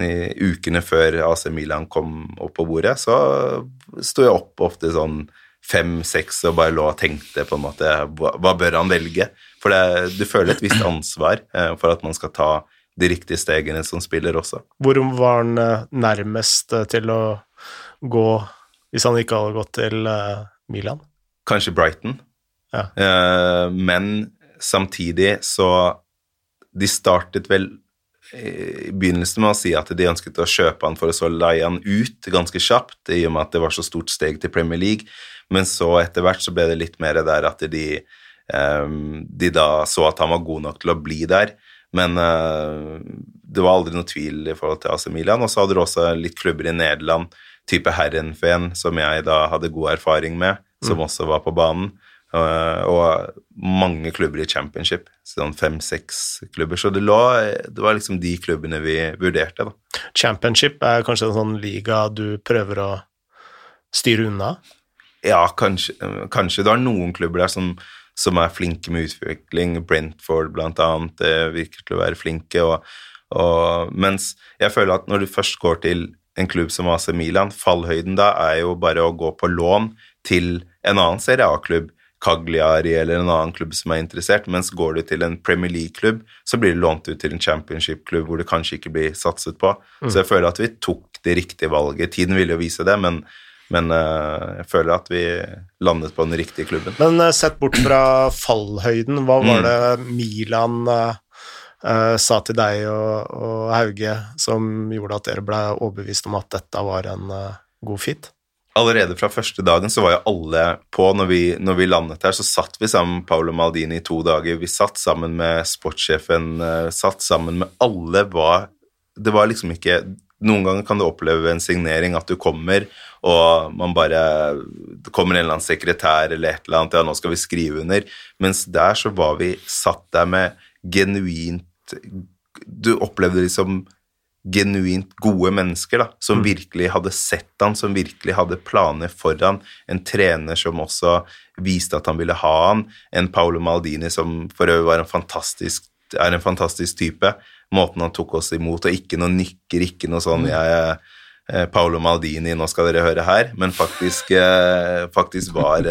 i ukene før AC Milan kom opp på bordet, så sto jeg opp ofte sånn fem-seks og bare lå og tenkte på en måte hva, hva bør han velge? For det, du føler et visst ansvar eh, for at man skal ta de riktige stegene som spiller også. Hvor var han eh, nærmest eh, til å gå hvis han ikke hadde gått til eh, Milan? Kanskje Brighton. Ja. Eh, men samtidig så De startet vel i begynnelsen med å si at de ønsket å kjøpe han for å så leie han ut ganske kjapt, i og med at det var så stort steg til Premier League. Men så etter hvert så ble det litt mer der at de, eh, de da så at han var god nok til å bli der. Men eh, det var aldri noe tvil i forhold til AC Milan. Og så hadde du også litt klubber i Nederland, type Herrenfen, som jeg da hadde god erfaring med, som også var på banen. Uh, og mange klubber i championship, sånn fem-seks klubber. Så det, lå, det var liksom de klubbene vi vurderte, da. Championship er kanskje en sånn liga du prøver å styre unna? Ja, kanskje, kanskje det er noen klubber der som, som er flinke med utvikling. Brentford, blant annet, det virker til å være flinke. Og, og, mens jeg føler at når du først går til en klubb som AC Milan, fallhøyden da er jo bare å gå på lån til en annen Serie A-klubb Cagliari eller en annen klubb som er interessert, mens går du til en Premier League-klubb, så blir du lånt ut til en championship-klubb hvor det kanskje ikke blir satset på. Så jeg føler at vi tok det riktige valget. Tiden ville jo vise det, men, men uh, jeg føler at vi landet på den riktige klubben. Men uh, sett bort fra fallhøyden, hva var det Milan uh, sa til deg og, og, Hauge som gjorde at dere ble overbevist om at dette var en god fit? Allerede fra første dagen så var jo alle på. Når vi, når vi landet her, så satt vi sammen med Paolo Maldini i to dager. Vi satt sammen med sportssjefen, satt sammen med alle. Var, det var liksom ikke Noen ganger kan du oppleve en signering at du kommer, og man bare Det kommer en eller annen sekretær eller et eller annet, ja, nå skal vi skrive under. Mens der så var vi satt der med genuint Du opplevde liksom genuint gode mennesker da, som mm. virkelig hadde sett han, som virkelig hadde planer for han. En trener som også viste at han ville ha han. En Paolo Maldini som for øvrig var en fantastisk, er en fantastisk type. Måten han tok oss imot, og ikke noe nykker, ikke noe sånn jeg er Paolo Maldini, nå skal dere høre her, men faktisk, faktisk var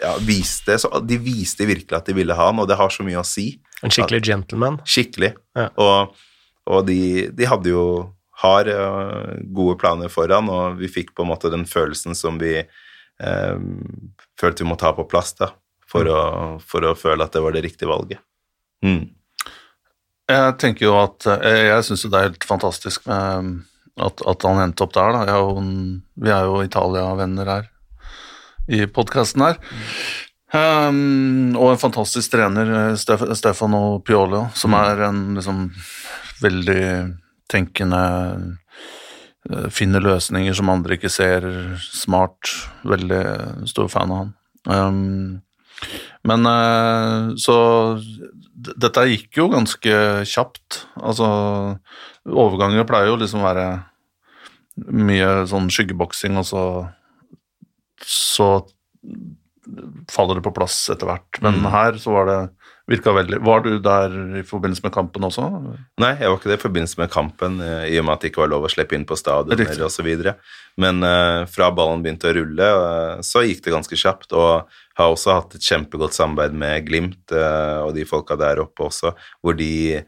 ja, viste, så De viste virkelig at de ville ha han, og det har så mye å si. En skikkelig gentleman? Skikkelig. Ja. Og og de, de hadde jo har uh, gode planer foran, og vi fikk på en måte den følelsen som vi eh, følte vi måtte ha på plass da, for, mm. å, for, å, føle at det var det riktige valget. Mm. Jeg tenker jo at Jeg, jeg syns jo det er helt fantastisk med at, at han endte opp der. Da. Jo, vi er jo Italia-venner her i podkasten her. Um, og en fantastisk trener, Stefano Piolo, som mm. er en liksom veldig tenkende, eh, finner løsninger som andre ikke ser, smart. Veldig stor fan av han. Um, men uh, så dette gikk jo ganske kjapt. Altså, overganger pleier jo liksom å være mye sånn skyggeboksing, og så så faller det på plass etter hvert. Men mm. her så var det virka veldig Var du der i forbindelse med kampen også? Nei, jeg var ikke det i forbindelse med kampen, eh, i og med at det ikke var lov å slippe inn på stadioner osv. Men uh, fra ballen begynte å rulle, uh, så gikk det ganske kjapt. Og har også hatt et kjempegodt samarbeid med Glimt uh, og de folka der oppe også, hvor de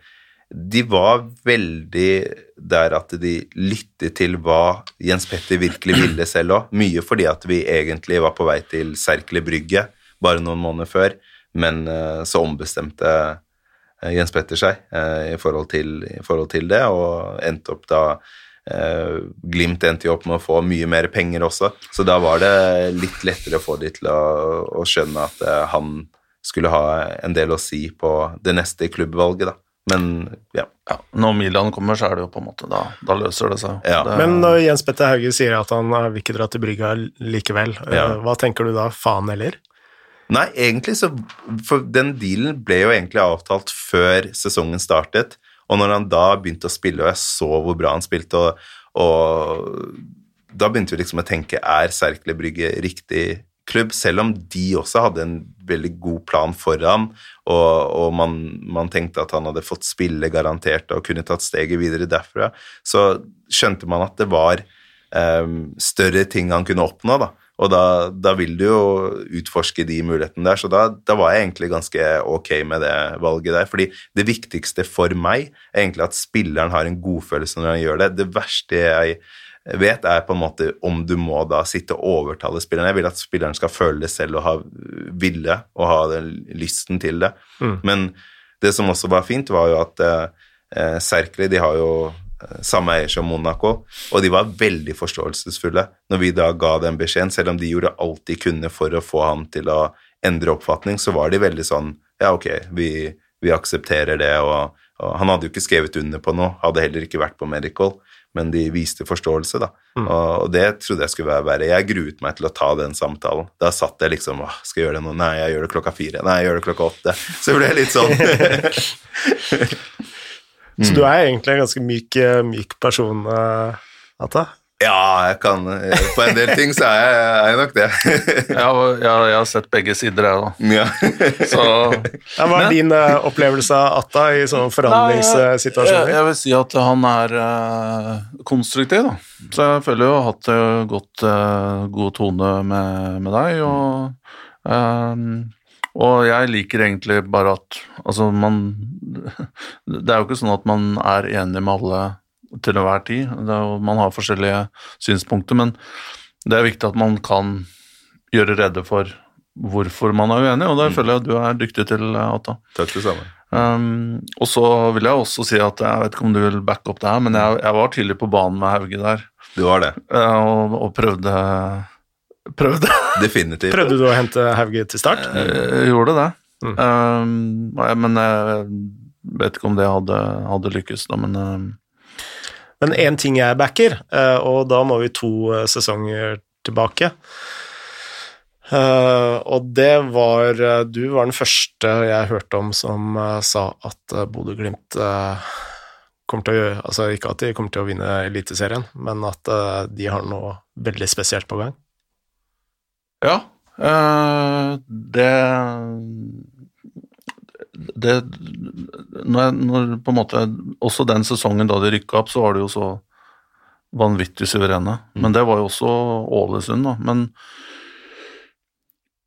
de var veldig der at de lyttet til hva Jens Petter virkelig ville selv òg. Mye fordi at vi egentlig var på vei til Serkele Brygge bare noen måneder før, men eh, så ombestemte eh, Jens Petter seg eh, i forhold, til, i forhold til det, og endte opp da Glimt endte jo opp med å få mye mer penger også, så da var det litt lettere å få de til å, å skjønne at han skulle ha en del å si på det neste klubbvalget, da. Men ja. Ja, Når Milan kommer, så er det jo på en måte Da, da løser det seg. Ja, det, Men når Jens Petter Hauge sier at han vil ikke dra til brygga likevel, Ja. hva tenker du da? Faen heller? Nei, egentlig så For den dealen ble jo egentlig avtalt før sesongen startet. Og når han da begynte å spille, og jeg så hvor bra han spilte, og, og da begynte vi liksom å tenke er Serkle Brygge riktig klubb, selv om de også hadde en veldig god plan for ham, og, og man, man tenkte at han hadde fått spille garantert og kunne tatt steget videre derfra, så skjønte man at det var um, større ting han kunne oppnå, da. Og da, da vil du jo utforske de mulighetene der, så da, da var jeg egentlig ganske ok med det valget der. Fordi det viktigste for meg er egentlig at spilleren har en godfølelse når han gjør det. Det verste jeg vet, er på en måte om du må da sitte og overtale spilleren. Jeg vil at spilleren skal føle det selv og ha ville og ha den lysten til det. Men det som også var fint, var jo at eh, Serkli de har jo samme eier som Monaco, og de var veldig forståelsesfulle når vi da ga den beskjeden. Selv om de gjorde alt de kunne for å få ham til å endre oppfatning, så var de veldig sånn Ja, ok, vi, vi aksepterer det, og, og han hadde jo ikke skrevet under på noe, hadde heller ikke vært på Medical, men de viste forståelse, da. Og, og det trodde jeg skulle være verre. Jeg gruet meg til å ta den samtalen. Da satt jeg liksom Åh, skal jeg gjøre det nå? Nei, jeg gjør det klokka fire. Nei, jeg gjør det klokka åtte. Så ble jeg litt sånn Så du er egentlig en ganske myk, eh, myk person, uh, Atta? Ja, jeg kan På en del ting så er jeg, er jeg nok det. ja, jeg, jeg har sett begge sider, jeg, da. ja. Så Ja, hva er din uh, opplevelse av Atta i sånne Jeg, forhandlingssituasjoner? jeg vil si at han er uh, konstruktiv, da. Så jeg føler jo jeg har hatt uh, godt, eh, god tone med, med deg, og ehm, og jeg liker egentlig bare at Altså, man Det er jo ikke sånn at man er enig med alle til enhver tid. Jo, man har forskjellige synspunkter, men det er viktig at man kan gjøre redde for hvorfor man er uenig, og det føler jeg at du er dyktig til, Atta. Takk det samme. Um, og så vil jeg også si at jeg vet ikke om du vil backe opp det her, men jeg, jeg var tidlig på banen med Hauge der, Du var det. eh, og, og prøvde Prøvde. Definitivt. Prøvde du å hente Hauge til start? Jeg gjorde det. Mm. Um, men jeg vet ikke om det hadde, hadde lykkes, da, men um, Men én ting jeg backer, eh, og da må vi to eh, sesonger tilbake. Eh, og det var eh, Du var den første jeg hørte om som eh, sa at uh, Bodø-Glimt eh, kommer til å gjøre Altså ikke at de kommer til å vinne Eliteserien, men at eh, de har noe veldig spesielt på gang. Ja, eh, det det når, når på en måte Også den sesongen da de rykka opp, så var de jo så vanvittig suverene. Men det var jo også Ålesund, da. Men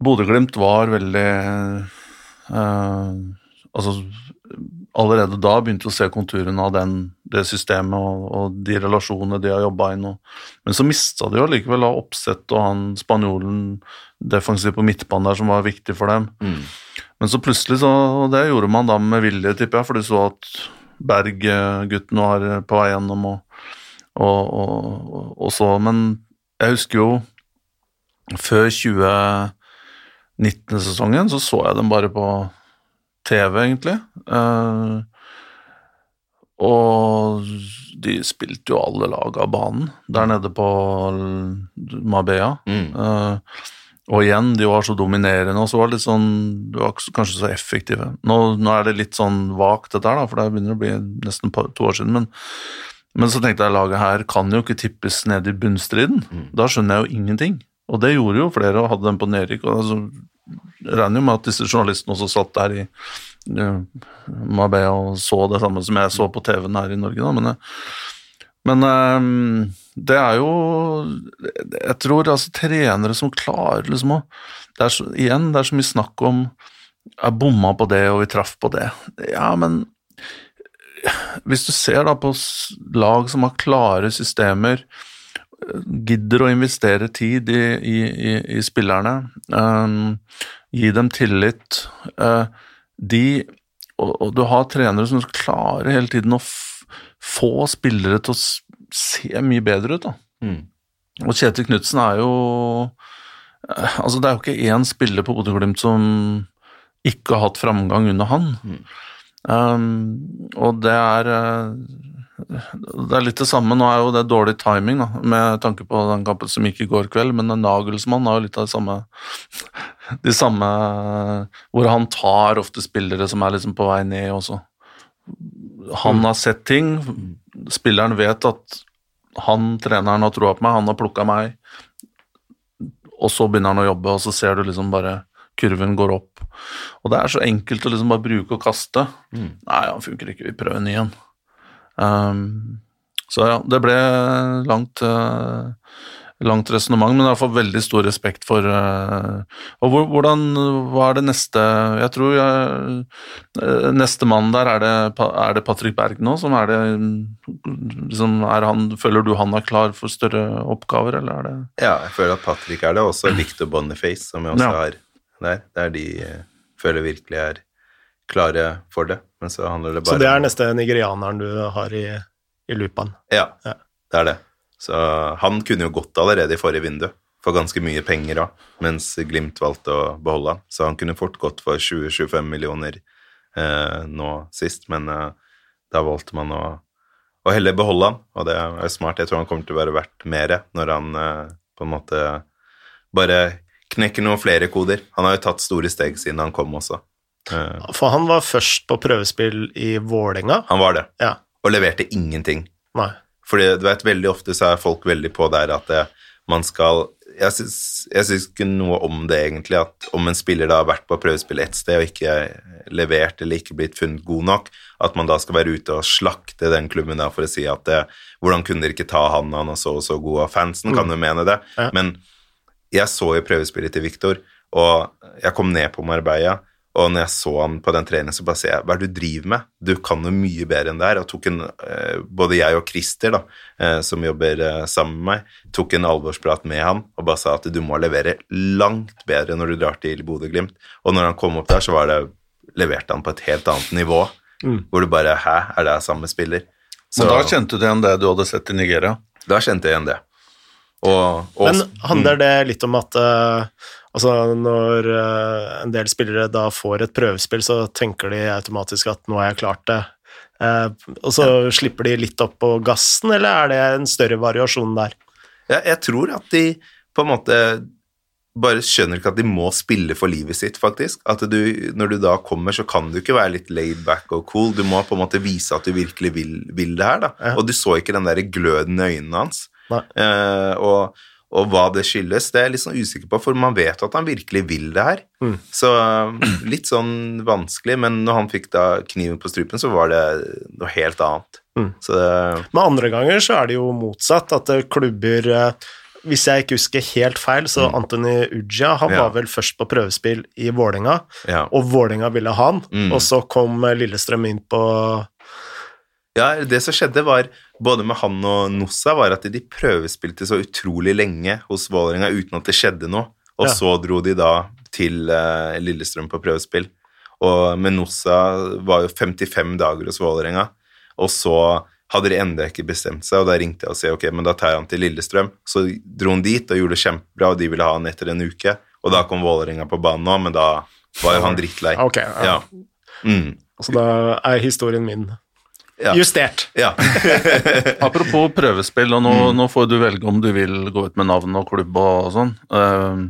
Bodø-Glimt var veldig eh, Altså allerede da begynte å se konturene av den, det systemet og, og de relasjonene de har jobba inn. Og, men så mista de jo likevel av oppsett og han spanjolen defensiv på midtbanen der som var viktig for dem. Mm. Men så plutselig, så, og det gjorde man da med vilje, tipper jeg, for du så at Berg-gutten var på vei gjennom og, og, og, og så Men jeg husker jo før 2019-sesongen så så jeg dem bare på TV, egentlig. Uh, og de spilte jo alle lag av banen der nede på Mabea. Mm. Uh, og igjen, de var så dominerende, og så var det litt sånn De var kanskje så effektive. Nå, nå er det litt sånn vagt, dette her, da, for det begynner å bli nesten to år siden. Men, men så tenkte jeg laget her kan jo ikke tippes ned i bunnstriden. Da skjønner jeg jo ingenting. Og det gjorde jo flere, og hadde dem på nedrykk. Og altså, regner jo med at disse journalistene også satt der i, eh, Marbella og så det samme som jeg så på TV-en her i Norge, da, men, eh, men eh, det er jo Jeg tror altså trenere som klarer liksom å det så, Igjen, det er så mye snakk om jeg bomma på det, og vi traff på det. Ja, men hvis du ser da på lag som har klare systemer, gidder å investere tid i, i, i, i spillerne, um, gi dem tillit Uh, De og, og du har trenere som klarer hele tiden å få spillere til å se mye bedre ut. da. Mm. Og Kjetil Knutsen er jo eh, Altså, det er jo ikke én spiller på Bodø-Glimt som ikke har hatt framgang under han. Um, og det er eh, Det er litt det samme. Nå er jo det dårlig timing, da, med tanke på den kampen som gikk i går kveld, men Nagelsmann har jo litt av det samme De samme Hvor han tar ofte spillere som er liksom på vei ned også. Han har sett ting. Spilleren vet at han, treneren, har troa på meg, han har plukka meg. Og så begynner han å jobbe, og så ser du liksom bare kurven går opp. Og det er så enkelt å liksom bare bruke og kaste. Nei, han funker ikke, vi prøver en ny en. Um, så ja, det ble langt uh, langt resonnement, men får veldig stor respekt for uh, Og hvordan Hva er det neste Jeg tror jeg, uh, neste mann der, er det, er det Patrick Berg nå? Som er det liksom, er han, Føler du han er klar for større oppgaver, eller er det Ja, jeg føler at Patrick er det, og også Victor Boniface, som jeg også Ja. har der. Det er de jeg føler virkelig er klare for det. Men så handler det bare Så det er neste nigerianeren du har i, i loopaen. Ja, Ja. det er det. Så han kunne jo gått allerede i forrige vindu for ganske mye penger òg, mens Glimt valgte å beholde han. Så han kunne fort gått for 20-25 millioner eh, nå sist, men eh, da valgte man å, å heller beholde han, og det er smart. Jeg tror han kommer til å være verdt mer når han eh, på en måte bare knekker noen flere koder. Han har jo tatt store steg siden han kom også. Eh, For han var først på prøvespill i Vålerenga. han var det, Ja. og leverte ingenting. Nei. Fordi du vet, veldig ofte så er folk veldig på der at det, man skal Jeg syns jeg syns ikke noe om det, egentlig, at om en spiller da har vært på prøvespill ett sted og ikke levert eller ikke blitt funnet god nok, at man da skal være ute og slakte den klubben da for å si at det, hvordan kunne dere ikke ta han, han er så og så god, og fansen kan jo mene det, Ja. men jeg så jo prøvespillet til Viktor, og jeg kom ned på Marbella, og når jeg så han på den treningen, så bare sier jeg hva er det du driver med? Du kan jo mye bedre enn det her. Og tok en, eh, både jeg og Christer, da, eh, som jobber eh, sammen med meg, tok en alvorsprat med han og bare sa at du må levere langt bedre når du drar til Bodø-Glimt. Og når han kom opp der, så var det leverte han på et helt annet nivå, hvor du bare Hæ, er det samme spiller? Så Men da kjente du igjen det du hadde sett i Nigeria? da kjente jeg igjen det. Og, og Men handler det litt om at eh, altså når eh, en del spillere da får et prøvespill, så tenker de automatisk at nå har jeg klart det, Eh, og så slipper de litt opp på gassen, eller er det en større variasjon der? Jeg, jeg tror at de på en måte bare skjønner ikke at de må spille for livet sitt, faktisk. At du, når du da kommer, så kan du ikke være litt laid back og cool. Du må på en måte vise at du virkelig vil, vil det her, da. Ja. Og du så ikke den der gløden i øynene hans. Eh, og, og hva det skyldes, det er jeg litt sånn usikker på, for man vet at han virkelig vil det her. Mm. Så eh, litt sånn vanskelig, men når han fikk da kniven på strupen, så var det noe helt annet. Mm. Så det, Men andre ganger så er det jo motsatt, at eh, klubber eh, Hvis jeg ikke husker helt feil, så Anthony Uja han Mm. Ja. var vel først på prøvespill i Vålerenga, ja. og Vålerenga ville ha han, Mm. og så kom Lillestrøm inn på Ja, det som skjedde var, både med han og Nossa, var at de prøvespilte så utrolig lenge hos Vålerenga uten at det skjedde noe, og Ja. så dro de da til uh, Lillestrøm på prøvespill. Og med Nossa var jo 55 dager hos Vålerenga, og så hadde de ennå ikke bestemt seg, og da ringte jeg og sa ok, men da tar jeg han til Lillestrøm. Så dro han dit og gjorde det kjempebra, og de ville ha han etter en uke, og da kom Vålerenga på banen òg, men da var jo han drittlei. Ok, ja. Ja. Mm. Så da er historien min Ja. justert. ja. Apropos prøvespill, og nå, nå får du velge om du vil gå ut med navn og klubb og sånn. Uh,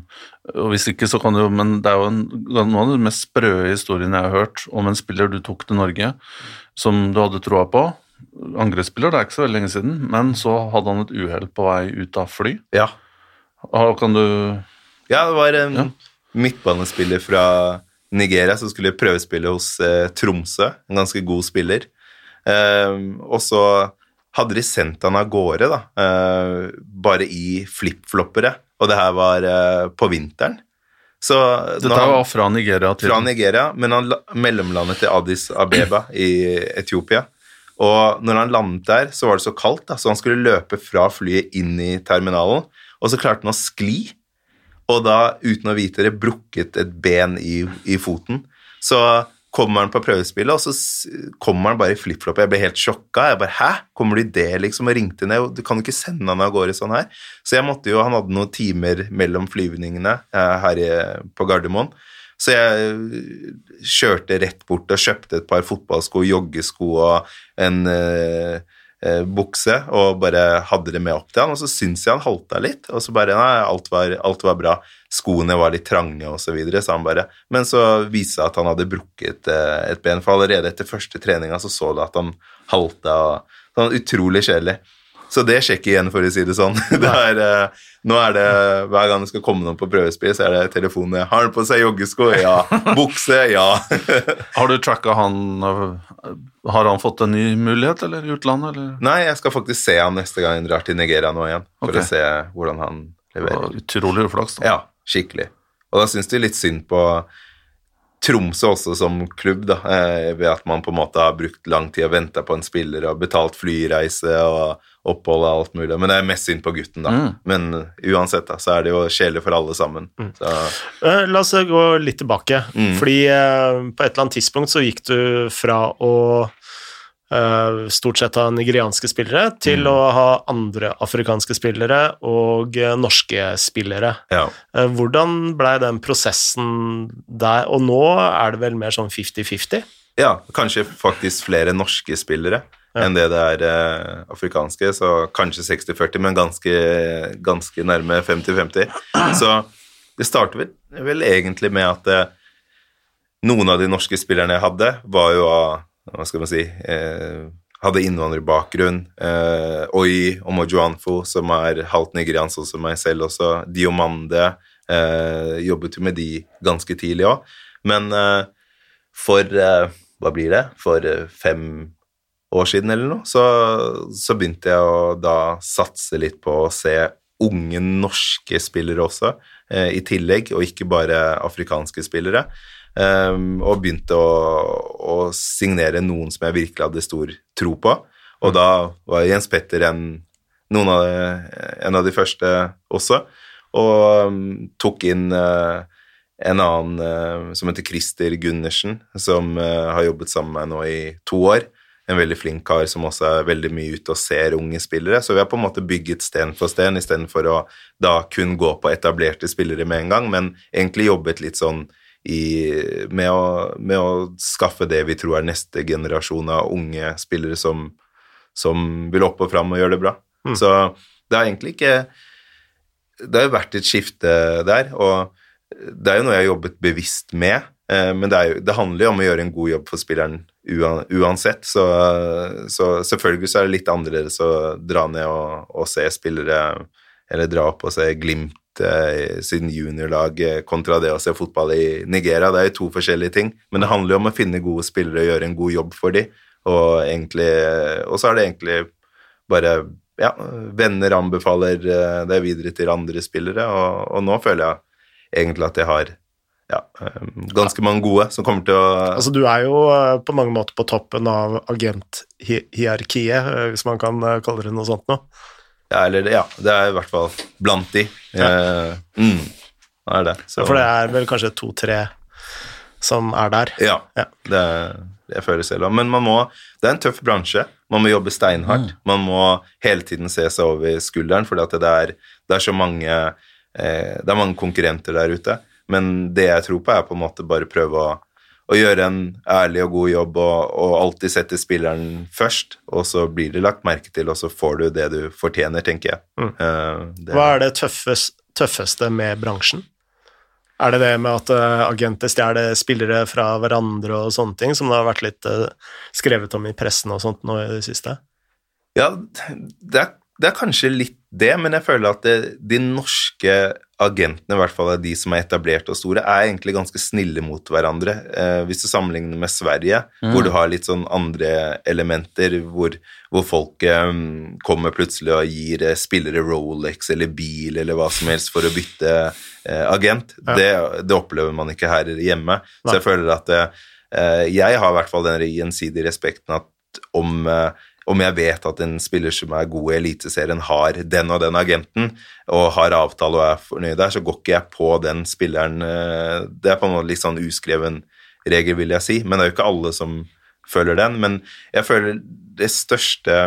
og hvis ikke, så kan du Men det er jo en, noen av de mest sprø historiene jeg har hørt om en spiller du tok til Norge, som du hadde troa på. Angrepsspiller, det er ikke så veldig lenge siden, men så hadde han et uhell på vei ut av fly. ja. Og kan du Ja, det var en Ja. midtbanespiller fra Nigeria, som skulle prøvespille hos eh, Tromsø, en ganske god spiller. Eh, og så hadde de sendt han av gårde, da, eh, bare i flipfloppere, og det her var eh, på vinteren. Så Dette han- var fra Nigeria til fra Nigeria, men han mellomlandet til Addis Abeba i Etiopia. Og når han landet der, så var det så kaldt, da, så han skulle løpe fra flyet inn i terminalen, og så klarte han å skli, og da, uten å vite det, brukket et ben i, i foten. Så kommer han på prøvespillet, og så kommer han bare i flipflop. Jeg ble helt sjokka. Jeg bare, Hæ? Kommer du i det, liksom? Og ringte ned. Du kan jo ikke sende han av gårde sånn her. Så jeg måtte jo, han hadde noen timer mellom flyvningene eh, her på Gardermoen. Så jeg øh, kjørte rett bort og kjøpte et par fotballsko, joggesko og en eh, eh, bukse, og bare hadde det med opp til han, og så syntes jeg han halta litt, og så bare Nei, alt var, alt var bra. Skoene var litt trange og så videre, sa han bare. Men så viste det seg at han hadde brukket eh, et ben, for allerede etter første treninga så så du at han halta. og Sånn utrolig kjedelig. Så det sjekker igjen, for å si det sånn. Det er, eh, nå er det, Hver gang det skal komme noen på prøvespill, så er det telefonen. Har han på seg joggesko? Ja. Bukse? Ja. Har du tracka han Har han fått en ny mulighet, eller i utlandet, eller? Nei, jeg skal faktisk se han neste gang han drar til Nigeria nå igjen, for okay. å se hvordan han leverer. Utrolig uflaks, da. Ja, skikkelig. Og da syns de litt synd på Tromsø også som klubb, da, eh, ved at man på en måte har brukt lang tid og venta på en spiller og betalt flyreise og opphold og alt mulig. Men det er mest synd på gutten, da. Mm. Men uansett, da, så er det jo sjeler for alle sammen. Så Eh, La oss gå litt tilbake. Mm. Fordi eh, på et eller annet tidspunkt så gikk du fra å stort sett av nigerianske spillere til Mm. å ha andre afrikanske spillere og eh, norske spillere. ja. Eh, hvordan blei den prosessen der? Og nå er det vel mer sånn 50-50? Ja, kanskje faktisk flere norske spillere enn det det er eh, afrikanske, så kanskje 60-40, men ganske, ganske nærme 50-50. Så det starter vel, vel egentlig med at eh, noen av de norske spillerne jeg hadde, var jo av Hva skal man si eh, Hadde innvandrerbakgrunn. Eh, Oi Omojuanfo, som er halvt nigeriansk, sånn som meg selv også. Diomande. Eh, jobbet jo med de ganske tidlig òg. Men eh, for eh, Hva blir det? For eh, fem år siden eller noe, så, så begynte jeg å da satse litt på å se unge norske spillere også, eh, i tillegg, og ikke bare afrikanske spillere. Um, og begynte å, å signere noen som jeg virkelig hadde stor tro på. Og da var Jens Petter en, av, en av de første også, og um, tok inn uh, en annen uh, som heter Christer Gundersen, som uh, har jobbet sammen med meg nå i to år. En veldig flink kar som også er veldig mye ute og ser unge spillere. Så vi har på en måte bygget sten for sten istedenfor å da kun gå på etablerte spillere med en gang, men egentlig jobbet litt sånn i, med, å, med å skaffe det vi tror er neste generasjon av unge spillere som, som vil opp og fram og gjøre det bra. Mm. Så det har egentlig ikke Det har jo vært et skifte der, og det er jo noe jeg har jobbet bevisst med, eh, men det, jo, det handler jo om å gjøre en god jobb for spilleren uansett. Så, så selvfølgelig så er det litt annerledes å dra ned og, og se spillere, eller dra opp og se Glimt eh, sin juniorlag eh, kontra det å se fotball i Nigeria. Det er jo to forskjellige ting, men det handler jo om å finne gode spillere og gjøre en god jobb for dem. Og, og så er det egentlig bare ja, venner anbefaler eh, det videre til andre spillere, og, og nå føler jeg egentlig at jeg har ja, ganske mange gode som kommer til å Altså, du er jo på mange måter på toppen av agenthierarkiet, hvis man kan kalle det noe sånt nå. Ja, eller, ja, det er i hvert fall blant de. Ja. mm, det er det. Så, For det er vel kanskje to-tre som er der. Ja, Ja. det, føler jeg selv òg. Men man må, det er en tøff bransje. Man må jobbe steinhardt. Man må hele tiden se seg over skulderen, for det er, det er så mange eh, Det er mange konkurrenter der ute. Men det jeg tror på, er på en måte bare prøve å, å gjøre en ærlig og god jobb og, og alltid sette spilleren først, og så blir det lagt merke til, og så får du det du fortjener, tenker jeg. Mm. Det- Hva er det tøffest, tøffeste med bransjen? Er det det med at eh, agenter stjeler spillere fra hverandre og sånne ting, som det har vært litt eh, skrevet om i pressen og sånt nå i det siste? Ja, det er, det er kanskje litt det, men jeg føler at det, de norske agentene, i hvert fall de som er etablerte og store, er egentlig ganske snille mot hverandre. Eh, hvis du sammenligner med Sverige, mm. hvor du har litt sånn andre elementer, hvor, hvor folk eh, kommer plutselig og gir eh, spillere Rolex eller bil eller hva som helst for å bytte eh, agent, ja. det, det, opplever man ikke her hjemme. Nei. Så jeg føler at eh, jeg har i hvert fall den gjensidige respekten at om eh, om jeg vet at en spiller som er god i Eliteserien, har den og den agenten, og har avtale og er fornøyd der, så går ikke jeg på den spilleren eh, Det er på en måte litt sånn uskreven regel, vil jeg si, men det er jo ikke alle som føler den. Men jeg føler det største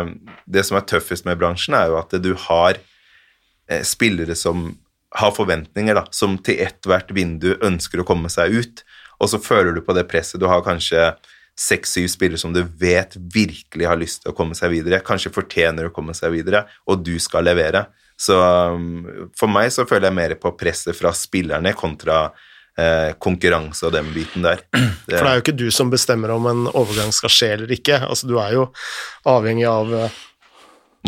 Det som er tøffest med bransjen, er jo at du har eh, spillere som har forventninger, da, som til ethvert vindu ønsker å komme seg ut, og så føler du på det presset. Du har kanskje seks-syv spillere som du vet virkelig har lyst til å komme seg videre, kanskje fortjener å komme seg videre, og du skal levere. Så um, for meg så føler jeg mer på presset fra spillerne kontra eh, konkurranse og den biten der. Det, for det er jo ikke du som bestemmer om en overgang skal skje eller ikke. Altså, du er jo avhengig av uh,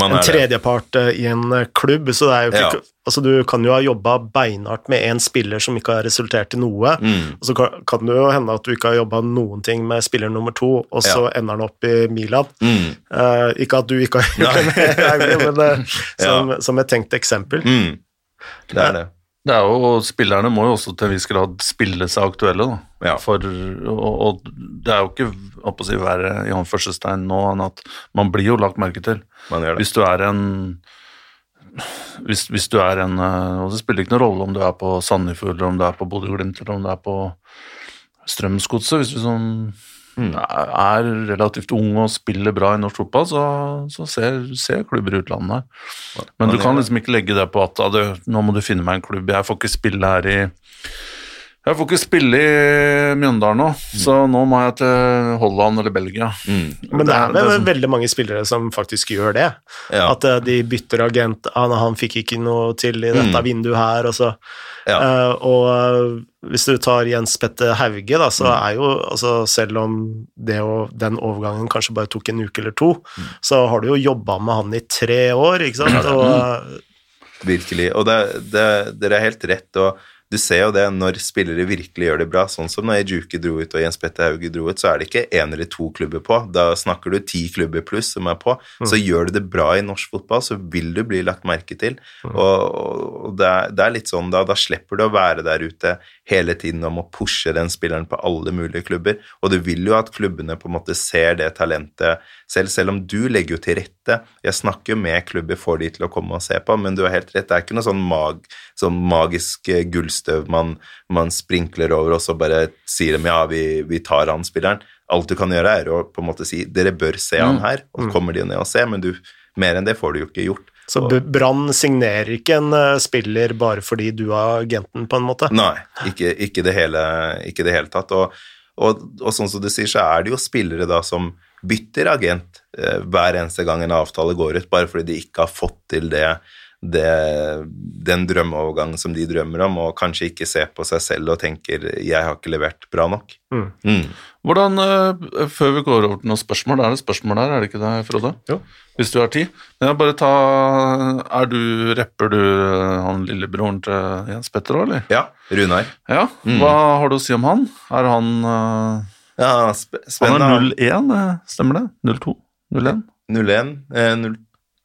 en tredjepart uh, i en uh, klubb, så det er jo ikke ja. Altså, du kan jo ha jobba beinhardt med én spiller som ikke har resultert i noe, mm. og så kan, det jo hende at du ikke har jobba noen ting med spiller nummer to, og så ja. ender han opp i Milan. Mm. Uh, ikke at du ikke har gjort det, men uh, som, ja. som, et tenkt eksempel. Mm. Det er det. Det er jo, og Spillerne må jo også til en viss grad spille seg aktuelle. da. Ja. For, og, og, det er jo ikke å si, verre i anførselstegn nå enn at man blir jo lagt merke til. Hvis du er en hvis, hvis, du er en eh, og Det spiller ikke noen rolle om du er på Sandefjord, eller om du er på Bodø-Glimt, eller om du er på Strømsgodset. Hvis du sånn, mm. er relativt ung og spiller bra i norsk fotball, så, så ser, ser, klubber i utlandet her. Men du kan liksom ikke legge det på at nå må du finne meg en klubb. Jeg får ikke spille her i jeg får ikke spille i Mjøndalen nå, mm. så nå må jeg til Holland eller Belgia. Mm. Men det er vel veldig mange spillere som faktisk gjør det. Ja. At uh, de bytter agent han, han, fikk ikke noe til i dette mm. vinduet her, og så ja. uh, Og uh, hvis du tar Jens Petter Hauge, da, så mm. er jo altså, Selv om det og den overgangen kanskje bare tok en uke eller to, mm. så har du jo jobba med han i tre år, ikke sant? Og, Virkelig. Og det, det, dere er helt rett. og du ser jo det når spillere virkelig gjør det bra, sånn som når Ejuke dro ut og Jens Petter Hauge dro ut, så er det ikke én eller to klubber på. Da snakker du ti klubber pluss som er på. Mm. Så gjør du det bra i norsk fotball, så vil du bli lagt merke til. Mm. Og, og det, er, det, er, litt sånn da, da slipper du å være der ute hele tiden om å pushe den spilleren på alle mulige klubber. Og du vil jo at klubbene på en måte ser det talentet selv, selv om du legger jo til rette. Jeg snakker jo med klubber, får de til å komme og se på, men du har helt rett, det er ikke noe sånn, mag, sånn magisk eh, gullstøv man, man, sprinkler over, og så bare sier dem ja, vi, vi tar han spilleren. Alt du kan gjøre, er å på en måte si dere bør se han mm. her, og så mm. kommer de ned og ser, men du, mer enn det får du jo ikke gjort. Så Brann signerer ikke en uh, spiller bare fordi du er agenten, på en måte? Nei, ikke, ikke, det, hele, ikke det, hele, tatt. Og, og, og, sånn som du sier, så er det jo spillere da som bytter agent eh, hver eneste gang en avtale går ut, bare fordi de ikke har fått til det det, den drømmeovergangen som de drømmer om, og kanskje ikke ser på seg selv og tenker 'jeg har ikke levert bra nok'. Mm. Mm. Hvordan, uh, Før vi går over til noen spørsmål, er det spørsmål der, er det ikke det, Frode? Jo. Hvis du har tid. Men jeg bare ta Er du Rapper du eh, han lillebroren til Jens Petter òg, eller? Ja. Runar. Ja, mm. Hva har du å si om han? Er han uh, Ja, sp. Han er 01, stemmer det? 02? 01? 01, eh, 02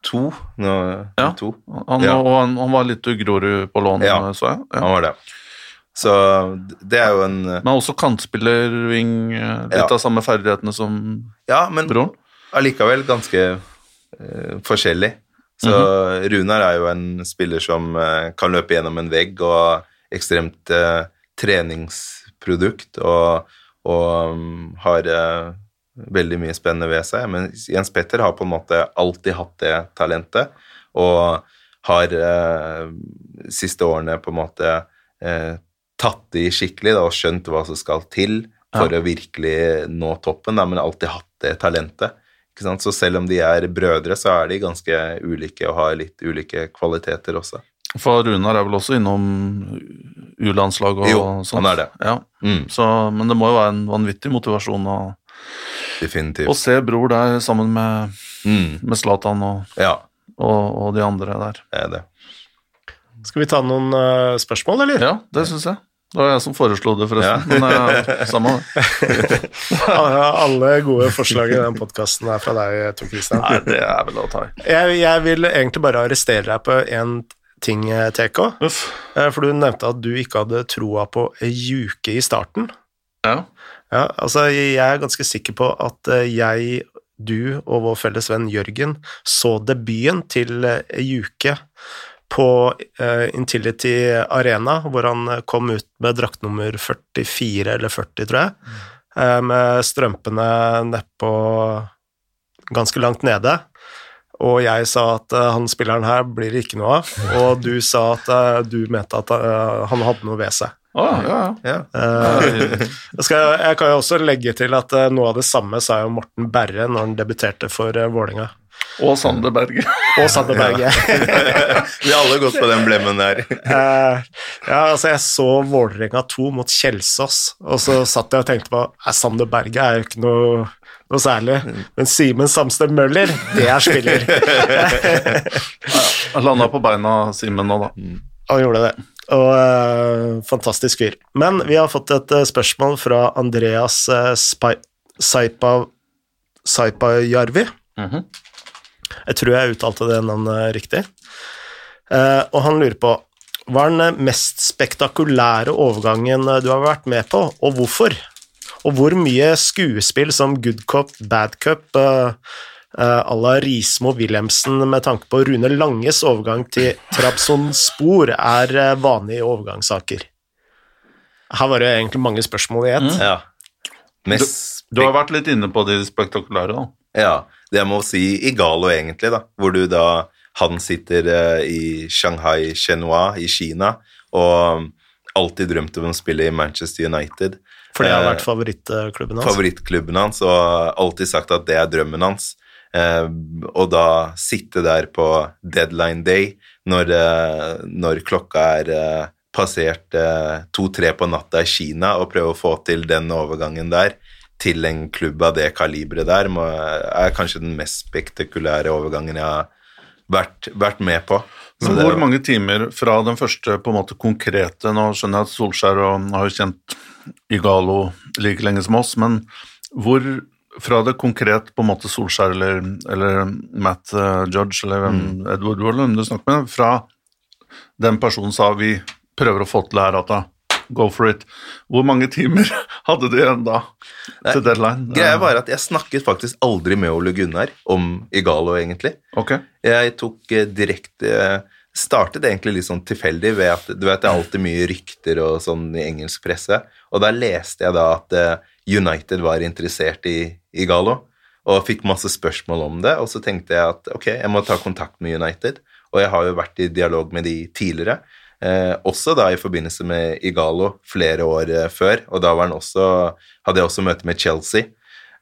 to. Nå, ja. to. Han, ja. Og han, han, var litt Grorud på lån, ja. så jeg. Ja. Han var det. Så det er jo en Men også kantspiller, wing, litt ja. av samme ferdighetene som ja, men broren? Allikevel ganske uh, forskjellig. Så mm -hmm. Runar er jo en spiller som uh, kan løpe gjennom en vegg og ekstremt uh, treningsprodukt og, og um, har veldig mye spennende ved seg. Men Jens Petter har på en måte alltid hatt det talentet, og har eh, siste årene på en måte eh, tatt i skikkelig da, og skjønt hva som skal til for ja. å virkelig nå toppen, da, men alltid hatt det talentet. Så selv om de er brødre, så er de ganske ulike og har litt ulike kvaliteter også. For Runar er vel også innom U-landslag og jo, sånt? Jo, han er det. Ja. Mm. Så, men det må jo være en vanvittig motivasjon å å se bror der sammen med, mm. med Zlatan og, ja. og, og de andre der. Det er det. Skal vi ta noen uh, spørsmål, eller? Ja, det syns jeg. Det var jeg som foreslo det, forresten. Men uh, samme det. Alle gode forslag i den podkasten er fra deg, Tor Christian. Nei, det er vel å ta i. Jeg, jeg vil egentlig bare arrestere deg på én ting, TK. Uff. Eh, For du nevnte at du ikke hadde troa på Juke i starten. Ja. Ja, altså jeg er ganske sikker på at eh, jeg, du og vår felles venn Jørgen så debuten til eh, Juke på eh, Intility Arena, hvor han kom ut med drakt nummer 44 eller 40, tror jeg, eh, med strømpene nedpå ganske langt nede. Og jeg sa at eh, han spilleren her blir det ikke noe av, og du sa at du mente at han hadde noe ved seg. Å, ja, ja. Ja. Eh, jeg, skal, jeg kan jo også legge til at uh, noe av det samme sa jo Morten Berre når han debuterte for uh, Vålinga. Og Sander Berge. Og Sander Berge. Vi har alle gått på den blemmen der. Eh, ja, altså, jeg så Vålerenga 2 mot Kjelsås, og så satt jeg og tenkte på eh, Sander Berge er jo ikke noe, noe særlig, men Simen Samsted Møller, det er spiller. Han landa på beina, Simen, nå, da. Han gjorde det. Og uh, fantastisk fyr. Men vi har fått et uh, spørsmål fra Andreas uh, Saipa, Saipajarvi. Mhm. Jeg tror jeg uttalte det navnet riktig. Eh, og han lurer på hva er den mest spektakulære overgangen du har vært med på, og hvorfor? Og hvor mye skuespill som good cop, bad cop uh, à la Rismo Wilhelmsen med tanke på Rune Langes overgang til Trabzonspor er eh, vanlige overgangssaker? Her var det egentlig mange spørsmål i ett. Ja. Du, Du har vært litt inne på de spektakulære, da. Ja, det må si Igalo egentlig, da, hvor du da Han sitter eh, i Shanghai Shenhua i Kina og alltid drømt om å spille i Manchester United. For det har Eh, vært favorittklubben hans. Favorittklubben hans, og alltid sagt at det er drømmen hans. Eh, og da sitte der på deadline day når, når klokka er passert to-tre på natta i Kina, og prøve å få til den overgangen der til en klubb av det kaliberet der, må, er kanskje den mest spektakulære overgangen jeg har vært, vært med på. Så Men det- hvor mange timer fra den første på en måte konkrete Nå skjønner jeg at Solskjær og, har jo kjent Igalo like lenge som oss, men hvor fra det konkret på en måte Solskjær eller, eller Matt eh, Judge eller hvem, Edward Wallum du snakker med, fra den personen sa vi prøver å få til det her, at da, go for it. Hvor mange timer hadde du igjen da Nei, til deadline? Greia var at jeg snakket faktisk aldri med Ole Gunnar om Igalo, egentlig. Ok. Jeg tok eh, direkte Startet egentlig litt sånn tilfeldig ved at du vet det er alltid mye rykter og sånn i engelsk presse, og da leste jeg da at eh, United var interessert i Igalo, og fikk masse spørsmål om det, og så tenkte jeg at ok, jeg må ta kontakt med United, og jeg har jo vært i dialog med de tidligere, eh, også da i forbindelse med Igalo flere år eh, før, og da var han også, hadde jeg også møte med Chelsea.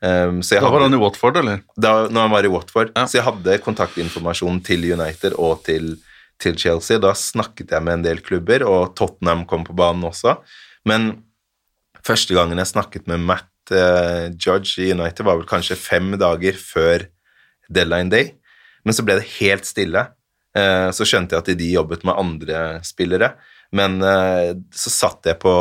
Um, så jeg Da var han i Watford, eller? da når han var i Watford. Ja. Så jeg hadde kontaktinformasjon til United og til, til Chelsea. Da snakket jeg med en del klubber, og Tottenham kom på banen også. Men første gangen jeg snakket med Matt eh, Judge i United, var vel kanskje fem dager før deadline day. Men så ble det helt stille. Eh, så skjønte jeg at de jobbet med andre spillere. Men eh, så satt jeg på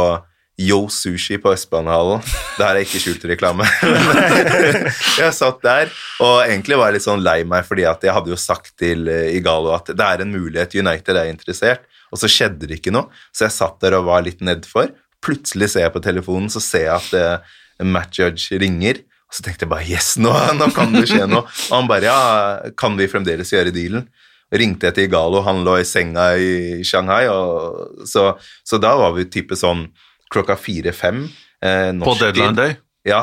Yo Sushi på Østbanehallen. Der er ikke skjult reklame. jeg satt der og egentlig var litt sånn lei meg, fordi jeg hadde jo sagt til eh, Igalo at det er en mulighet, United er interessert, og så skjedde det ikke noe. Så jeg satt der og var litt nedfor. Plutselig ser jeg på telefonen, så ser jeg at Matt Judge ringer. Og så tenkte jeg bare yes, nå, nå kan det skje noe. Og han bare ja, kan vi fremdeles gjøre dealen? Ringte jeg til Igalo, han lå i senga i Shanghai, og så, så da var vi type sånn klokka fire-fem. Eh, På deadline tid. day? Ja,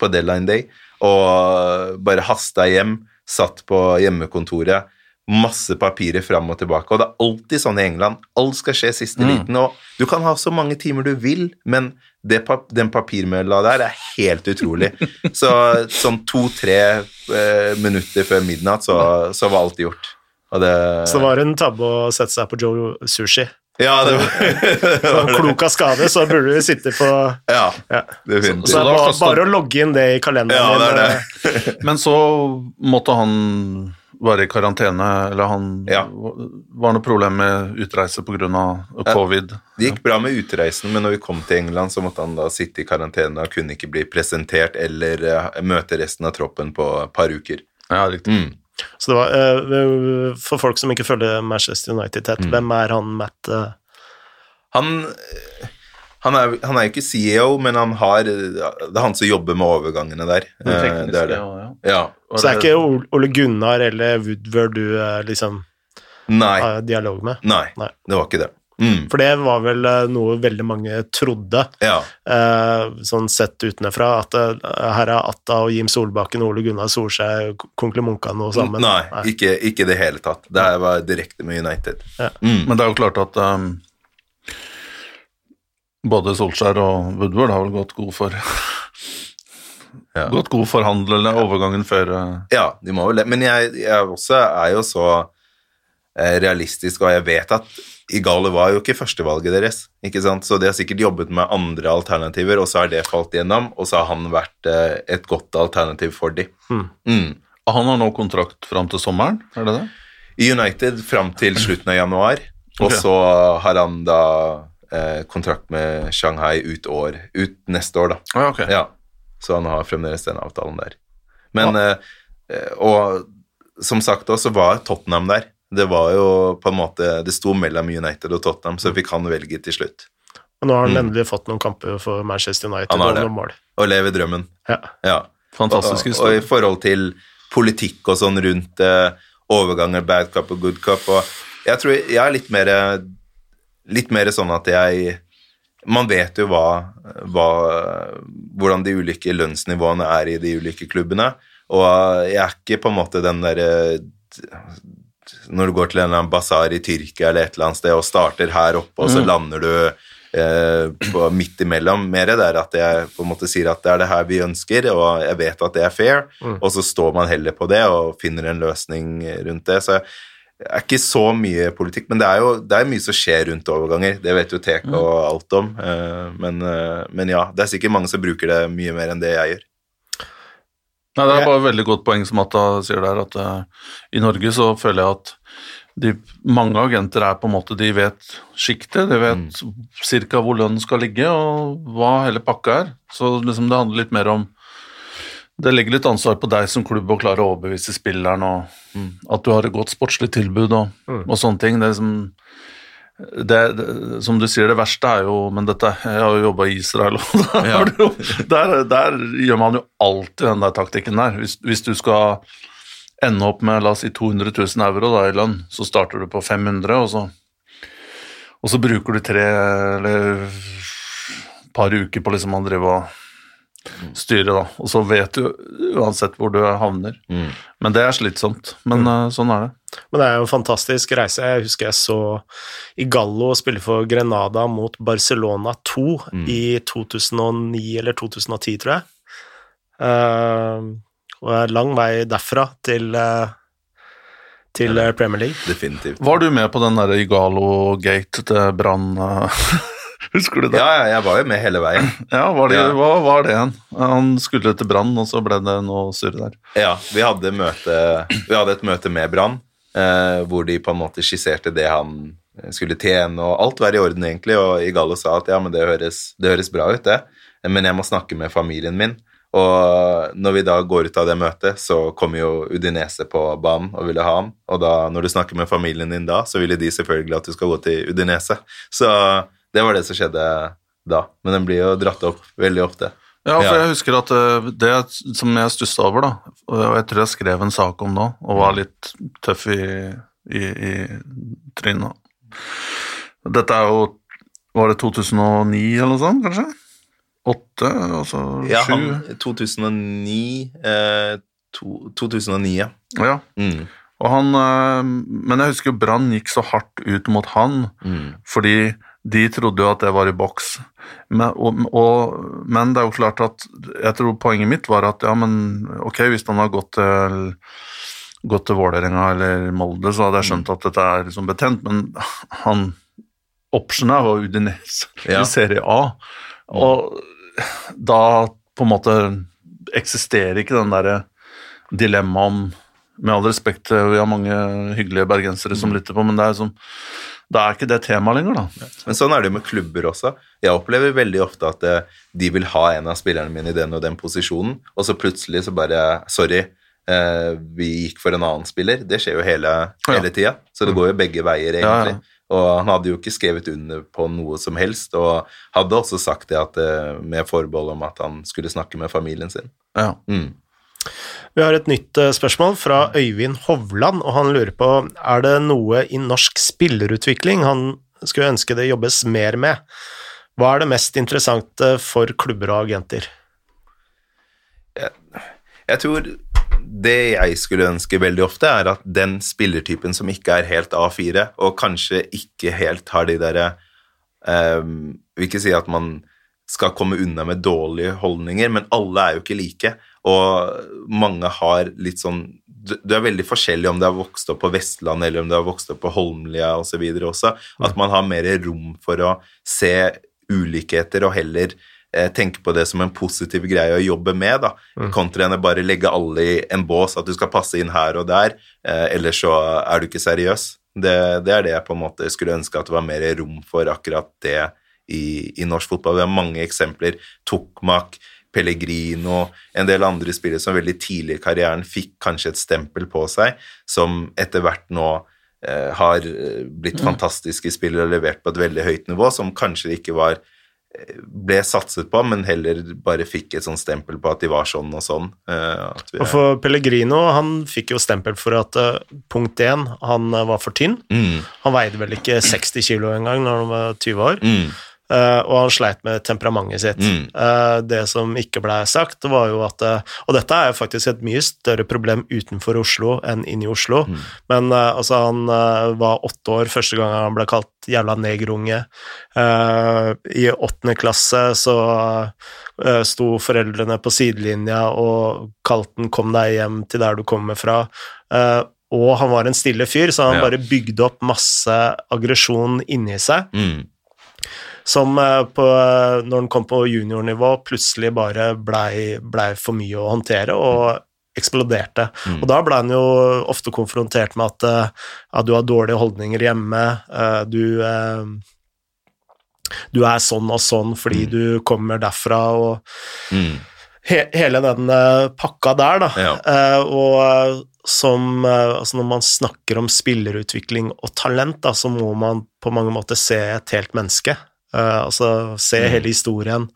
på deadline day. Og bare hasta hjem, satt på hjemmekontoret, masse papirer fram og tilbake. Og det er alltid sånn i England. Alt skal skje siste Mm. liten. Og du kan ha så mange timer du vil, men det, pap den papirmølla der er helt utrolig. Så sånn to-tre eh, minutter før midnatt, så, så var alt gjort. Og det, Så det var en tabbe å sette seg på Joe Sushi. Ja, det var, det. Så klok av skade, så burde du sitte på Ja, ja. definitivt. Så det var er bare, bare å logge inn det i kalenderen Ja, det er det. Men så måtte han være i karantene, eller han Ja. var noe problem med utreise pga. covid. Det gikk bra med utreisen, men når vi kom til England, så måtte han da sitte i karantene og kunne ikke bli presentert eller eh, møte resten av troppen på et par uker. Ja, riktig. Mm. Så det var, eh, For folk som ikke følger Manchester United tett, hvem er han Matt eh? Han, han, er, han er ikke CEO, men han har, det er han som jobber med overgangene der. Det Eh, det er det. ja, ja. Ja. Så det er ikke Ole Gunnar eller Woodward du liksom Nei, har dialog med? nei, Nei. det var ikke det. Mm. For det var vel eh, noe veldig mange trodde, Ja. eh, sånn sett utenfra, at eh, her er Atta og Jim Solbakken og Ole Gunnar Solskjær konklemunka noe sammen. Nei, ikke i det hele tatt. Det her var direkte med United. Ja. Mm. Men det er jo klart at um, både Solskjær og Woodward har vel gått god for Ja. Gått god for eller overgangen før uh, Ja, de må vel det. Men jeg, jeg også er jo så realistisk, og jeg vet at Igalo var jo ikke førstevalget deres, ikke sant? så de har sikkert jobbet med andre alternativer, og så har det falt gjennom, og så har han vært eh, et godt alternativ for dem. Mm. Mm. Han har nå kontrakt fram til sommeren, er det det? I United fram til slutten av januar, og Ok. så har han da eh, kontrakt med Shanghai ut, år, ut neste år, da. Ja, okay. Ja, så han har fremdeles den avtalen der. Men, ja. eh, og som sagt også, var Tottenham der. Det var jo på en måte, det sto mellom United og Tottenham, så fikk han velge til slutt. Og nå har han Mm. endelig fått noen kamper for Manchester United og noen mål. Og leve drømmen. Ja. Ja. Fantastisk og, og og, i forhold til politikk og sånn rundt eh, overganger, bad cup og good cup, og jeg tror jeg er litt mer, litt mer sånn at jeg man vet jo hva, hva, hvordan de ulike lønnsnivåene er i de ulike klubbene, og jeg er ikke på en måte den derre Når du går til en eller annen basar i Tyrkia eller et eller annet sted og starter her oppe, og så lander du eh, på midt imellom. Mer det er at jeg på en måte sier at det er det her vi ønsker, og jeg vet at det er fair, og så står man heller på det og finner en løsning rundt det. så det er ikke så mye politikk, men det er jo det er mye som skjer rundt overganger. Det vet jo Teka og alt om. eh, Men, eh, men ja, det er sikkert mange som bruker det mye mer enn det jeg gjør. Nei, det er bare et veldig godt poeng som Atta sier der, at uh, i Norge så føler jeg at de, mange agenter er på en måte, de vet sjiktet, de vet cirka hvor lønnen skal ligge, og hva hele pakka er. Så liksom det handler litt mer om Det legger litt ansvar på deg som klubb å klare å overbevise spilleren, og at du har et godt sportslig tilbud og, og sånne ting. Det er liksom det, det, som du sier, det verste er jo Men dette, jeg har jo jobba i Israel, og der, Ja. jo, der, der gjør man jo alltid den der taktikken der. Hvis, hvis du skal ende opp med la oss si 200 000 euro da, i lønn, så starter du på 500, og så, og så bruker du tre eller et par uker på liksom å drive og styre, da. Og så vet du uansett hvor du havner. Mm. Men det er slitsomt. Men mm. sånn er det. Men det er jo en fantastisk reise. Jeg husker jeg så Igallo spille for Grenada mot Barcelona 2 i 2009 eller 2010, tror jeg. Uh, og det er lang vei derfra til, uh, til eh, Premier League. Definitivt. Var du med på den der Igalo-gate til Brann? eh? Husker du det? Ja, ja, jeg var jo med hele veien. Ja, var det, Ja. Hva var det igjen? Han skulle til Brann, og så ble det noe surr der. Ja, vi hadde, møte, vi hadde et møte med Brann, eh, hvor de på en måte skisserte det han skulle tjene, og alt var i orden egentlig, og Igalo sa at ja, men det høres, det høres bra ut, det, men jeg må snakke med familien min. Og når vi da går ut av det møtet, så kommer jo Udinese på banen og ville ha ham. og da, når du snakker med familien din da, så ville de selvfølgelig at du skal gå til Udinese. Så det var det som skjedde da, men den blir jo dratt opp veldig ofte. Ja, for jeg husker at eh, det som jeg stussa over, da, og jeg tror jeg skrev en sak om òg, og var litt tøff i, i, i trynet. Dette er jo Var det 2009 eller noe sånt, kanskje? Åtte, altså Ja, sju? han 2009 eh, to, 2009, ja. Ja. Mm. Og han, eh, men jeg husker Brann gikk så hardt ut mot han, Mm. fordi de trodde jo at det var i boks. Men, og, og, men det er jo klart at jeg tror poenget mitt var at ja, men ok, hvis han har gått til, gått til Vålerenga eller Molde, så hadde jeg skjønt at dette er liksom betent, men han optionet var Udinese Ja. i Serie A, og da på en måte eksisterer ikke den derre dilemmaet om Med all respekt, eh, vi har mange hyggelige bergensere som lytter på, men det er, som, det er ikke det temaet lenger, da. Men sånn er det jo med klubber også. Jeg opplever veldig ofte at eh, de vil ha en av spillerne mine i den og den posisjonen, og så plutselig så bare Sorry, eh, vi gikk for en annen spiller. Det skjer jo hele, hele tida, så det går jo begge veier, egentlig. Ja, ja. Og han hadde jo ikke skrevet under på noe som helst, og hadde også sagt det at, med forbehold om at han skulle snakke med familien sin. Ja. Mm. Vi har et nytt eh, spørsmål fra Øyvind Hovland, og han lurer på er det noe i norsk spillerutvikling han skulle ønske det jobbes mer med. Hva er det mest interessante for klubber og agenter? Jeg tror det jeg skulle ønske veldig ofte, er at den spillertypen som ikke er helt A4, og kanskje ikke helt har de derre um, Vil ikke si at man skal komme unna med dårlige holdninger, men alle er jo ikke like. Og mange har litt sånn Du er veldig forskjellig om du har vokst opp på Vestlandet eller om du har vokst opp på Holmlia osv. også. At man har mer rom for å se ulikheter og heller eh, tenke på det som en positiv greie å jobbe med, da, kontra enn å bare legge alle i en bås, at du skal passe inn her og der, eh, ellers så er du ikke seriøs. Det, det er det jeg på en måte skulle ønske at det var mer rom for akkurat det i, i norsk fotball. Vi har mange eksempler. Tokmak, Pellegrino, en del andre spillere som veldig tidlig i karrieren fikk kanskje et stempel på seg, som etter hvert nå eh, har blitt blitt fantastiske spillere og levert på et veldig høyt nivå, som kanskje ikke var eh, ble satset på, men heller bare fikk et sånt stempel på at de var sånn og sånn. eh, Og for Pellegrino, han fikk jo stempel for at eh, punkt én, han eh, var for tynn. mm, Han veide vel ikke 60 kilo engang når han var 20 år. mm, Eh, og han sleit med temperamentet sitt. Mm. Uh, det som ikke blei sagt, var jo at uh, Og dette er jo faktisk et mye større problem utenfor Oslo enn inni Oslo. Mm. Men altså, han var åtte år første gang han ble kalt jævla negerunge. I åttende klasse så sto foreldrene på sidelinja og kalte den 'kom deg hjem til der du kommer fra'. Og han var en stille fyr, så han Ja. bare bygde opp masse aggresjon inni seg mm, som eh, på, når den kom på juniornivå, plutselig bare blei ble for mye å håndtere og eksploderte. Mm. Og da ble han jo ofte konfrontert med at, eh, at du har dårlige holdninger hjemme, eh, du eh, du er sånn og sånn fordi du kommer derfra, og mm, he, hele den eh, pakka der, da. Ja. Eh, og eh, som eh, Altså, når man snakker om spillerutvikling og talent, da, så må man på mange måter se et helt menneske. Eh, altså se Mm. hele historien.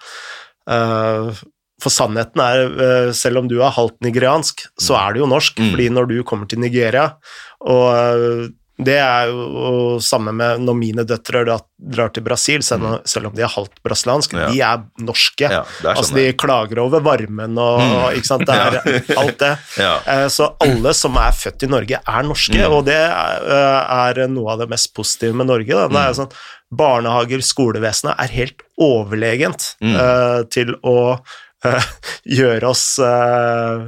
Eh, for sannheten er, eh, selv om du er halvt nigeriansk, så er du jo norsk, Mm. fordi når du kommer til Nigeria og det er jo samme med når mine døtre drar, drar til Brasil, selv om, om de er halvt brasilianske. Mm. Ja. De er norske. Ja, er altså, sånn de klager over varmen og, Mm. og ikke sant, det er alt det. Ja. Så alle som er født i Norge, er norske, Mm. og det eh, er noe av det mest positive med Norge. Da. Det er Mm. sånn, barnehager, skolevesenet er helt overlegent Mm. uh, til å uh, gjøre oss eh,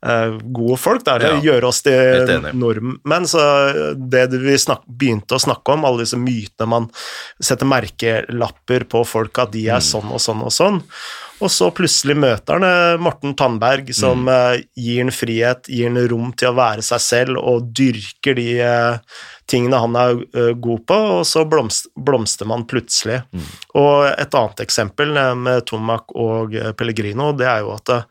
gode folk, eller Ja. gjøre oss til nordmenn. Så det vi snak, begynte å snakke om, alle disse mytene man setter merkelapper på folk at de er Mm. sånn og sånn og sånn. Og så plutselig møter han eh, Morten Tandberg, som Mm. eh, gir han frihet, gir han rom til å være seg selv og dyrker de eh, tingene han er eh, god på, og så blomst, blomster man plutselig. Mm. Og et annet eksempel eh, med Tomak og eh, Pellegrino, det er jo at eh,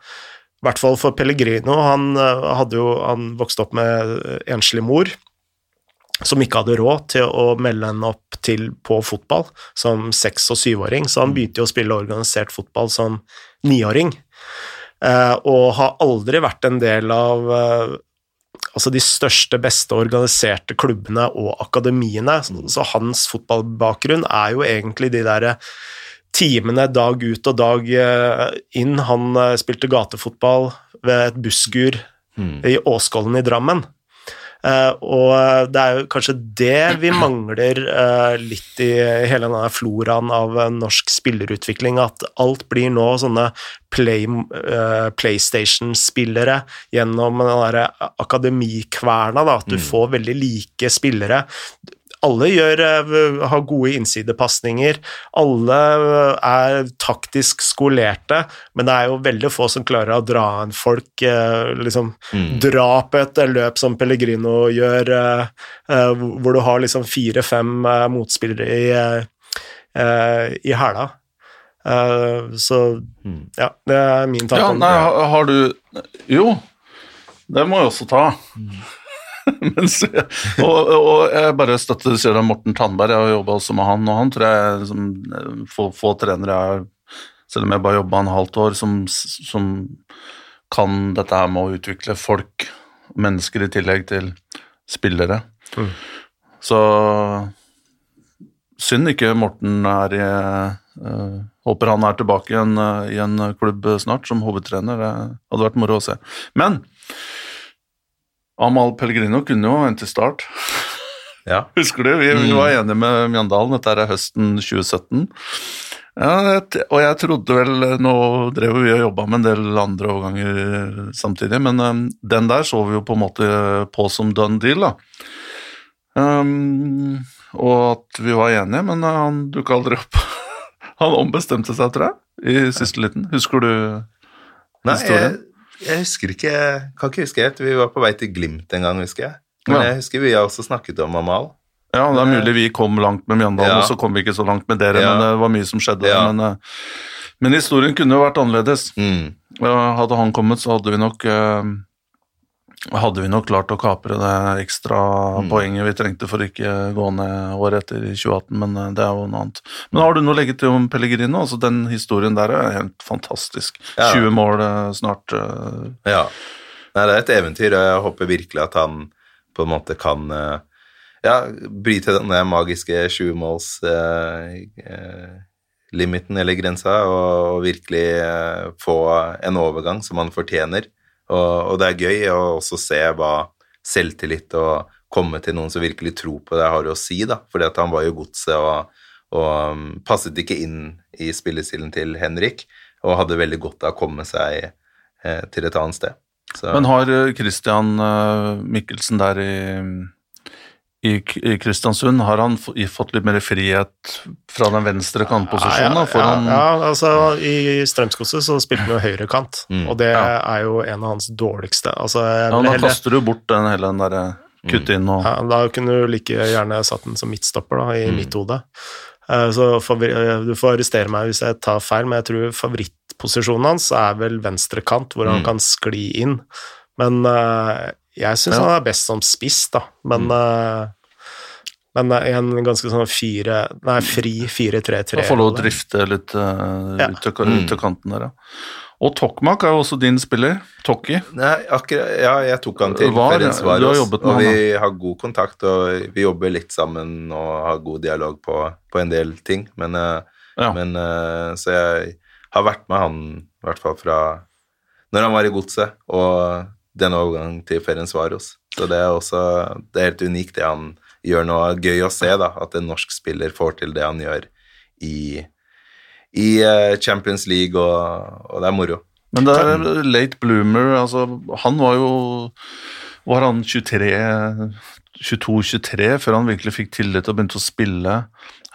i hvert fall for Pellegrino, han, eh, jo, han vokste opp med eh, enslig mor, som ikke hadde råd til å melde henne opp til på fotball som seks- og syvåring, så han begynte jo å spille organisert fotball som niåring, eh, og har aldri vært en del av eh, altså de største, beste organiserte klubbene og akademiene, så, så hans fotballbakgrunn er jo egentlig de derre timene dag ut og dag eh, inn. Han eh, spilte gatefotball ved et busskur Mm. i Åskollen i Drammen. Eh, og det er jo kanskje det vi mangler litt i hele denne floraen av norsk spillerutvikling, at alt blir nå sånne play, PlayStation-spillere gjennom den derre akademikverna, da, at du får veldig like spillere. Alle gjør, eh, har gode innsidepasninger, alle er taktisk skolerte, men det er jo veldig få som klarer å dra en folk, Liksom, mm. dra på et løp som Pellegrino gjør, eh, eh, hvor du har liksom fire-fem eh, motspillere i, eh, i hæla. Eh, så ja, det er min tanke Ja, nei, har, har du Jo, det må jeg også ta. Mens, og, og jeg bare støtter det, Morten Tandberg, jeg har jobba også med han, og han tror jeg som eh, få, få trenere er, selv om jeg bare jobba en halvt år, som, som kan dette her med å utvikle folk, mennesker i tillegg til spillere. Mm. Så synd ikke Morten er i uh, Håper han er tilbake igjen uh, i en klubb snart som hovedtrener. Det hadde vært moro å se. Men Amal Pellegrino kunne jo vente til start. Ja. Husker du? Vi, vi var enige med Mjøndalen, dette er høsten 2017. Ja, og jeg trodde vel Nå drev vi og jobba med en del andre overganger samtidig, men um, den der så vi jo på en måte på som done deal, da. Um, og at vi var enige, men uh, han dukka aldri opp. han ombestemte seg, tror jeg, i siste liten. Husker du Nei, jeg, historien? Jeg husker ikke Kan ikke huske helt. Vi var på vei til Glimt en gang, husker jeg. Men jeg husker vi har også snakket om Amal. Ja, det er mulig vi kom langt med Mjøndalen, Ja. og så kom vi ikke så langt med dere, Ja. men det var mye som skjedde. Ja. Men, uh, men historien kunne jo vært annerledes. Mm. Hadde han kommet, så hadde vi nok eh, hadde vi nok klart å kapre det ekstra Mm. poenget vi trengte for ikke gå ned året etter i 2018, men eh, det er jo noe annet. Men har du noe å legge til om Pellegrino? Altså, den historien der er helt fantastisk. Ja. 20 mål eh, snart. eh, Ja. Nei, det er et eventyr, og jeg håper virkelig at han på en måte kan ja, bryte den der magiske sjumåls-limiten eller grensa, og, virkelig få en overgang som han fortjener. Og, og det er gøy å også se hva selvtillit og komme til noen som virkelig tror på det har å si, da. Fordi at han var jo godset og, og um, passet ikke inn i spillestilen til Henrik, og hadde veldig godt av å komme seg eh, til et annet sted. Så, Men har eh, Christian eh, Mikkelsen der i, i, Kristiansund, har han fått litt mer frihet fra den venstre kantposisjonen? Ja, ja, ja, ja, altså I Strømsgodset så spilte han jo høyrekant, Mm. og det er jo en av hans dårligste. Altså, Ja, da hele... kaster du bort den hele den derre kutte inn og ja, da kunne du like gjerne satt den som midtstopper da, i Mm. mitt hode. Eh, Så eh, du får arrestere meg hvis jeg tar feil, men jeg tror favorittposisjonen hans er vel venstre kant, hvor han Mm. kan skli inn. Men eh, jeg syns Ja. han er best som spiss, da. Men, eh, men en ganske sånn fire Nei, fri 4-3-3. Få får lov å drifte litt uh, Ja. ut, til, Mm. ut til kanten der, ja. Og Tokmak er jo også din spiller. Tokki. Nei, akkurat, ja, jeg tok han til Var, Ferenc og han, vi har god kontakt, og vi jobber litt sammen og har god dialog på, på en del ting. Men, eh, Ja. men eh, Så jeg har vært med han i hvert fall fra når han var i Godset, og den overgangen til Ferencvaros. Så det er også det er helt unikt det han gjør nå. Gøy å se da, at en norsk spiller får til det han gjør i, i eh, Champions League, og, og det er moro. Men det er late bloomer, altså Han var jo Var han 23 22-23 før han virkelig fikk tillit og begynte å spille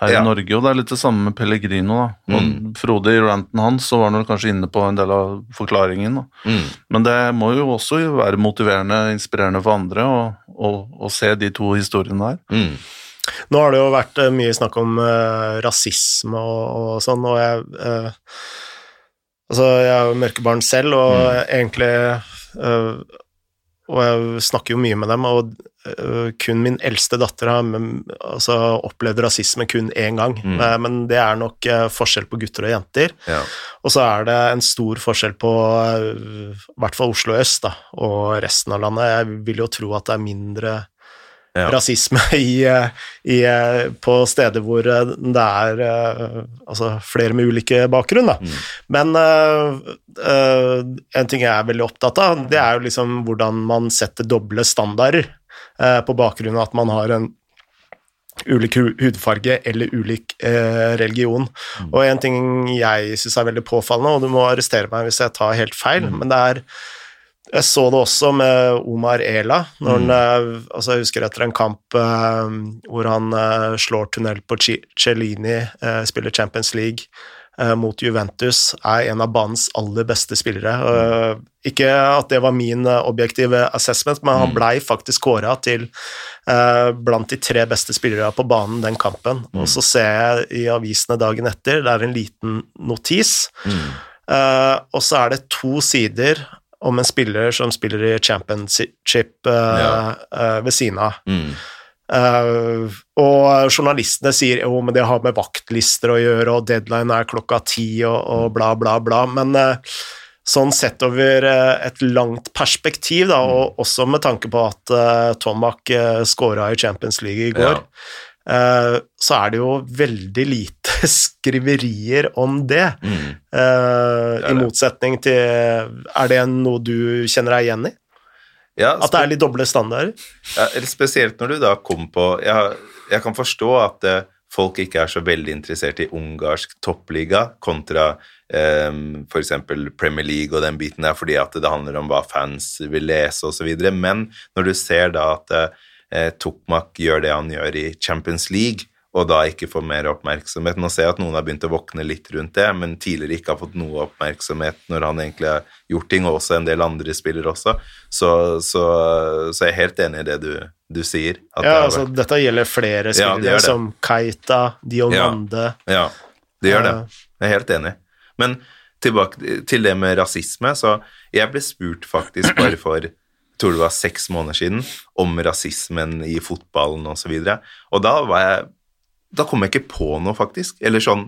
her Ja. i Norge. Og det er litt det samme med Pellegrino. da. Og Mm. Frode i ranten hans så var han vel kanskje inne på en del av forklaringen. da. Mm. Men det må jo også være motiverende, inspirerende for andre å, å, å se de to historiene der. Mm. Nå har det jo vært eh, mye snakk om uh, rasisme og, og sånn, og jeg uh, Altså, jeg er jo mørkebarn selv, og egentlig eh, Og jeg snakker jo mye med dem, og eh, kun min eldste datter har altså, opplevd rasisme kun én gang. Mm. Eh, men det er nok eh, forskjell på gutter og jenter. Ja. Og så er det en stor forskjell på i hvert fall Oslo øst da, og resten av landet. Jeg vil jo tro at det er mindre Ja. rasisme i, eh, i, eh, på steder hvor eh, det er altså flere med ulike bakgrunn. Da. Mm. Men uh, en ting jeg er veldig opptatt av, det er jo liksom hvordan man setter doble standarder uh, på bakgrunn av at man har en ulik hudfarge eller ulik eh, religion. Og en ting jeg syns er veldig påfallende, og du må arrestere meg hvis jeg tar helt feil, men det er jeg så det også med Omar Ela. Når han, eh, altså jeg husker etter en kamp uh, hvor han uh, slår tunnel på Cellini, uh, spiller Champions League mot Juventus, er en av banens aller beste spillere. Eh, ikke at det var min objektive assessment, men han blei faktisk kåra til blant de tre beste spillere på banen den kampen. Og så ser jeg i avisene dagen etter, det er en liten notis. Eh, og så er det to sider om en spiller som spiller i championship eh, Ja. eh, ved siden av. Mm. Uh, og journalistene sier jo, men det har med vaktlister å gjøre, og deadline er klokka ti, og, og bla, bla, bla. Men uh, sånn sett over uh, et langt perspektiv, da, og også med tanke på at Tomak uh, skåra i Champions League i går, eh, så er det jo veldig lite skriverier om det. Mm. Eh, I det. motsetning til Er det noe du kjenner deg igjen i? Ja, At det er litt doble standarder? Ja, spesielt når du da kom på Jeg, jeg kan forstå at eh, folk ikke er så veldig interessert i ungarsk toppliga kontra eh, f.eks. Premier League og den biten der, fordi at det handler om hva fans vil lese osv. Men når du ser da at eh, Tokmak gjør det han gjør i Champions League, og da ikke får mer oppmerksomhet Nå ser jeg at noen har begynt å våkne litt rundt det, men tidligere ikke har fått noe oppmerksomhet når han egentlig har gjort ting, og også en del andre spillere også. Så, så, så jeg er helt enig i det du, du sier. Det Ja, har altså, vært- dette gjelder flere Ja, det spillere, gjør det. som Keita, Diomande Ja, det gjør det. Eh. Jeg er helt enig. Men tilbake til det med rasisme, så jeg ble spurt faktisk bare for tror det var seks måneder siden om rasismen i fotballen osv. Og, så og da var jeg Da kom jeg ikke på noe, faktisk. Eller sånn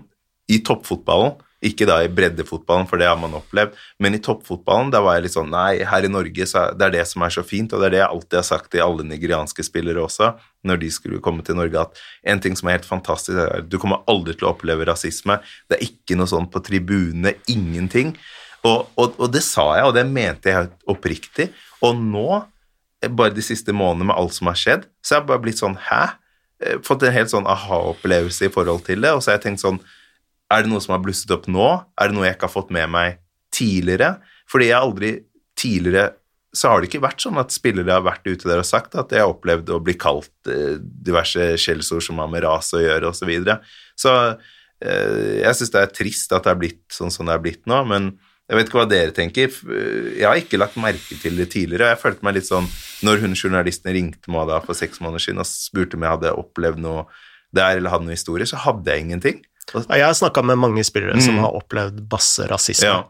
i toppfotballen. Ikke da i breddefotballen, for det har man opplevd, men i toppfotballen da var jeg litt sånn Nei, her i Norge så det er det som er så fint, og det er det jeg alltid har sagt til alle nigerianske spillere også, når de skulle komme til Norge, at en ting som er helt fantastisk, er at du kommer aldri til å oppleve rasisme. Det er ikke noe sånn på tribunene, ingenting. Og, og, og det sa jeg, og det mente jeg oppriktig. Og nå, eh, bare de siste månedene med alt som har skjedd, så har jeg bare blitt sånn Hæ? Eh, Fått en helt sånn aha-opplevelse i forhold til det. Og så har jeg tenkt sånn Er det noe som har blusset opp nå? Er det noe jeg ikke har fått med meg tidligere? Fordi jeg aldri tidligere så har det ikke vært sånn at spillere har vært ute der og sagt at jeg har opplevd å bli kalt eh, diverse skjellsord som har med ras å gjøre, osv. Så, videre. så jeg syns det er trist at det er blitt sånn som det er blitt nå, men jeg vet ikke hva dere tenker. Eh, Jeg har ikke lagt merke til det tidligere. Jeg følte meg litt sånn Når hun journalisten ringte meg da for seks måneder siden og spurte om jeg hadde opplevd noe der eller hadde noe historie, så hadde jeg ingenting. Jeg har snakka med mange spillere som Mm. har opplevd basse-rasisme. Ja.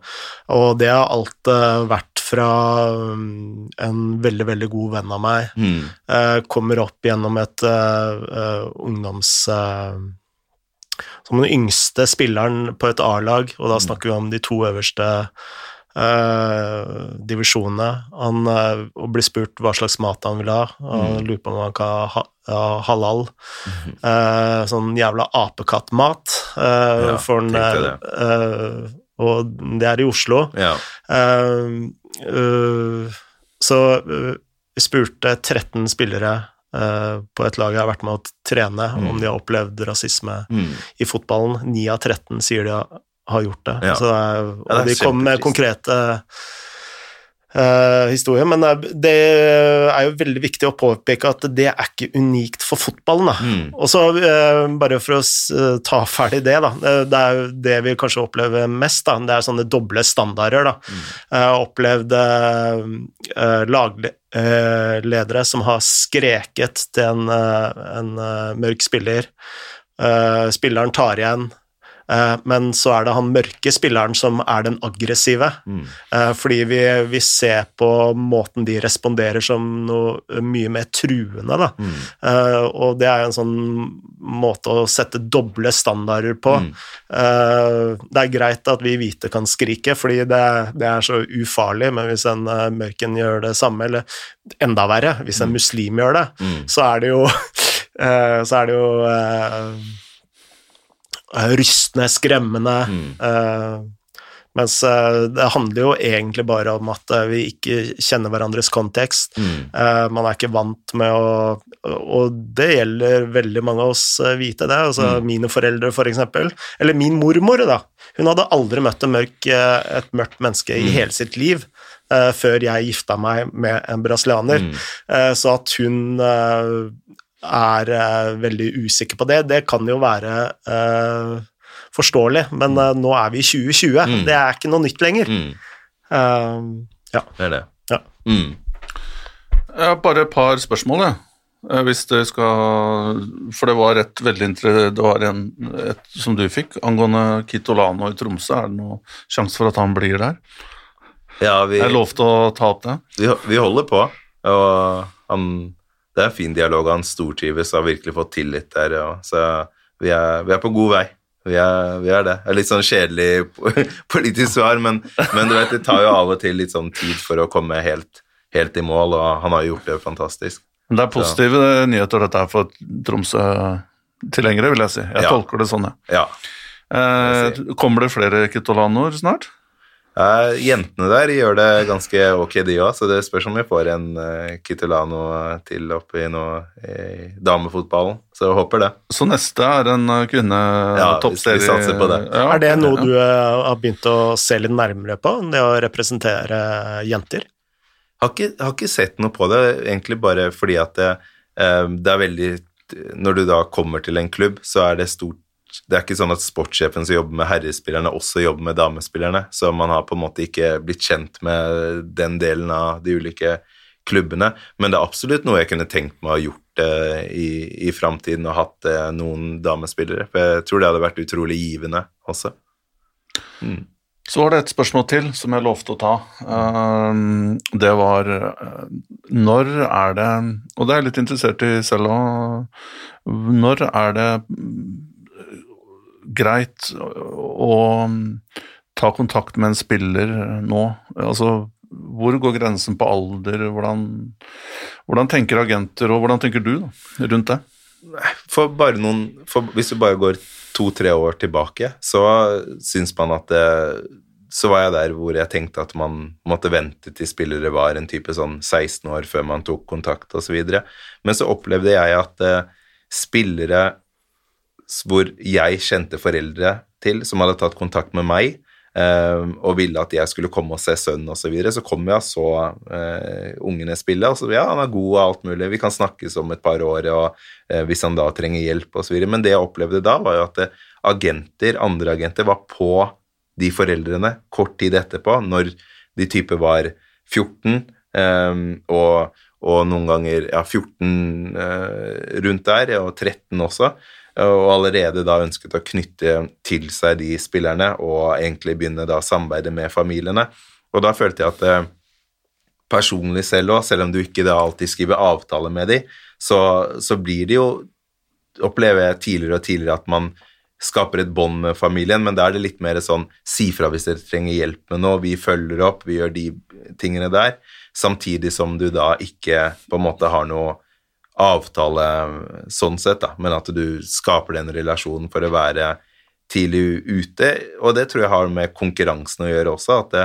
Og det har alt eh, vært fra um, en veldig, veldig god venn av meg. hmm, eh, kommer opp gjennom et eh, ungdoms... eh, som den yngste spilleren på et A-lag, og da snakker vi om de to øverste Uh, divisjonene. Han uh, blir spurt hva slags mat han vil ha, og mm. lurer på om han kan ha, ha halal. Eh, sånn jævla apekattmat. Uh, Ja, for en, det. og det er i Oslo. ja. Så vi spurte 13 spillere på et lag jeg har vært med å trene, om de har opplevd rasisme mm. i fotballen. 9 av 13 sier de har, gjort det. Ja. Så det er, og Ja, det de kom med konkrete eh, historier, men det er- jo veldig viktig å påpeke at det er ikke unikt for fotballen. Mm. Og så, eh, bare for å eh, ta ferdig det, da. Det er jo det vi kanskje opplever mest, da. Det er sånne doble standarder, da. Jeg har opplevd eh, lagledere som har skreket til en, en mørk spiller. Spilleren tar igjen, men så er det han mørke spilleren som er den aggressive. Mm. Eh, fordi vi, vi ser på måten de responderer som noe mye mer truende, da. Mm. Eh, og det er jo en sånn måte å sette doble standarder på. Mm. Eh, det er greit at vi hvite kan skrike, fordi det, det er så ufarlig, men hvis en mørken gjør det samme, eller enda verre, hvis en muslim gjør det, Mm. så er det jo eh, Så er det jo eh, rystende, skremmende. Mm. Eh, Mens eh, det handler jo egentlig bare om at eh, vi ikke kjenner hverandres kontekst. Eh, man er ikke vant med å Og det gjelder veldig mange av oss eh, hvite, det. Altså mine foreldre, for eksempel. Eller min mormor, da. Hun hadde aldri møtt mørk, eh, et mørkt menneske i hele sitt liv. eh, før jeg gifta meg med en brasilianer. Eh, så at hun eh, er uh, veldig usikker på det, det kan jo være uh, forståelig, men uh, nå er vi i 2020. Mm. Det er ikke noe nytt lenger. Mm, ja. det er det. Ja. Mm. Jeg har bare et par spørsmål, jeg. Eh, Hvis det skal For det var et veldig Det var en et som du fikk angående Kitolano i Tromsø. Er det noen sjanse for at han blir der? Ja, vi, Er det lov til å ta opp det? vi, vi holder på, og han, det er fin dialog, han stortrives og har virkelig fått tillit der, Ja. så vi er, vi er på god vei. Vi er, vi er det. Det er litt sånn kjedelig politisk svar, men, men du vet, det tar jo av og til litt sånn tid for å komme helt, helt i mål, og han har gjort det fantastisk. Men det er positive nyheter dette her for Tromsø-tilhengere, vil jeg si. Jeg Ja. tolker det sånn, jeg. Ja. Eh, kommer det flere Kitolanoer snart? Eh, jentene der gjør det ganske ok, de òg, så det spørs om vi får en uh, Kitolano til oppi nå i damefotballen. Så jeg håper det. Så neste er en eh, kvinne Ja, toppserie. vi satser på det. Ja, Er det noe ja. du uh, har begynt å se litt nærmere på, det å representere jenter? Har ikke, har ikke sett noe på det, egentlig bare fordi at det, eh, det er veldig Når du da kommer til en klubb, så er det stort Det er ikke sånn at sportssjefen som jobber med herrespillerne, også jobber med damespillerne, så man har på en måte ikke blitt kjent med den delen av de ulike klubbene. Men det er absolutt noe jeg kunne tenkt meg å ha gjort eh, i, i framtiden, og hatt eh, noen damespillere. For jeg tror det hadde vært utrolig givende også. Så var det et spørsmål til som jeg lovte å ta. Um, det var uh, Når er det Og det er jeg litt interessert i selv òg. Når er det mm, greit å ta kontakt med en spiller nå? Altså, hvor går grensen på alder? Hvordan, hvordan tenker agenter, og hvordan tenker du da, rundt det? for bare noen for Hvis du bare går to-tre år tilbake, så syns man at det, Så var jeg der hvor jeg tenkte at man måtte vente til spillere var en type sånn 16 år før man tok kontakt osv. Men så opplevde jeg at eh, spillere hvor jeg kjente foreldre til, som hadde tatt kontakt med meg, eh, og ville at jeg skulle komme og se sønnen osv., så, videre, så kom jeg og så eh, ungene spille. Og så ja, han er god og alt mulig, vi kan snakkes om et par år og eh, hvis han da trenger hjelp osv. Men det jeg opplevde da, var jo at eh, agenter, andre agenter, var på de foreldrene kort tid etterpå, når de type var 14, eh, og, og noen ganger ja, 14 eh, rundt der, og 13 også, og allerede da ønsket å knytte til seg de spillerne og egentlig begynne da samarbeide med familiene. Og da følte jeg at eh, personlig selv òg, selv om du ikke da alltid skriver avtale med de, så, så blir det jo Opplever jeg tidligere og tidligere at man skaper et bånd med familien, men da er det litt mer sånn si fra hvis dere trenger hjelp med noe, vi følger opp, vi gjør de tingene der, samtidig som du da ikke på en måte har noe avtale sånn sett, da, men at du skaper den relasjonen for å være tidlig ute, og det tror jeg har med konkurransen å gjøre også, at det,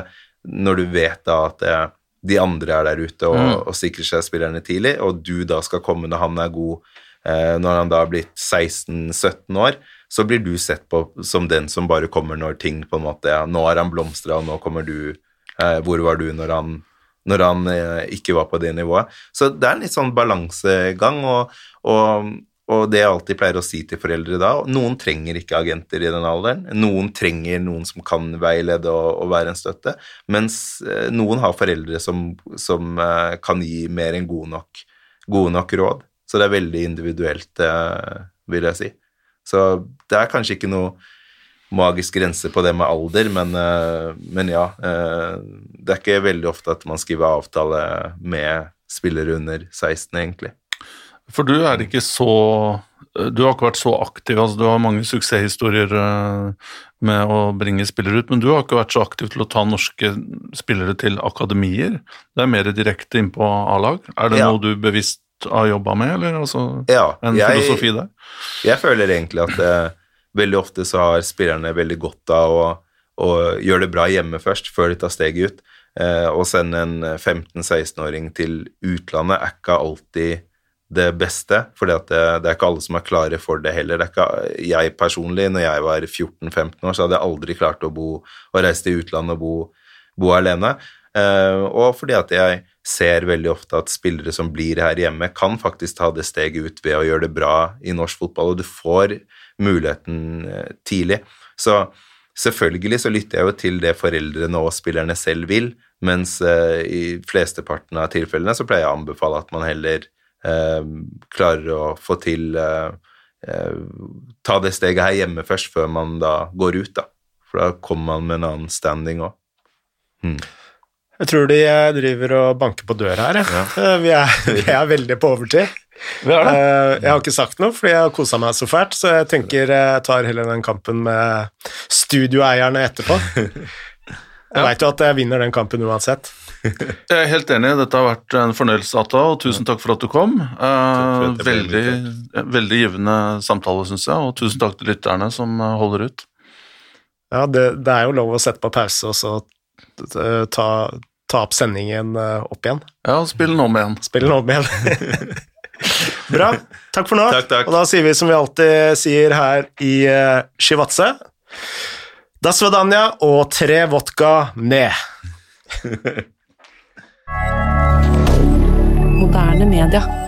når du vet da at det, de andre er der ute og, og sikrer seg spillerne tidlig, og du da skal komme når han er god, eh, når han da har blitt 16-17 år, så blir du sett på som den som bare kommer når ting på en måte, ja, nå har han blomstra, og nå kommer du, eh, hvor var du når han, når han eh, ikke var på det nivået. Så det er en litt sånn balansegang, og, og, og det jeg alltid pleier å si til foreldre da, noen trenger ikke agenter i den alderen, noen trenger noen som kan veilede og, og være en støtte, mens eh, noen har foreldre som, som eh, kan gi mer enn gode nok, god nok råd. Så det er veldig individuelt, vil jeg si. Så det er kanskje ikke noe magisk grense på det med alder, men, eh, men ja. eh, Det er ikke veldig ofte at man skriver avtale med spillere under 16, egentlig. For du er ikke så Du har ikke vært så aktiv, altså du har mange suksesshistorier eh, med å bringe spillere ut, men du har ikke vært så aktiv til å ta norske spillere til akademier. Det er mer direkte inn på A-lag. Er det Ja. noe du bevisst har jobba med, eller altså Ja, en jeg- filosofi der? Jeg føler egentlig at eh, veldig ofte så har spillerne veldig godt av å, å gjøre det bra hjemme først, før de tar steget ut. Eh, å sende en 15-16-åring til utlandet er ikke alltid det beste, for det, det, er ikke alle som er klare for det heller. Det ikke, jeg personlig, når jeg var 14-15 år, så hadde jeg aldri klart å bo å reise til utlandet og bo, bo alene. Eh, og fordi at jeg ser veldig ofte at spillere som blir her hjemme, kan faktisk ta det steget ut ved å gjøre det bra i norsk fotball, og du får muligheten uh, tidlig. Så selvfølgelig så lytter jeg jo til det foreldrene og spillerne selv vil, mens uh, i flesteparten av tilfellene så pleier jeg å anbefale at man heller Eh, klarer å få til eh, eh, Ta det steget her hjemme først, før man da går ut, da. For da kommer man med en annen standing òg. Mm. Jeg tror de driver og banker på døra her. Ja. Vi, er, vi, er, veldig på overtid. Jeg har ikke sagt noe, fordi jeg har kosa meg så fælt, så jeg tenker jeg tar heller den kampen med studioeierne etterpå. Jeg ja. veit jo at jeg vinner den kampen uansett. Jeg er helt enig, dette har vært en fornøyelse, Atta, og tusen takk for at du kom. Uh, veldig, veldig givende samtale, syns jeg, og tusen takk til lytterne som eh, holder ut. Ja, det, det er jo lov å sette på pause og så eh, ta, ta opp sendingen opp igjen. Ja, spille den om igjen. Spille den om igjen. Bra. Takk for nå. Takk, takk. Og da sier vi som vi alltid sier her i uh, Shivatse Da Svedanja og tre vodka ned. Moderne media.